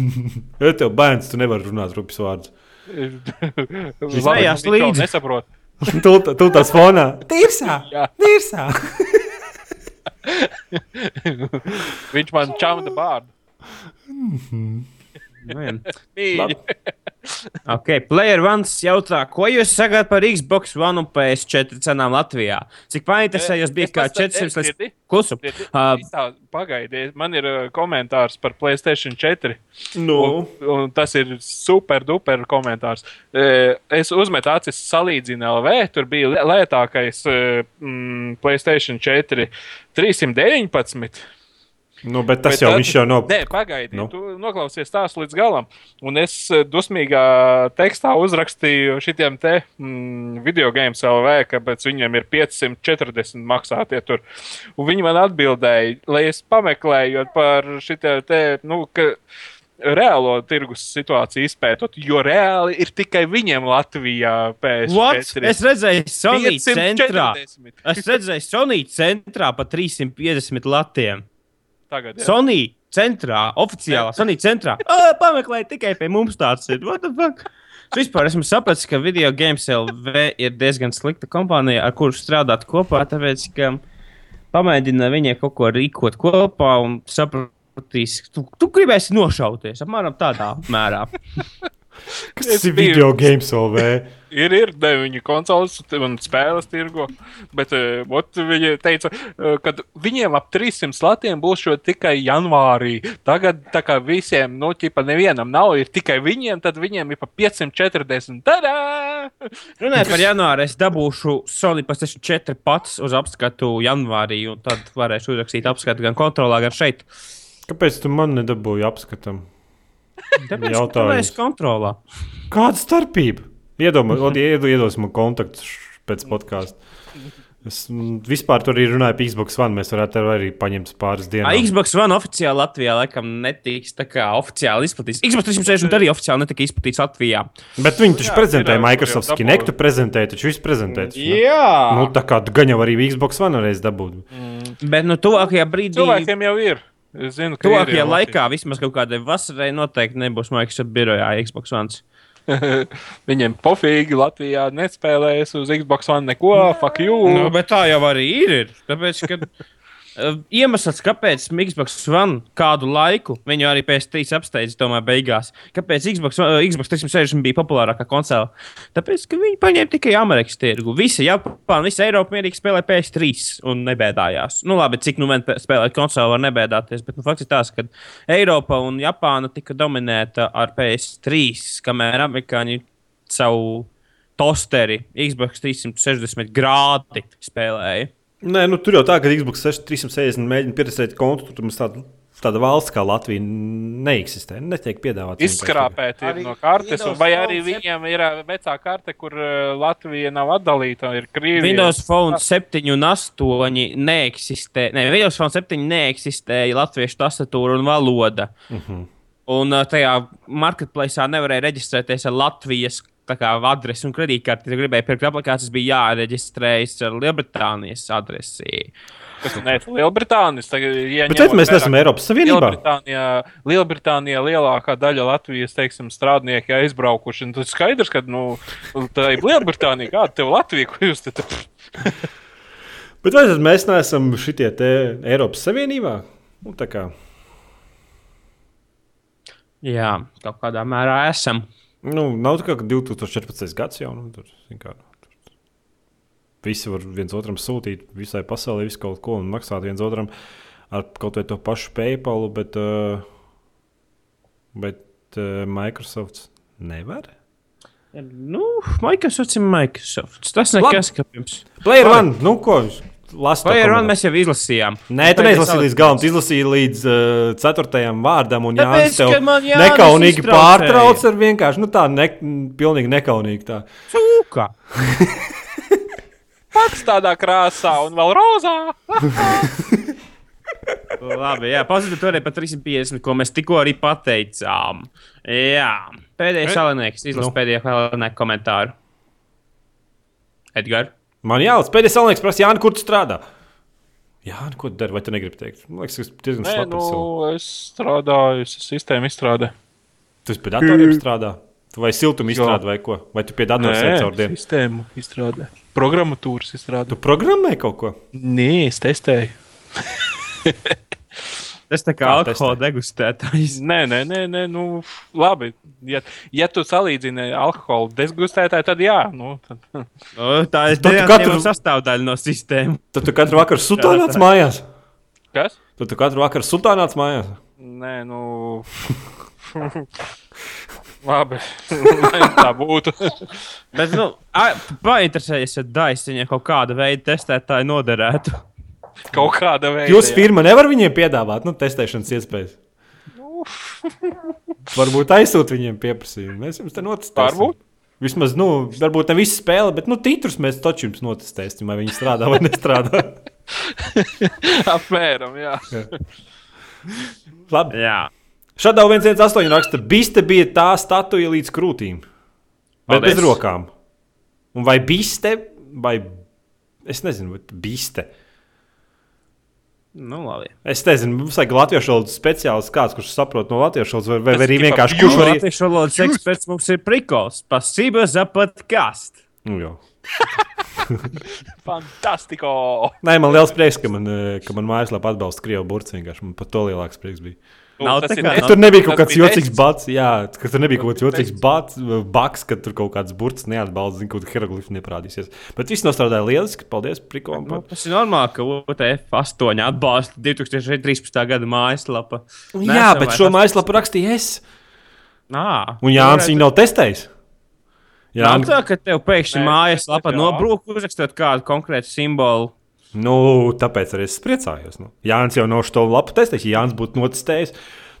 ja tev bērns, tu nevari runāt rupjas vārdus. Viņš smējās līdzi. Nesaprot. Tu tas fonā. Tīrsā! Tīrsā! Viņš man čamda bārdu. Mm -hmm. ok, Player One jautā, ko jūs sagaidat par Xbox One un PS4 cenām Latvijā? Cik painteresējos bija kā 400 līdz klusu? Uh, Pagaidiet, man ir uh, komentārs par PlayStation 4. Nu. Un, un tas ir super duper komentārs. Es uzmetu acis salīdzinu LV, tur bija lētākais mm, PlayStation 4 319. Nu, bet tas bet jau, tad, jau nav. Nē, pagaidi, nu. tu noklausies tās līdz galam. Un es eh, dusmīgā tekstā uzrakstīju šitiem te mm, video games LV, kāpēc viņiem ir 540 maksātie tur. Un viņi man atbildēja, lai es pameklēju par šitiem te, nu, ka reālo tirgus situāciju izpētot, jo reāli ir tikai viņiem Latvijā PS4. Es redzēju, Sony centrā. Es redzēju, Sony centrā pa 350 latiem. Tagad, jā. Sony centrā, oficiālā Sony centrā. Oh, pameklējiet, tikai pie mums tāds ir. Es vispār esmu sapratis, ka video games LV ir diezgan slikta kompānija, ar kuru strādāt kopā, tāpēc, ka pamēģina viņai kaut ko rīkot kopā un sapratīs, ka tu, tu gribēsi nošauties apmēram tādā mērā. Kas ir video games LV? Ir, ir deviņi konsoles un spēles tirgo. Bet uh, viņi teica, uh, ka viņiem ap 300 latiem būs šo tikai janvārī. Tagad tā kā visiem, nu, ķipa nevienam nav, ir tikai viņiem, tad viņiem ir pa 540. Tadā! Runājot par janvāru, es dabūšu Sony PlayStation 4 pats uz apskatu janvārī, un tad varēšu uzrakstīt apskatu gan kontrolā, gan šeit. Kāpēc tu man nedabūji apskatam? Tāpēc, Jautājums. kontrolā. Kāda starpība? Iedomājieties, iedosim kontaktus pēc podkāstu. Es vispār tur arī runāju par Xbox One. Mēs varētu arī paņemt pāris dienas. Xbox One oficiāli Latvijā laikam netiks oficiāli izplatīts. Xbox 360 arī oficiāli netika izplatīts Latvijā. Bet viņi taču prezentēja Microsoft Kinectu, prezentēja taču visu prezentēt. Jā. Nu, tā kā gan jau arī Xbox One reiz dabūt. Mm. Bet nu tuvākajā brīdī. Cilvēkiem jau ir. Es zinu, ka tuvākajā laikā vismaz kaut kādai vasarai noteikti nebūs Microsoft birojā Xbox One. Viņiem pofīgi Latvijā nespēlēs uz Xbox One neko, fuck you. Nu, bet tā jau arī ir. Tāpēc, ka Uh, iemesls, kāpēc Xbox One kādu laiku, viņu arī PS3 apsteidza, tomēr beigās, kāpēc Xbox, uh, Xbox 360 bija populārākā konsole? Tāpēc, ka viņi paņēma tikai Amerikas tirgu. Visi Japāna, visa Eiropa mierīgi spēlē PS3 un nebēdājās. Nu, labi, cik nu vien spēlēt konsoli var nebēdāties, bet nu, fakts ir tas, ka Eiropa un Japāna tika dominēta ar PS3, kamēr amerikāņi savu tosteri Xbox 360 grādi spēlēja. Nē, nu, tur jau tā, ka Xbox 360 mēģina pieredzēt kontu, tur mums tāda, tāda valsts kā Latvija neeksistē. Netiek piedāvāta. Izskrāpēt no kartes, vai arī viņiem ir vecā karte, kur Latvija nav atdalīta. Ir Krievija. Windows Phone 7 un 8 neeksistē. Nē, Windows Phone 7 neeksistēja latviešu tastatūra un valoda. Uh mhm. -huh. Un tajā marketplace'ā nevarēja reģistrēties ar Latvijas adresi un kredītkarti, ja gribēji pirkt aplikācijas, bija jāreģistrējas ar Lielbritānijas adresi. Kas ir Lielbritānijas? Bet tad mēs neesam Eiropas Savienībā. Lielbritānijā, Lielbritānijā lielākā daļa Latvijas teiksim, strādnieki ir aizbraukuši. Tas skaidrs, ka nu, tā ir Lielbritānija. Kāda tev Latvija? Ko jūs te? Bet vai tad mēs neesam šitie te Eiropas Savienībā? Nu, tā kā. Jā, kaut kādā mērā esam. Nu, nav tā kā 2014. gads jau. Nu, tur, kā, tur. Visi var viens otram sūtīt visai pasaulē visu kaut ko un maksāt viens otram ar kaut vai to pašu PayPal, bet, uh, bet uh, Microsoft nevar. Nu, Microsoft ir Microsoft. Tas nekas, kāpēc. Player One, nu ko? Lasu Vai ar mēs jau izlasījām? Nē, tu neizlasīji līdz galam. Izlasīji līdz uh, ceturtajam vārdam, un Jānis tev nekaunīgi iztraucēja. pārtrauc ar vienkārši, nu tā, ne, pilnīgi nekaunīgi tā. Cūka! Pats tādā krāsā un vēl rozā. Labi, jā, to arī par 350, ko mēs tikko arī pateicām. Jā, pēdējais E? salinieks, izlaiž Nu. nu. pēdējo salinieka komentāru. Edgars. Man jālas, pēdējais salnieks prasa, Jāni, kur tu strādā? Jā, nu, ko tu dari, vai tu negribi teikt? Man liekas, tas ir diezgan Nē, slapjš. nu, es strādāju, es sistēmu izstrādāju. Tu esi pie datoriem strādā? Tu vai siltumu Jā. izstrādā vai ko? Vai tu pie datora sēdi caur dienu? sistēmu izstrādāju. Programmatūras Tu izstrādāju. programmē kaut ko? Nē, es testēju. Tas tā kā alkohola degustētājs. Nē, nē, nē, nē nu, labi. Ja, ja tu salīdzini alkoholu degustētāju, tad jā. Nu, tad, O, tā ir tā katru- sastāvdaļa no sistēmas. Tad tu katru vakaru sultānāts mājās? kas? Tad tu katru vakaru sultānāts mājās? Nē, nu. Labi, tā būtu. Bet, nu, painteresējies, ja Dais viņai kaut kāda veida testētāji noderētu. Kaut kāda veida. Jūsu jā. firma nevar viņiem piedāvāt nu, testēšanas iespējas. Varbūt aizsūt viņiem pieprasījumu. Mēs jums te notestēsim. Varbūt. Vismaz, nu, varbūt ne visu spēli, bet nu, titrus mēs taču jums notestēsim, vai viņi strādā vai nestrādā. Apmēram, jā. Labi. Jā, Šādā 118 raksta, biste bija tā statuja līdz krūtīm. Bet Paldies. bez rokām. Un vai biste, vai es nezinu, biste. Nu, labi. Es nezinu, mums vajag latviešu valodas speciālists, kāds, kurš saprot no latviešu valodas, vai, vai arī vienkārši kurš var Latvijas valodas eksperts mums ir prikols. Pasība za podkāstu. Nu. Fantastiko! Nē, man liels prieks, ka man, eh, ka man mājaslapā atbalsta Krievijas burbuļs. vienkārši. Man pat to lielāks prieks bija. Nav Tas tā Ja tur nebija kaut kāds jocīgs bats, jā, ka tur nebija kaut kāds bija jocīgs bats, baks, ka tur kaut kāds burts neatbalsta, zina, kaut kāda hieroglifa neparādīsies. Bet viss nostrādāja lieliski. Paldies, Prikolam. Nu, tas ir normāli, ka UTF-8 atbalsta 2013. gada mājaslapa. Jā, Nesam bet vairs šo tas- mājaslapu rakstīju es. Nā, Un Jānis viņu nav testējis. Jā, Jā, tā, ka tev pēkšņi mājaslapa jā. nobrūk, uzrakstot kādu konkrētu simbolu. Nu, tāpēc arī es priecājos. Nu. Jānis jau nav šo lapu testējis. Ja Jānis būtu notestējis,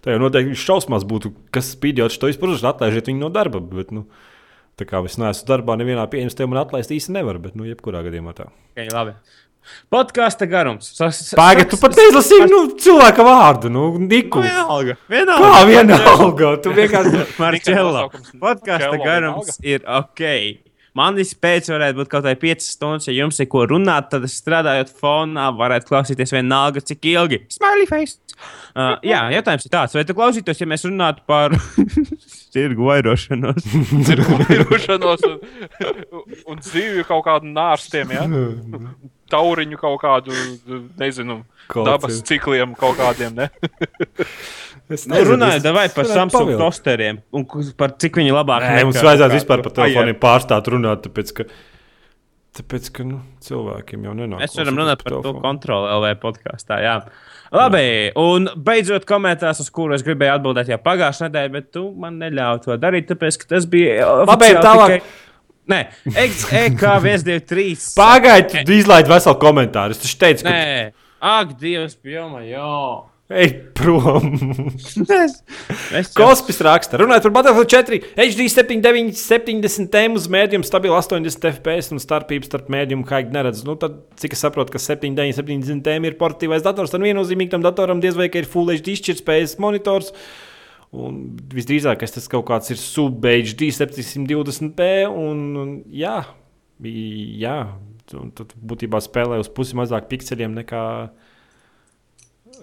tad jau noteikti viņš šausmās būtu, kas spīdjot to vispār, atlaižiet viņu no darba. Bet, nu, tā kā es neesmu darbā, nevienā pieņemstē man atlaist īsti nevar, bet, nu, jebkurā gadījumā tā. Okay, labi. Podkāsta garums. Pagaid, tu pat neizlasīji nu, cilvēka vārdu, nu, Niku. Nu, vienalga. Kā Vienalga. vienalga? Tu vienkārši. Nosaukums Podkāsta garums ir ok. Man vispēc varētu būt kaut kādā 5 stundas, ja jums ir ko runāt, tad strādājot fonā, varētu klausīties vienalga, cik ilgi. Smiley face! Uh, jā, jautājums ir tāds, vai tu klausītos, ja mēs runātu par tirgu vairošanos? Cirkulēšanos un, un dzīvi kaut kādu nārstiem, ja? tauriņu kaut kādu, nezinu, Kaut dabas ir. cikliem kaut kādiem. Ne? Nu, runājot es- vai par Samsung pavilkt. tosteriem un par cik viņi labāk Nē, mums nekā vajadzētu kaut vispār par telefoniem pārstāt runāt, tāpēc ka, tāpēc, ka nu, cilvēkiem jau nenāk. Mēs varam runāt pa par to kontroli LV podkāstā. Jā. Labi, un beidzot komentārs, uz kuru es gribēju atbildēt jau pagājušajā nedēļā, bet tu man neļāvi to darīt, tāpēc ka tas bija. Labi, tālāk. tikai- Nē, EK123. Pagaid, tu izlaid veselu komentāru. Es taču teicu, ka Nē, ak, Dievs, pjoma, jā. Ej prom. Kospis raksta, runājot par Battlefield 4, HD 79, 70 tēmu uz mēdījumu, stabilu 80 FPS un starpību starp mēdījumu haigi neredz. Nu, tad, cik es saprotu, ka 79, 70 tēma ir portatīvais dators, tad viennozīmīgi tam datoram diez vai ir Full HD izšķirtspējas monitors. Un visdrīzākais tas kaut kāds ir sub-HD 720p. Un, un, jā, jā, un tad būtībā spēlē uz pusi mazāk pikseļiem nekā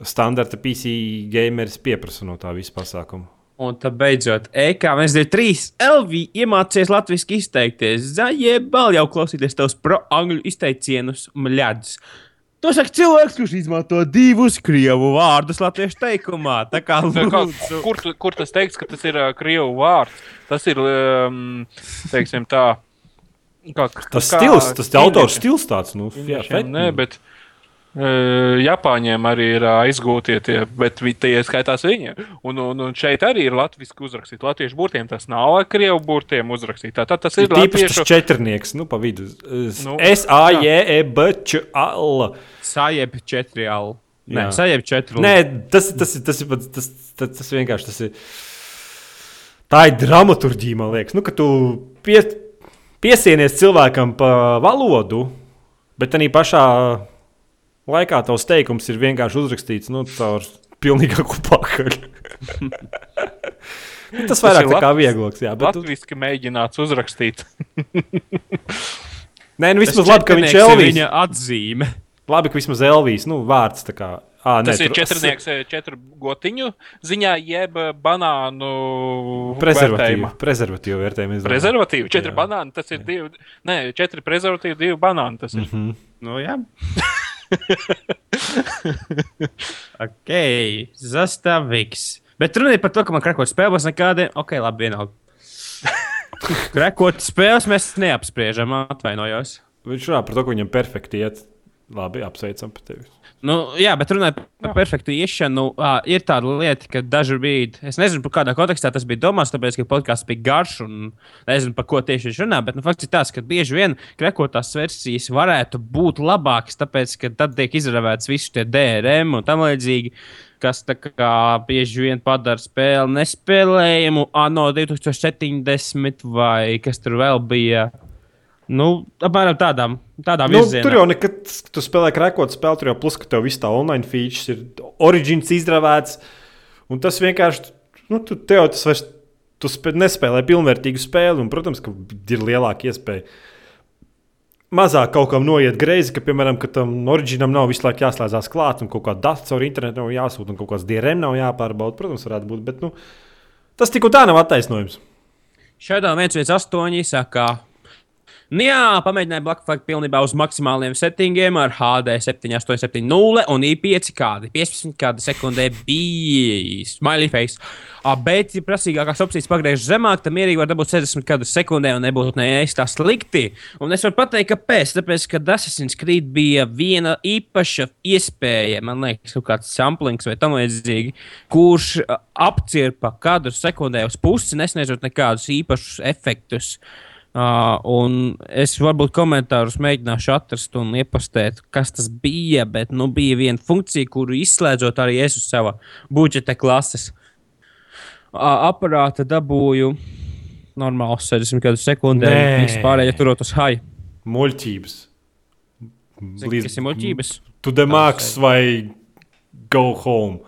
standarta PC gameris pieprasa no tā visa pasākuma. Un tad beidzot, EK123 LV iemācījies latviešu izteikties. Zaļie bal jau klausīties tavus pro-angļu izteicienus, mļadz. To saka cilvēks, kurš izmanto divus krievu vārdus latviešu teikumā. Tā kā Tā kā, kur, kur tas teiks, ka tas ir uh, krievu vārds? Tas ir, um, teiksim, tā. Kā, Tas kā stils, tas ķīnieši- autors stils tāds, nu, jā, fet, Nē, bet uh, Japāņiem arī ir aizgūtie tie, bet tie skaitās viņi. Un, un, un šeit arī ir latviešu uzrakstīts. Latviešu burtiem tas nav krievu burtiem uzrakstīts. Tā tad tas ir latviešu. tas četrnieks, nu, pa vidu. Nu, S, A, J, E, B, Č, A, L. Sajēp četri alu. Nē, sajēp četri. Nē, tas, tas, ir- tas, ir pats- tas, tas, tas vienkārši tas ir. Tā ir dramaturgija, man liekas. Nu, ka tu pie, piesienies cilvēkam pa valodu, bet arī pašā laikā tavs teikums ir vienkārši uzrakstīts nu, caur pilnīgāku pakaļ. Nu, tas vairāk ir tā kā viegloks, jā. Bet, tu- Latvijas mēģināts uzrakstīt. nē, nu Tas vismaz labi, ka viņš ir četrnieks Elvijas. Viņa atzīme. Labi, ka vismaz Elvijas, nu, vārds tā kā. À, Tas ir četrnieks, eh, četru gotiņu ziņā, jeb eh, banānu Prezervatīvu, prezervatīvu vērtējumu. Prezervatīvi, četri Jā. banāni, tas ir divi. Nē, četri prezervatīvi, divi banāni. Tas ir. Mhm. Nu, jā. ok, Zastaviks. Bet runa ir par to, ka man krakot spēles nekādiem. Ok, labi, vienalga. Krakot spēles mēs neapspriežam, atvainojos. Viņš runā par to, ka viņam perfekti iet. Labi, apsveicam par tevi. Nu, jā, bet runājot par perfektu iešanu, uh, ir tāda lieta, ka dažu brīdi, es nezinu, kādā kontekstā tas bija domāts, tāpēc, ka podkāsts bija garš un nezinu, par ko tieši viņš runā. Bet nu, fakts ir tas, ka bieži vien krekotās versijas varētu būt labākas, tāpēc, ka tad tiek izravēts visi tie DRM un tam līdzīgi. Kas kā bieži vien padara spēli nespēlējumu, ANO 2070 vai kas tur vēl bija. Nu, apmēram tādām, tādām Nu, virzienām. tur jau nekad, tu spēlē krekot spēli, tur jau plus, ka tev viss tā online features ir origins izravēts. Un tas vienkārši, nu, tu tev tas vairs, tu spē, nespēlē pilnvērtīgu spēli. Un, protams, ka ir lielāka iespēja. Mazāk kaut kam noiet greizi, ka, piemēram, ka tam oriģinam nav visu laiku jāslēdzas klāt, un kaut kāda data caur internetu nav jāsūta, un kaut kāds DRM nav jāpārbauda. Protams, varētu būt, bet nu, tas tik un tā nav attaisnojums. Šādā 1,8 saka, Nu jā, pamēģināju Black Flag pilnībā uz maksimāliem settingiem ar HD 7870 un i5 kādi 15 kādi sekundē bija smiley face. Ah, Bet, ja prasīgākās opcijas pagriež zemāk, tad mierīgi var dabūt 60 kādu sekundē un nebūtu neēst tā slikti. Un es varu pateikt, kāpēc. Tāpēc, ka Assassin's Creed bija viena īpaša iespēja, man liekas, kaut kāds samplings vai tam līdzīgi, kurš a, apcirpa kadru sekundē uz pusi, nesniedzot nekādus īpašus efektus. Uh, un es varbūt komentārus mēģināšu atrast un iepastīt, kas tas bija. Bet nu, bija viena funkcija, kuru izslēdzot arī es uz sava budžeta klases uh, aparāta dabūju normāli 60 kādu sekundē. Vispārējie turot uz high. Muļķības. Cik tas ir muļķības? To the max vai go home.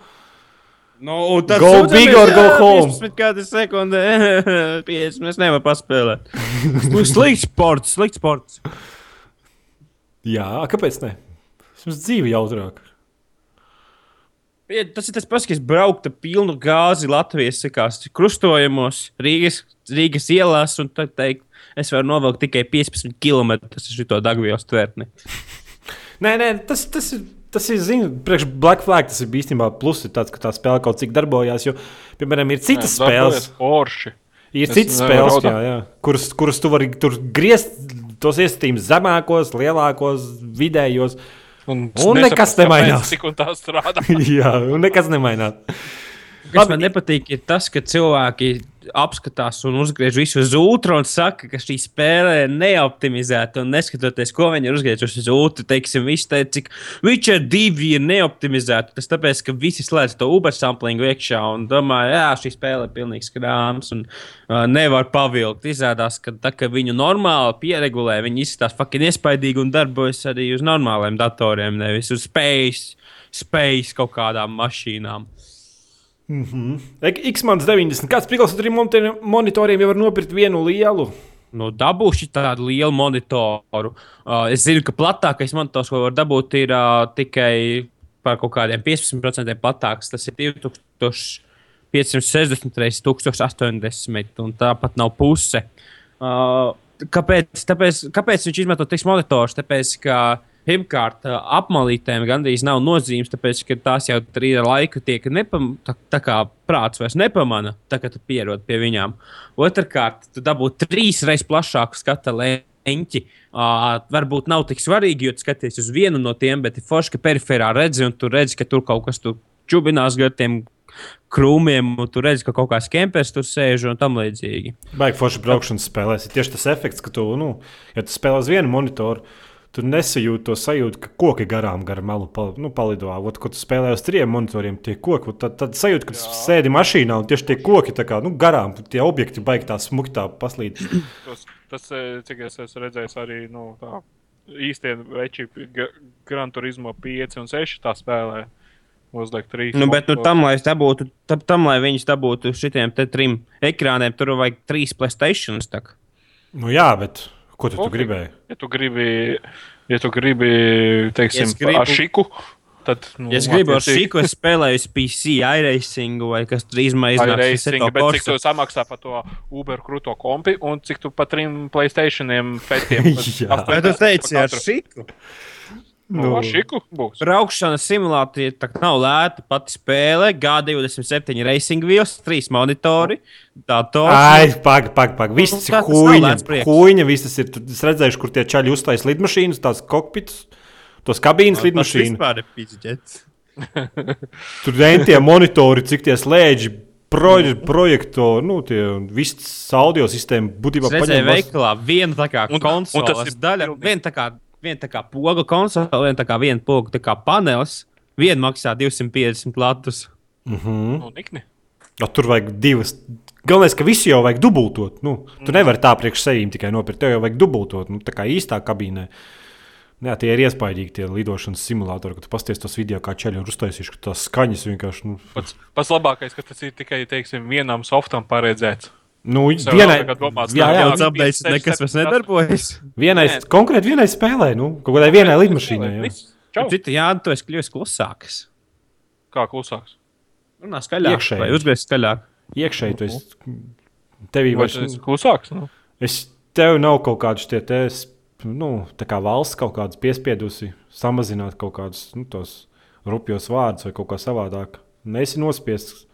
Nu, tad Go big or go home. 15 kādu sekundē. 50 es nevaru paspēlēt. Slikts sports, slikts sports. Jā, kāpēc ne? Mums dzīve jautrāk. Ja, tas ir tas pats, kas braukta pilnu gāzi Latvijas sakās, krustojumos, Rīgas, Rīgas ielās, un tad teikt, es varu novilkt tikai 15 km uz šo Dagvijas tvērtni. Nē, nē, tas, tas ir. Tas ir, zinu, priekš Black Flag tas ir īstenībā plus, ir tāds, ka tā spēle kaut cik darbojās. Jo, piemēram, ir citas spēles, Orši. ir Es citas spēles, jā, jā, kuras, kuras tu vari griezt tos iesaistījumus zemākos, lielākos, vidējos. Un, Un nekas nemainās. Tik un tā strādā. jā, un nekas nemainās. Kas man nepatīk, ir tas, ka cilvēki apskatās un uzgriež visu uz ūtru un saka, ka šī spēle ir neoptimizēta. Un neskatoties, ko viņi ir uzgriezuši uz ūtru, teiksim, viss teica, cik Witcher 2 ir neoptimizēta. Tas tāpēc, ka visi slēdz to Uber samplingu iekšā un domā, jā, šī spēle ir pilnīgs krāms un uh, nevar pavilkt. Izrādās, ka tā, ka viņu normāli pieregulē, viņi izskatās fucking iespaidīgi un darbojas arī uz normāliem datoriem, nevis uz space, space kaut kādām mašīnām. X-Mans 90. Kāds priekšstats ar trim monitoriem jau var nopirkt vienu lielu? Nu, dabūšu tādu lielu monitoru. Uh, es zinu, ka platākais monitors, ko var dabūt, ir uh, tikai par kaut kādiem 15% platāks. Tas ir 2560 reizes 1080, un tāpat nav puse. Uh, kāpēc, tāpēc, kāpēc viņš izmanto tik monitors? Tāpēc, ka pirmkārt, apmalītēm gandrīz nav nozīmes, tāpēc, ka tās jau trīs laika tiek nepam, tā, tā kā prāts vairs nepamana, tā kā tu pierod pie viņām. Otrakārt, tu dabū trīs reizes plašāku skata leņķi. Uh, varbūt nav tik svarīgi, jo skaties uz vienu no tiem, bet ir forši, ka periferā redzi, un tu redzi, ka tur kaut kas tur čubinās gar tiem krūmiem, un tu redzi, ka kaut kāds kempers tur sēž un tam līdzīgi. Baigi forši braukšanas spēlēs. Ir tieši tas efekts, ka tu, nu, ja tu spēlē uz vienu monitoru, tu nesajūti to sajūtu, ka koki garām gar malu pal, nu, palido. Ot, kad tu spēlē uz trim monitoriem, tie koki, tad, tad sajūti, ka tu sēdi mašīnā un tieši tie koki kā, nu, garām, tie objekti baigi tā smuktā paslīd. Tas, tas, cik es esmu redzējis, arī nu, tā, īstie veči Gran Turismo 5 un 6 tā spēlē. Uzliek trīs. Nu, bet nu, tam, lai dabūtu, tam, tam, lai viņus dabūtu šitiem trim ekrāniem, tur vajag trīs PlayStations. Tak. Nu, jā, bet ko tu, okay. tu gribēji? Ja tu gribi, ja tu gribi teiksim, ja gribu... ar šiku. Tad, nu, ja es gribu ar šīku, es spēlēju PC, iRacing vai kas drīzumā iznāks. Bet cik tu samaksā par to Uber krūto kompi un cik tu par trim Playstationiem fetiem? Jā, bet tu teici ar šīku. Nu, būs. Braukšanas simulācija nav lēta. Pati spēle, G27 racing wheels, trīs monitori. Dators. Ai, pagaidi, pagaidi. Pag. Viss tas ir huīņa. Huīņa, viss tas ir. Es redzēju, kur tie čaļi uztais lidmašīnas, tās kokpitus, tos kabīnes no, lidmašīnas. Tur rentie monitori, cik tie slēdži. Proje, projektori, nu, tie visas audio sistēma būtībā paņēma. veikalā viena tā kā konsoles daļa, viena tā kā viena tā kā poga konsole, viena tā kā viena poga tā kā panelis. Viena maksā 250 latus. Mm -hmm. no, nikni. O, tur vajag divas. Galvenais, ka visu jau vajag dubultot. Nu, tu mm. nevari tā priekš sevīm tikai nopirkt. Tev jau vajag dubultot. Nu, tā kā īstā kabīnē. Jā, tie ir iespaidīgi tie lidošanas simulatori, kad pasties tos video, kā ceļš ir uztaisījuši, ka tās skaņas vienkārši. Nu... Pats, pats labākais, ka tas ir tikai teiksim, vienam softam paredzēts. Nu, vienai, domāts, jā, jā, jā updates nekas vairs nedarbojas. Vienai, Nē. konkrēti vienai spēlē, nu, kaut kādai vienai lidmašīnai. Citu, jā, tu esi kļuvis klusāks. Kā klusāks? Runā skaļāk. Iekšēji. Vai uzgriezt skaļāk? Iekšēji tu esi. Tevī vairs. Esi klusāks? Nu? Es, tev nav kaut kādus tie, te, nu, tā kā valsts kaut kādus piespiedusi samazināt kaut kādus, nu, tos rupjos vārdus vai kaut kā savādāk. Nesi nospiests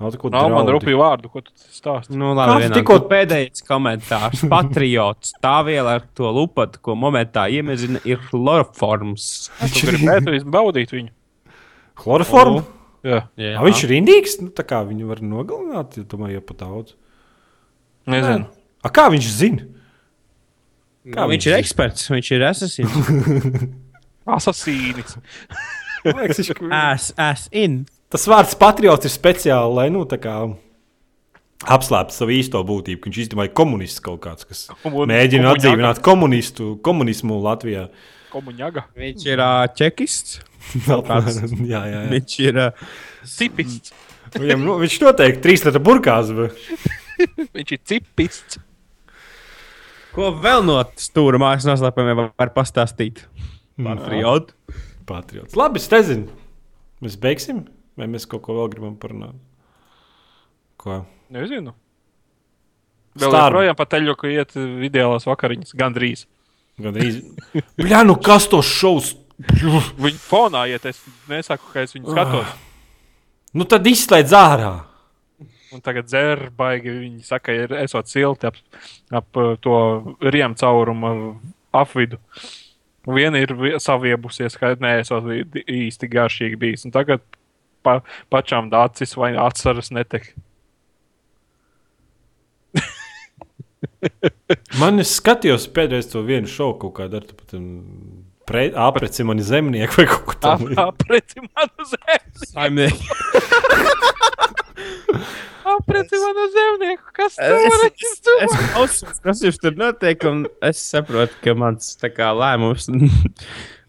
Nav tā, Nav man rupju vārdu, ko tu stāsti. Nu, labi, vienā, tikko pēdējais komentārs. Patriots. Tā viela ar to lupatu, ko momentā iemezina, ir chloroforms. Tu gribētu baudīt viņu. Chloroformu? Jā. Jā. A, viņš ir indīgs. Nu, tā kā viņu var nogalināt, ja tomēr jau pat daudz. Nezinu. A, kā viņš zina? Kā nu, viņš, viņš ir eksperts, viņš ir asasīns. asasīnis. As, as in. Tas vārds patriots ir speciāli, lai nu, kā, apslēptu savu īsto būtību. Viņš īstenībā ir komunists kaut kāds, kas Komun, mēģina komuņaga. atdzīvināt komunistu, komunismu Latvijā. Komuņaga. Viņš ir uh, čekists. jā, jā, jā. Viņš ir uh, cipists. Viņam, nu, viņš noteikti trīs lietu burkās. Bet... viņš ir cipists. Ko vēl no stūra mājas noslēpumiem var pastāstīt? Patriots. Patriots. Labi, es nezinu. Mēs beigsim. Vai mēs kaut ko vēl gribam parunāt? Ko? Nezinu. Vēl joprojām pa teļu, ka iet videālās vakariņas. Gandrīz. Gandrīz. Bļā, nu kas tos šovs? Viņa fonā iet, es nesaku, ka es viņu skatos. Nu tad izslēdz ārā. Un tagad dzēr baigi. Viņi saka, ir esot silti ap, ap to riem caurumu apvidu. Viena ir saviebusies, ka neesot īsti garšīgi bijis. Un tagad pa, pašām dācis vai atceras netek. Man es skatījos pēdējais to vienu šovu kaut kādā ar tādu pre, apreci mani zemnieku vai kaut ko tādu. Apreci mani zemnieku. Apreci manu zemnieku, kas tur Es, var es, es klausos, kas jums tur notiek, un es saprotu, ka mans tā kā, lēmums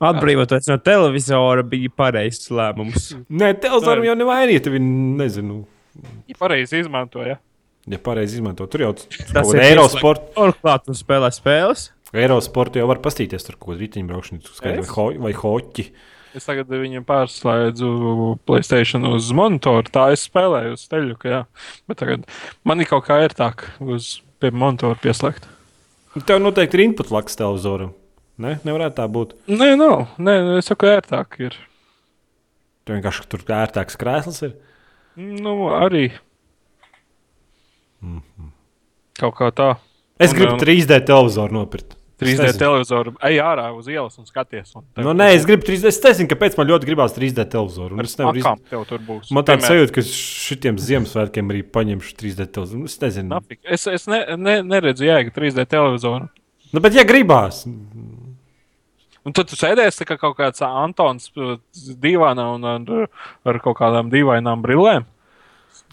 atbrīvoties no televizora bija pareizs lēmums. Nē, televizoram jau nevainīgi. Viņi nezinu. Ja pareizi izmantoja. Ja pareizi izmanto, tur jau Tas ir ir Eirosports. Turklāt, tu spēlē spēles. Eirosports jau var pastīties tur, ko riteņbraukšana, skaidrs, vai, ho vai hoķi. Es tagad viņam pārslēdzu Playstation uz monitoru. Tā es spēlēju uz teļu, ka jā. Bet tagad man ir kaut kā ērtāk uz pie monitora pieslēgt. Tev noteikti ir input laks televizoram. Ne, nevarētu tā būt. Nē, nav. Nē, es saku, ērtāk ir. Tev vienkārši tur ērtāks krēsls ir. Nu, arī. Kaut kā tā. Es Un, gribu um, 3D televizoru nopirkt. Es 3D nezinu. televizoru. Ej ārā uz ielas un skaties. Un Nu, nē, es gribu 3D. Es nezinu, kāpēc man ļoti gribās 3D televizoru. un Es nevaru iz... Akām tev tur būs. Man tāds sajūta, ka šitiem Ziemassvētkiem arī paņemšu 3D televizoru. Es nezinu. nafik. Es, es ne, ne, neredzu jēgu 3D televizoru. Nu, bet, ja gribās, Un tad tu sēdēsi kā kaut kāds Antons uh, divānā un ar, ar kaut kādām dīvainām brillēm.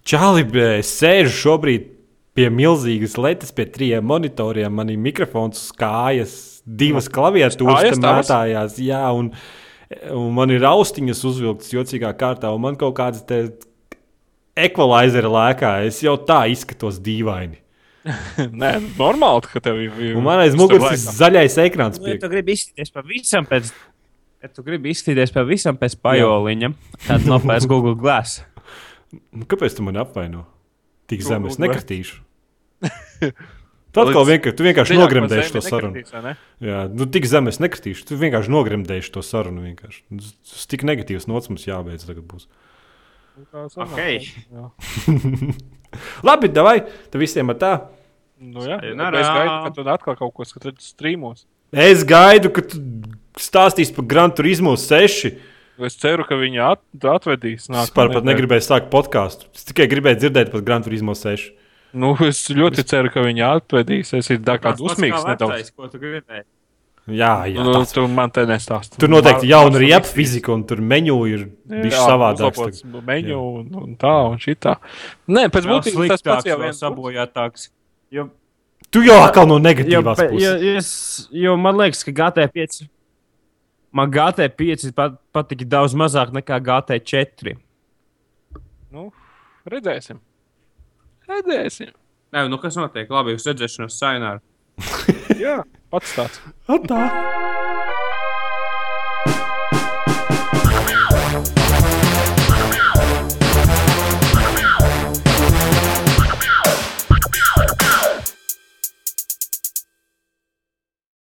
Čāli, sēžu šobrīd pie milzīgas lietas, pie trijiem monitoriem. Man ir mikrofons kājas, divas klaviatūras mētājās. Jā, un, un man ir austiņas uzvilktas jocīgā kārtā, un man kaut kādas ekvalizera lēkā. Es jau tā izskatos dīvaini. Nē, normāli, ka tev ir. Un man aiz muguras ir zaļais ekrāns. Nu, ja tu gribi izskatīties pavisam pēc, ja tu gribi izskatīties pavisam pēc pajoliņa, tad nopērc Google Glass. Nu, Kāpēc tu mani apvaino? Tik zem es nekritīšu. Tu atkal vienkārši, tu vienkārši nogremdēsi to sarunu. Jā, nu, tik zem es nekritīšu. Tu vienkārši nogremdēsi to sarunu. vienkārši. Tas tik negatīvs nots mums jābeidz. tagad būs. Okay. Labi, vai tad visiem ir tā? Nu, jā, Sayonara. es gaidu, ka tu atkal kaut ko skatīsies strīmos. Es gaidu, ka tu stāstīsi par Gran Turismo 6. Es ceru, ka viņi at, atvedīs. Es nākamā par pat negribēju sākt podkāstu. Es tikai gribēju dzirdēt par Gran Turismo 6. Nu, es ļoti ceru, ka viņi atvedīs. Es esmu tā kā dusmīgs nedaudz. Ko tu gribēji? Jā, jā. Nu, tu man te nestāsti. Tur noteikti jauna riepa fizika, un tur menu ir bijis savādāks. Menu un, un tā, un šitā. Nē, pēc būtības tas pats jau viens sabojātāks. Jo, Tu jau atkal no jo, negatīvās jo, puses. es, jo man liekas, ka GT5. Man GT5 pat, patika daudz mazāk nekā GT4. Nu, redzēsim. Redzēsim. Nē, nu kas notiek? Labi, jūs redzēšanos saināru. Jā, pats tāds. O, tā.